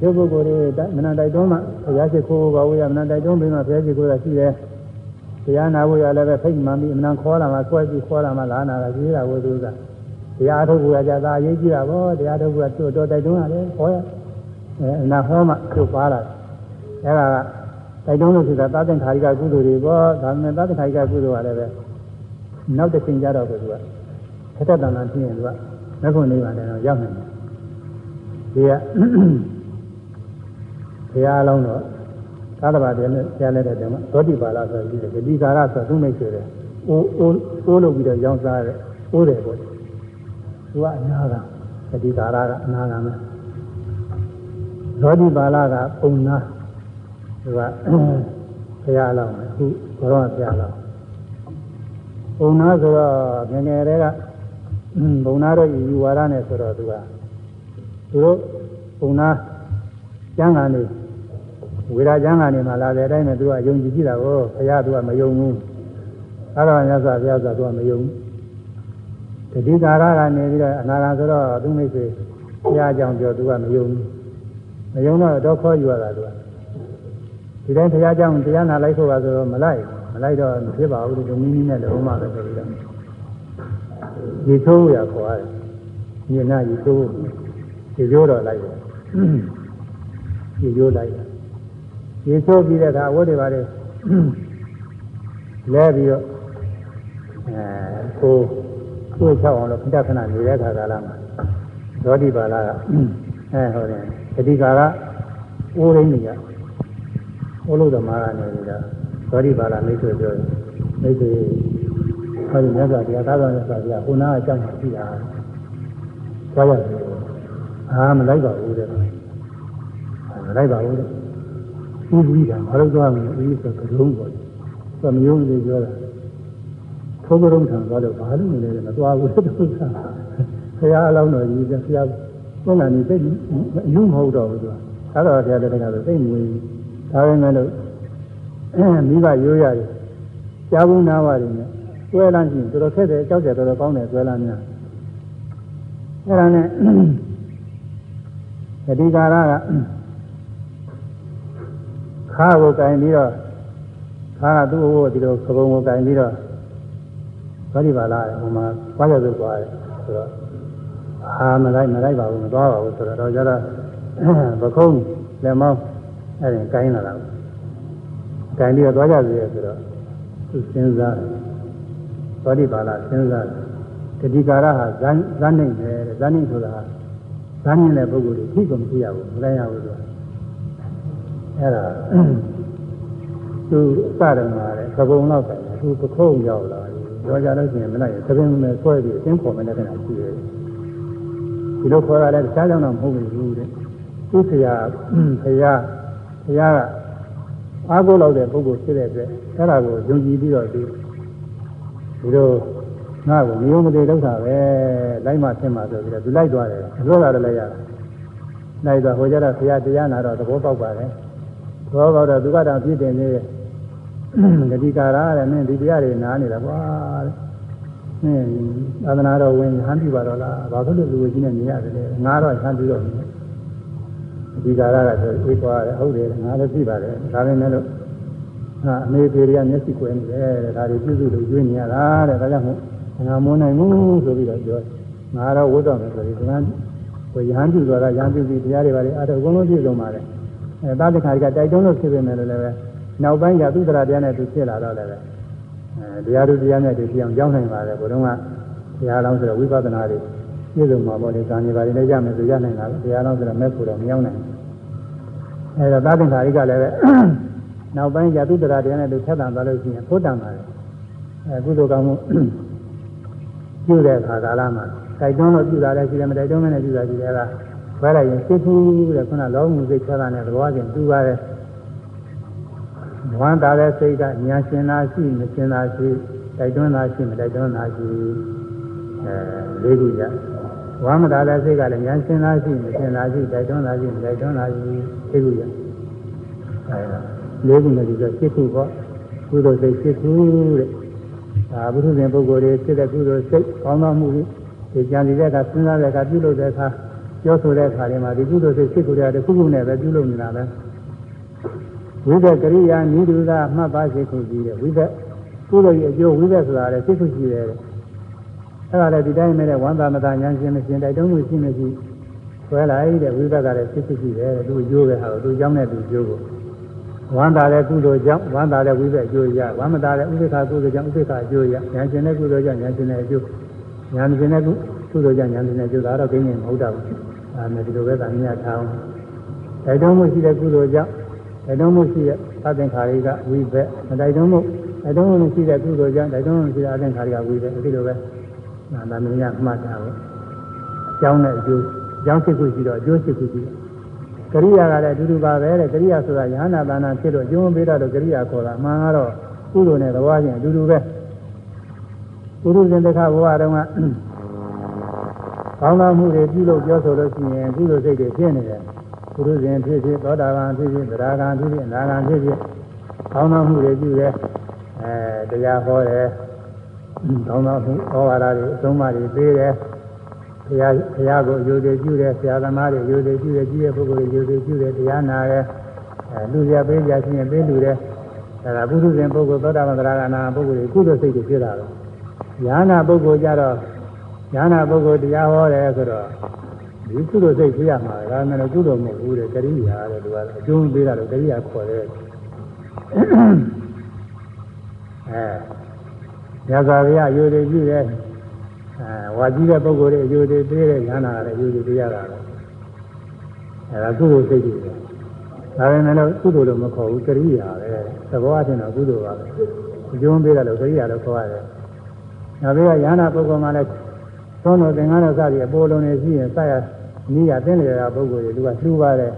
ကျုပ်ပုဂ္ဂိုလ်တွေမနာတိုက်တွန်းမှဘုရားရှိခိုးပါဝေးရမနာတိုက်တွန်းပြီးမှဘုရားရှိခိုးတာရှိတယ်တရားနာဖို့ရလည်းပဲဖိတ်မှန်ပြီးအမှန်ခေါ်လာမှဆွဲပြီးခေါ်လာမှလာနာတာကြီးတာဝိသုကတရားထုတ်ဖို့ရကြတာအရေးကြီးတာပေါ့တရားထုတ်ဖို့ကတို့တော့တိုက်တွန်းရတယ်ခေါ်ရအဲအနာဟောမှကျုပ်ပါလာအဲဒါကတိုက်တွန်းလို့ဆိုတာသာသင်္ခါရိကကုသိုလ်တွေပေါ့ဒါပေမဲ့သာသင်္ခါရိကကုသိုလ်ကလည်းပဲနောက်တစ်ချိန်ကြတော့ပဲသူကထက်ထက်တန်တန်ဖြစ်ရင်သူကလက်ခွန်လေးပါနဲ့တော့ရောက်နိုင်တယ်ဒီကဘု ရားအလောင်းတော့သာသဘာတည်းနဲ့ဆရာလက်တဲ့တည်းမှာသောတိပါဠဆိုပြီးတယ်ဂတိကာရဆိုသူ့မိတ်ဆွေတယ်အိုးအိုးအိုးလုပ်ပြီးတော့ရောင်းစားတယ်အိုးတယ်ပေါ့သူကအနာကဂတိကာရကအနာကမယ်သောတိပါဠကပုံနာသူကဘုရားအလောင်းအခုဘုရားဘုရားအလောင်းပုံနာဆိုတော့ငငယ်တွေကဘုံနာတော့ယူဝါဒနဲ့ဆိုတော့သူကသူတို့ဘုံနာကျမ်းဂန်နေ ဝေဒကျမ်းဂန်နေမှာလာတဲ့အတိုင်းနဲ့သူကယုံကြည်ကြည့်တာကိုဘုရားသူကမယုံဘူးသာသနာ့မြတ်စွာဘုရားဆိုသူကမယုံဘူးတတိကာရကနေပြီးတော့အနာဂါဆိုတော့သူမိတ်ဆွေဘုရားကြောင့်ပြောသူကမယုံဘူးမယုံတော့တော့ခေါ်ယူရတာသူကဒီတိုင်းဘုရားကြောင့်တရားနာလိုက်ဖို့ပါဆိုတော့မလိုက်မလိုက်တော့မဖြစ်ပါဘူးဒီမိမိနဲ့လုံးဝပဲဆိုပြီးတော့ရေချိုးရခေါ်ရတယ်။ညနာရေချိုးရေချိုးတော့လိုက်တယ်။ရေချိုးလိုက်တယ်။ ရေချိုးပြီးတဲ့အခါဝတ်တွေပါလေလဲပြီးတော့အဲကိုကိုချောက်အောင်လို့ခဏခဏနေတဲ့ခါကာလမှာသောတိပါလာကအဲဟောတယ်တတိကာကအိုးရင်းကြီးကအိုးလို့သမားကနေပြီးတော့သောတိပါလာမိတ်ဆွေပြောတယ်မိတ်ဆွေဟောဒီမြတ်စွာဘုရားသာသနာ့မြတ်စွာဘုရားခုနကအကြောင်းရှိတာသွားရတယ်အာမလိုက်ပါဘူးတဲ့မလိုက်ပါဘူးတဲ့ ဥပ္ပိကမလုပ်သွားဘူးဥပ္ပိဆိုကလုံးပေါ်တယ်သူမျိုးလေးပြောတာထိုးကရုံထံသွားတော့ဘာလို့လဲမသွားဘူးတဲ့သူကဘုရားအလောင်းတော်ကြီးကဘုရားသုံးကနေသိအယူမဟုတ်တော့ဘူးသူကသာတော်ဘုရားတဲ့ကတော့သိမွေးဒါပဲမဲ့လို့မိဘရိုးရတယ်ကြားဘူးနားပါတယ်နဲ့ဆွဲလန်းကြည့်တော်တော်ခက်တယ်ကြောက်ကြတော်တော်ကောင်းတယ်ဆွဲလန်းများအဲ့ဒါနဲ့တတိကာရက ခါကိုကင်ပြီးတော့ခါကသူ့ဘိုးဒီလိုခပုံကိုကင်ပြီးတော့သောတိပါလာတယ်ဟိုမှာကြွားရစုသွားတယ်ဆိုတော့အာမလိုက်မလိုက်ပါဘူးမသွားပါဘူးဆိုတော့တော့ကျတော့ပခုံးလက်မောင်းအဲ့ဒါကင်လာတာကံပြီးတော့သွားကြစီရဆိုတော့သူစဉ်းစားသောတိပါဠစဉ်းစားတတိကာရဟာဇန်ဇန်နိုင်တယ်ဇန်နိုင်ဆိုတာဇန်နေတဲ့ပုဂ္ဂိုလ်တွေသိကုန်သိရဘူးမလဲရဘူးဆိုတာ အဲ့ဒါသူစတယ်မှာလေသဘုံတော့တယ်သူပခုံးရောက်လာတယ်ပြောကြလို့ရှိရင်မလိုက်ရင်သဘင်မဲ့ဆွဲပြီးအင်းခေါ်မယ်တဲ့ခဏရှိတယ်ဒီလိုခေါ်ရလဲတခြားကြောင့်တော့မဟုတ်ဘူးတဲ့သူဆရာဆရာဆရာကအားကိုးလောက်တဲ့ပုဂ္ဂိုလ်ဖြစ်တဲ့အတွက်အဲ့ဒါကိုယုံကြည်ပြီးတော့ဒီဒီလိုငါ့ကိုမျိုးမသေးတော့တာပဲလိုက်မှဖြစ်မှာဆိုပြီးတော့သူလိုက်သွားတယ်လွတ်လာတယ်လည်းရတာလိုက်သွားဟိုကြတော့ဆရာတရားနာတော့သဘောပေါက်ပါတယ် သဘောပေါက်တော့သူကတော့ပြည့်တင်နေတယ်ဂတိကာရတဲ့မင်းဒီတရားတွေနားနေတာကွာတဲ့မင်းသာသနာတော်ဝင်ဟန်ပြပါတော့လားဘာဖြစ်လို့လူကြီးနဲ့နေရတယ်လဲငါတော့ဟန်ပြတော့နေဒီကာရကဆိုအေးကွာတဲ့ဟုတ်တယ်ငါလည်းသိပါတယ်ဒါပေမဲ့လို့အာအမေဖေတွေကမျက်စိကွယ်နေတယ်တဲ့ဒါတွေပြုစုလို့ကျွေးနေရတာတဲ့ဒါကြောင့်မို့ငါမွန်းနိုင်ဘူးဆိုပြီးတော့ပြောငါတော့ဝတ်တော်မယ်ဆိုပြီးဒီကကိုရဟန်းပြုသွားတာရဟန်းပြုပြီးတရားတွေပါလေအဲ့ဒါအကုန်လုံးပြည့်စုံပါတယ် အဲတာတခါကတိုက်တွန်းလို့ဖြစ်ပေမဲ့လည်းပဲနောက်ပိုင်းကသူတရာတရားနဲ့သူဖြစ်လာတော့လည်းပဲအဲတရားသူတရားနဲ့သူဖြစ်အောင်ကြောင်းနိုင်ပါတယ်ဘုရားကတရားလောင်းဆိုတော့ဝိပဿနာတွေပြည့်စုံမှာပေါ့လေဇာနေပါလေလည်းရမယ်ဆိုရနိုင်တာပဲတရားလောင်းဆိုတော့မဲ့ဖို့တော့မရောက်နိုင်ဘူးအဲဒါသာသင်္ခါရိကလည်းပဲနောက်ပိုင်းကျသူတရာတရားနဲ့သူဆက်တန်သွားလို့ရှိရင်ဖို့တန်ပါတယ်အဲကုသိုလ်ကောင်းမှုပြုတဲ့အခါကာလမှာတိုက်တွန်းလို့ပြုတာလည်းရှိတယ်မတိုက်တွန်းမနဲ့ပြုတာရှိတယ်က ဘယ်လိုက်ရင်စိတ်ထူးတဲ့ခုနလောမှုစိတ်ချတာနဲ့သဘောချင်းတူပါတယ်ဝမ်းသာတဲ့စိတ်ကညာရှင်သာရှိမရှင်သာရှိတိုက်တွန်းသာရှိမတိုက်တွန်းသာရှိအဲလေးခုရဝမ်းမသာတဲ့စိတ်ကလည်းညာရှင်သာရှိမရှင်သာရှိတိုက်တွန်းသာရှိမတိုက်တွန်းသာရှိလေးခုရအဲလေးခုနဲ့ဒီကစိတ်ခုပေါ့ကုသိုလ်စိတ်စိတ်ခုတဲ့ဒါဘုရုဇဉ်ပုဂ္ဂိုလ်တွေဖြစ်တဲ့ကုသိုလ်စိတ်ကောင်းသောမှုတွေဒီကြံစီတဲ့အခါစဉ်းစားတဲ့အခါပြုလုပ်တဲ့အခါ ပြောဆိုတဲ့အခါတွေမှာဒီကုသိုလ်စိတ်စိတ်ကိုယ်တွေတစ်ခုခုနဲ့ပဲပြုလုပ်နေတာပဲဝိသက်ကရိယာနိဒုသာမှတ်ပါစေခုစီတဲ့ဝိသက်ကုသိုလ်ရဲ့အကျိုးဝိသက်ဆိုတာလည်းစိတ်ခုရှိတယ်တဲ့အဲ့ဒါလည်းဒီတိုင်းမဲ့ဝန္တာမတာညာရှင်မရှင်တိုက်တုံးမှုရှိမရှိဆွဲလိုက်တဲ့ဝိသက်ကလည်းစိတ်ခုရှိတယ်သူအကျိုးပဲဟာသူအကြောင်းနဲ့သူအကျိုးကိုဝန္တာတဲ့ကုသိုလ်ကြောင့်ဝန္တာတဲ့ဝိသက်အကျိုးရဝမ်းမတာတဲ့ဥပိ္ပခာကုသိုလ်ကြောင့်ဥပိ္ပခာအကျိုးရညာရှင်တဲ့ကုသိုလ်ကြောင့်ညာရှင်တဲ့အကျိုးညာရှင်တဲ့ကုသိုလ်ကြောင့်ညာရှင်တဲ့အကျိုးဒါတော့ကိန်းနေမဟုတ်တော့ဘူး အဲမဲ့ဒီလိုပဲသာမြတ်ထားအောင်တိုက်တုံးမှုရှိတဲ့ကုသိုလ်ကြောင့်တိုက်တွန်းမှုရှိတဲ့သတ္တင်္ခါရိကဝိဘက်မတိုက်တွန်းမှုတိုက်တွန်းမှုရှိတဲ့ကုသိုလ်ကြောင့်တိုက်တွန်းမှုရှိတဲ့အသင်္ခါရိကဝိဘက်အဲဒီလိုပဲနာမည်များမှတ်ထားဖို့ကျောင်းနဲ့အကျိုးကျောင်းစစ်ခုရှိတော့အကျိုးစစ်ခုရှိတယ်ကရိယာကလည်းအတူတူပါပဲတဲ့ကရိယာဆိုတာယဟနာတာနာဖြစ်လို့အကျိုးပေးတာတော့ကရိယာခေါ်တာအမှန်ကတော့ကုသိုလ်နဲ့သဘောချင်းအတူတူပဲပုရုဇဉ်တခဘဝတုန်းက ကောင်းသောမှုတွေပြုလုပ်ပြောဆိုလို့ရှိရင်ကုသိုလ်စိတ်တွေဖြစ်နေတယ်ပုရုဇဉ်ဖြစ်ဖြစ်သောတာပန်ဖြစ်ဖြစ်သရဂံဖြစ်ဖြစ်အနာဂံဖြစ်ဖြစ်ကောင်းသောမှုတွေပြုတယ်အဲတရားဟောတယ်ကောင်းသောမှုဟောဝါဒတွေအဆုံးအမတွေပေးတယ်ဘုရားဘုရားကိုယူသေးပြုတယ်ဆရာသမားတွေယူသေးပြုတယ်ကြီးတဲ့ပုဂ္ဂိုလ်တွေယူသေးပြုတယ်တရားနာတယ်အဲလူရပေးကြရှိရင်ပေးလူတယ်အဲဒါပုရုဇဉ်ပုဂ္ဂိုလ်သောတာပန်သရဂံနာပုဂ္ဂိုလ်တွေကုသိုလ်စိတ်တွေဖြစ်တာတော့ဉာဏပုဂ္ဂိုလ်ကြတော့ ဉာဏပုဂ္ဂိုလ်တရားဟောတယ်ဆိုတော့ဒီကုသိုလ်စိတ်ဖြစ်ရမှာဒါမှလည်းကုသိုလ်မဟုတ်ဘူးတဲ့ကရိယာတဲ့သူကအကျိုးပေးတာလို့ကရိယာခေါ်တယ်အဲညဇာဗျာယူတွေကြည့်တယ်အဲဝါကြီးတဲ့ပုဂ္ဂိုလ်တွေယူတွေပေးတဲ့ဉာဏ်နာလည်းယူတွေပေးရတာလေအဲဒါကုသိုလ်စိတ်တွေဒါပေမဲ့လို့ကုသိုလ်လို့မခေါ်ဘူးကရိယာပဲသဘောအချင်းတော့ကုသိုလ်ပါပဲအကျိုးပေးတယ်လို့ကရိယာလို့ခေါ်ရတယ်နောက်ပြီးတော့ဉာဏ်နာပုဂ္ဂိုလ်မှလည်း သုံးတော်သင်္ကန်းတော်စသည်အပေါ်လုံးနေရှိရင်စရနီးရတင်းလေတာပုဂ္ဂိုလ်တွေသူကလှူပါတယ်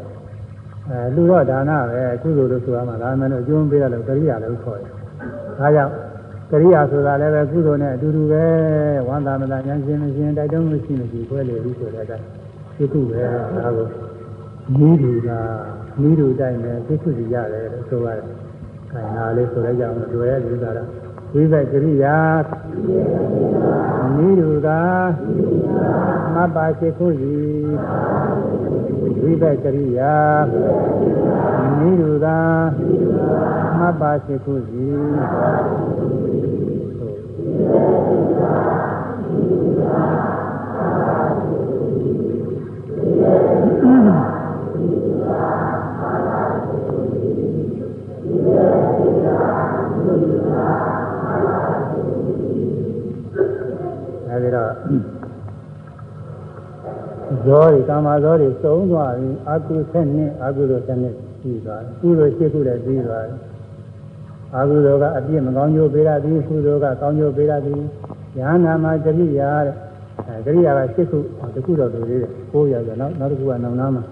အဲလှူတော့ဒါနပဲကုသိုလ်လို့ဆိုရမှာဒါမှမဟုတ်အကျိုးပေးရလို့ကရိယာလို့ခေါ်တယ်ဒါကြောင့်ကရိယာဆိုတာလည်းပဲကုသိုလ်နဲ့အတူတူပဲဝန္တာမတာဉာဏ်ရှင်ရှင်တိုက်တွန်းလို့ရှိနေပြီခွဲလေပြီဆိုတဲ့အတိုင်းသိခုပဲဒါကိုနီးတူကနီးတူတိုင်းပဲသိခုစီရတယ်လို့ဆိုရတယ်။ခိုင်နာလေးဆိုလိုက်ကြအောင်တွေ့ရဒီသာတော့ ဝိဘက်ကရိယာနိရုသာမပ္ပါစေခုယီဝိဘက်ကရိယာနိရုသာမပ္ပါစေခုယီ အဲဒီတော့ဇောတွေကာမဇောတွေစုံသွားပြီအကုဆက်နှစ်အကုသိုလ်ဆက်နှစ်ပြီးသွားတယ်ကုသိုလ်ရှိခုလည်းပြီးသွားတယ်အကုသိုလ်ကအပြည့်မကောင်းကျိုးပေးရသည်ကုသိုလ်ကကောင်းကျိုးပေးရသည်ဉာဏ်နာမှာတတိယတဲ့အဲတတိယကရှိခုတခုတော့လူလေးတဲ့ကိုးရဆိုနောက်နောက်တစ်ခုကနောင်နာမှာ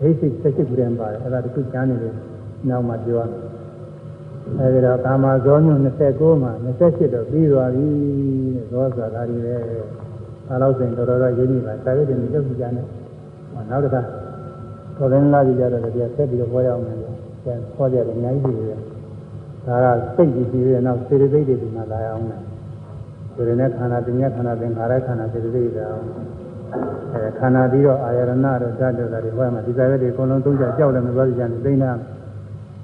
ဘိစိတ်ဆက်ရှိခုတည်းပါတယ်အဲ့ဒါတခုကျမ်းနေတယ်နောက်မှပြော အဲဒီတော့ကာမဇောည29မှာ28တော့ပြီးသွားပြီတဲ့ဇောဆိုတာဒါတွေပဲအဲလောက်စဉ်တော်တော်တော့ရင်းနေပါစာရွက်တွေမြုပ်ကြတယ်နောက်တစ်ခါတော်ရင်လာကြကြတော့တရားဆက်ပြီးတော့ဟောရအောင်မယ်ကျန်ဟောကြတယ်အများကြီးပြည်တယ်ဒါကစိတ်ကြည့်ကြည့်ရနောက်စေတသိက်တွေဒီမှာလာအောင်မယ်ဒီရနဲ့ခန္ဓာပညာခန္ဓာသင်္ခါရခန္ဓာစေတသိက်တွေအောင်အဲခန္ဓာပြီးတော့အာယရဏတို့ဓာတ်တို့တွေဟောမှာဒီစာရွက်တွေအကုန်လုံးသုံးချက်ကြောက်လည်းမသွားကြဘူးသိနေတာ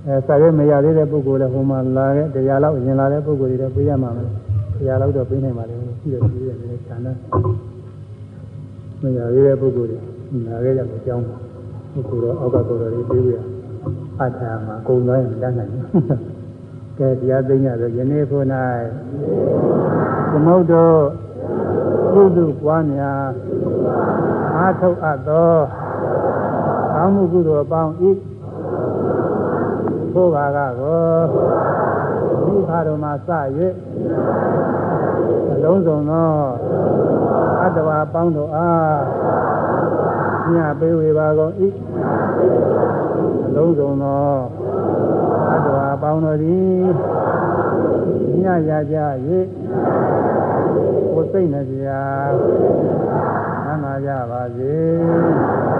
အဲစာရွက်မရသေးတဲ့ပုဂ္ဂိုလ်လည်းဟိုမှာလာတဲ့တရားလောက်ရင်လာတဲ့ပုဂ္ဂိုလ်တွေတော့ပြေးရမှာမလားတရားလောက်တော့ပြေးနိုင်ပါလိမ့်မယ်ရှိတယ်ရှိတယ်နည်းနည်းဌာနမရသေးတဲ့ပုဂ္ဂိုလ်တွေလာခဲ့ကြမှာကြောင်းပါပုဂ္ဂိုလ်တော့အောက်ကကိုယ်တော်လေးပြေးရအထာမှာကုံသွားရင်တတ်နိုင်တယ်ကဲတရားသိညာဆိုယနေ့ဖို့၌သမုဒ္ဒောကုသပွားများအာထုတ်အပ်သောကောင်းမှုကုသိုလ်အပေါင်းဤ သို့ပါကကိုဒီခါတော်မှာစ၍အလုံးစုံသောအတ္တဝါပေါင်းတို့အားညပေးဝေပါကုန်ဤအလုံးစုံသောအတ္တဝါပေါင်းတို့သည်ညရကြ၍ကိုယ်စိတ်နှစရာသမ်းသာကြပါစေ။ညာ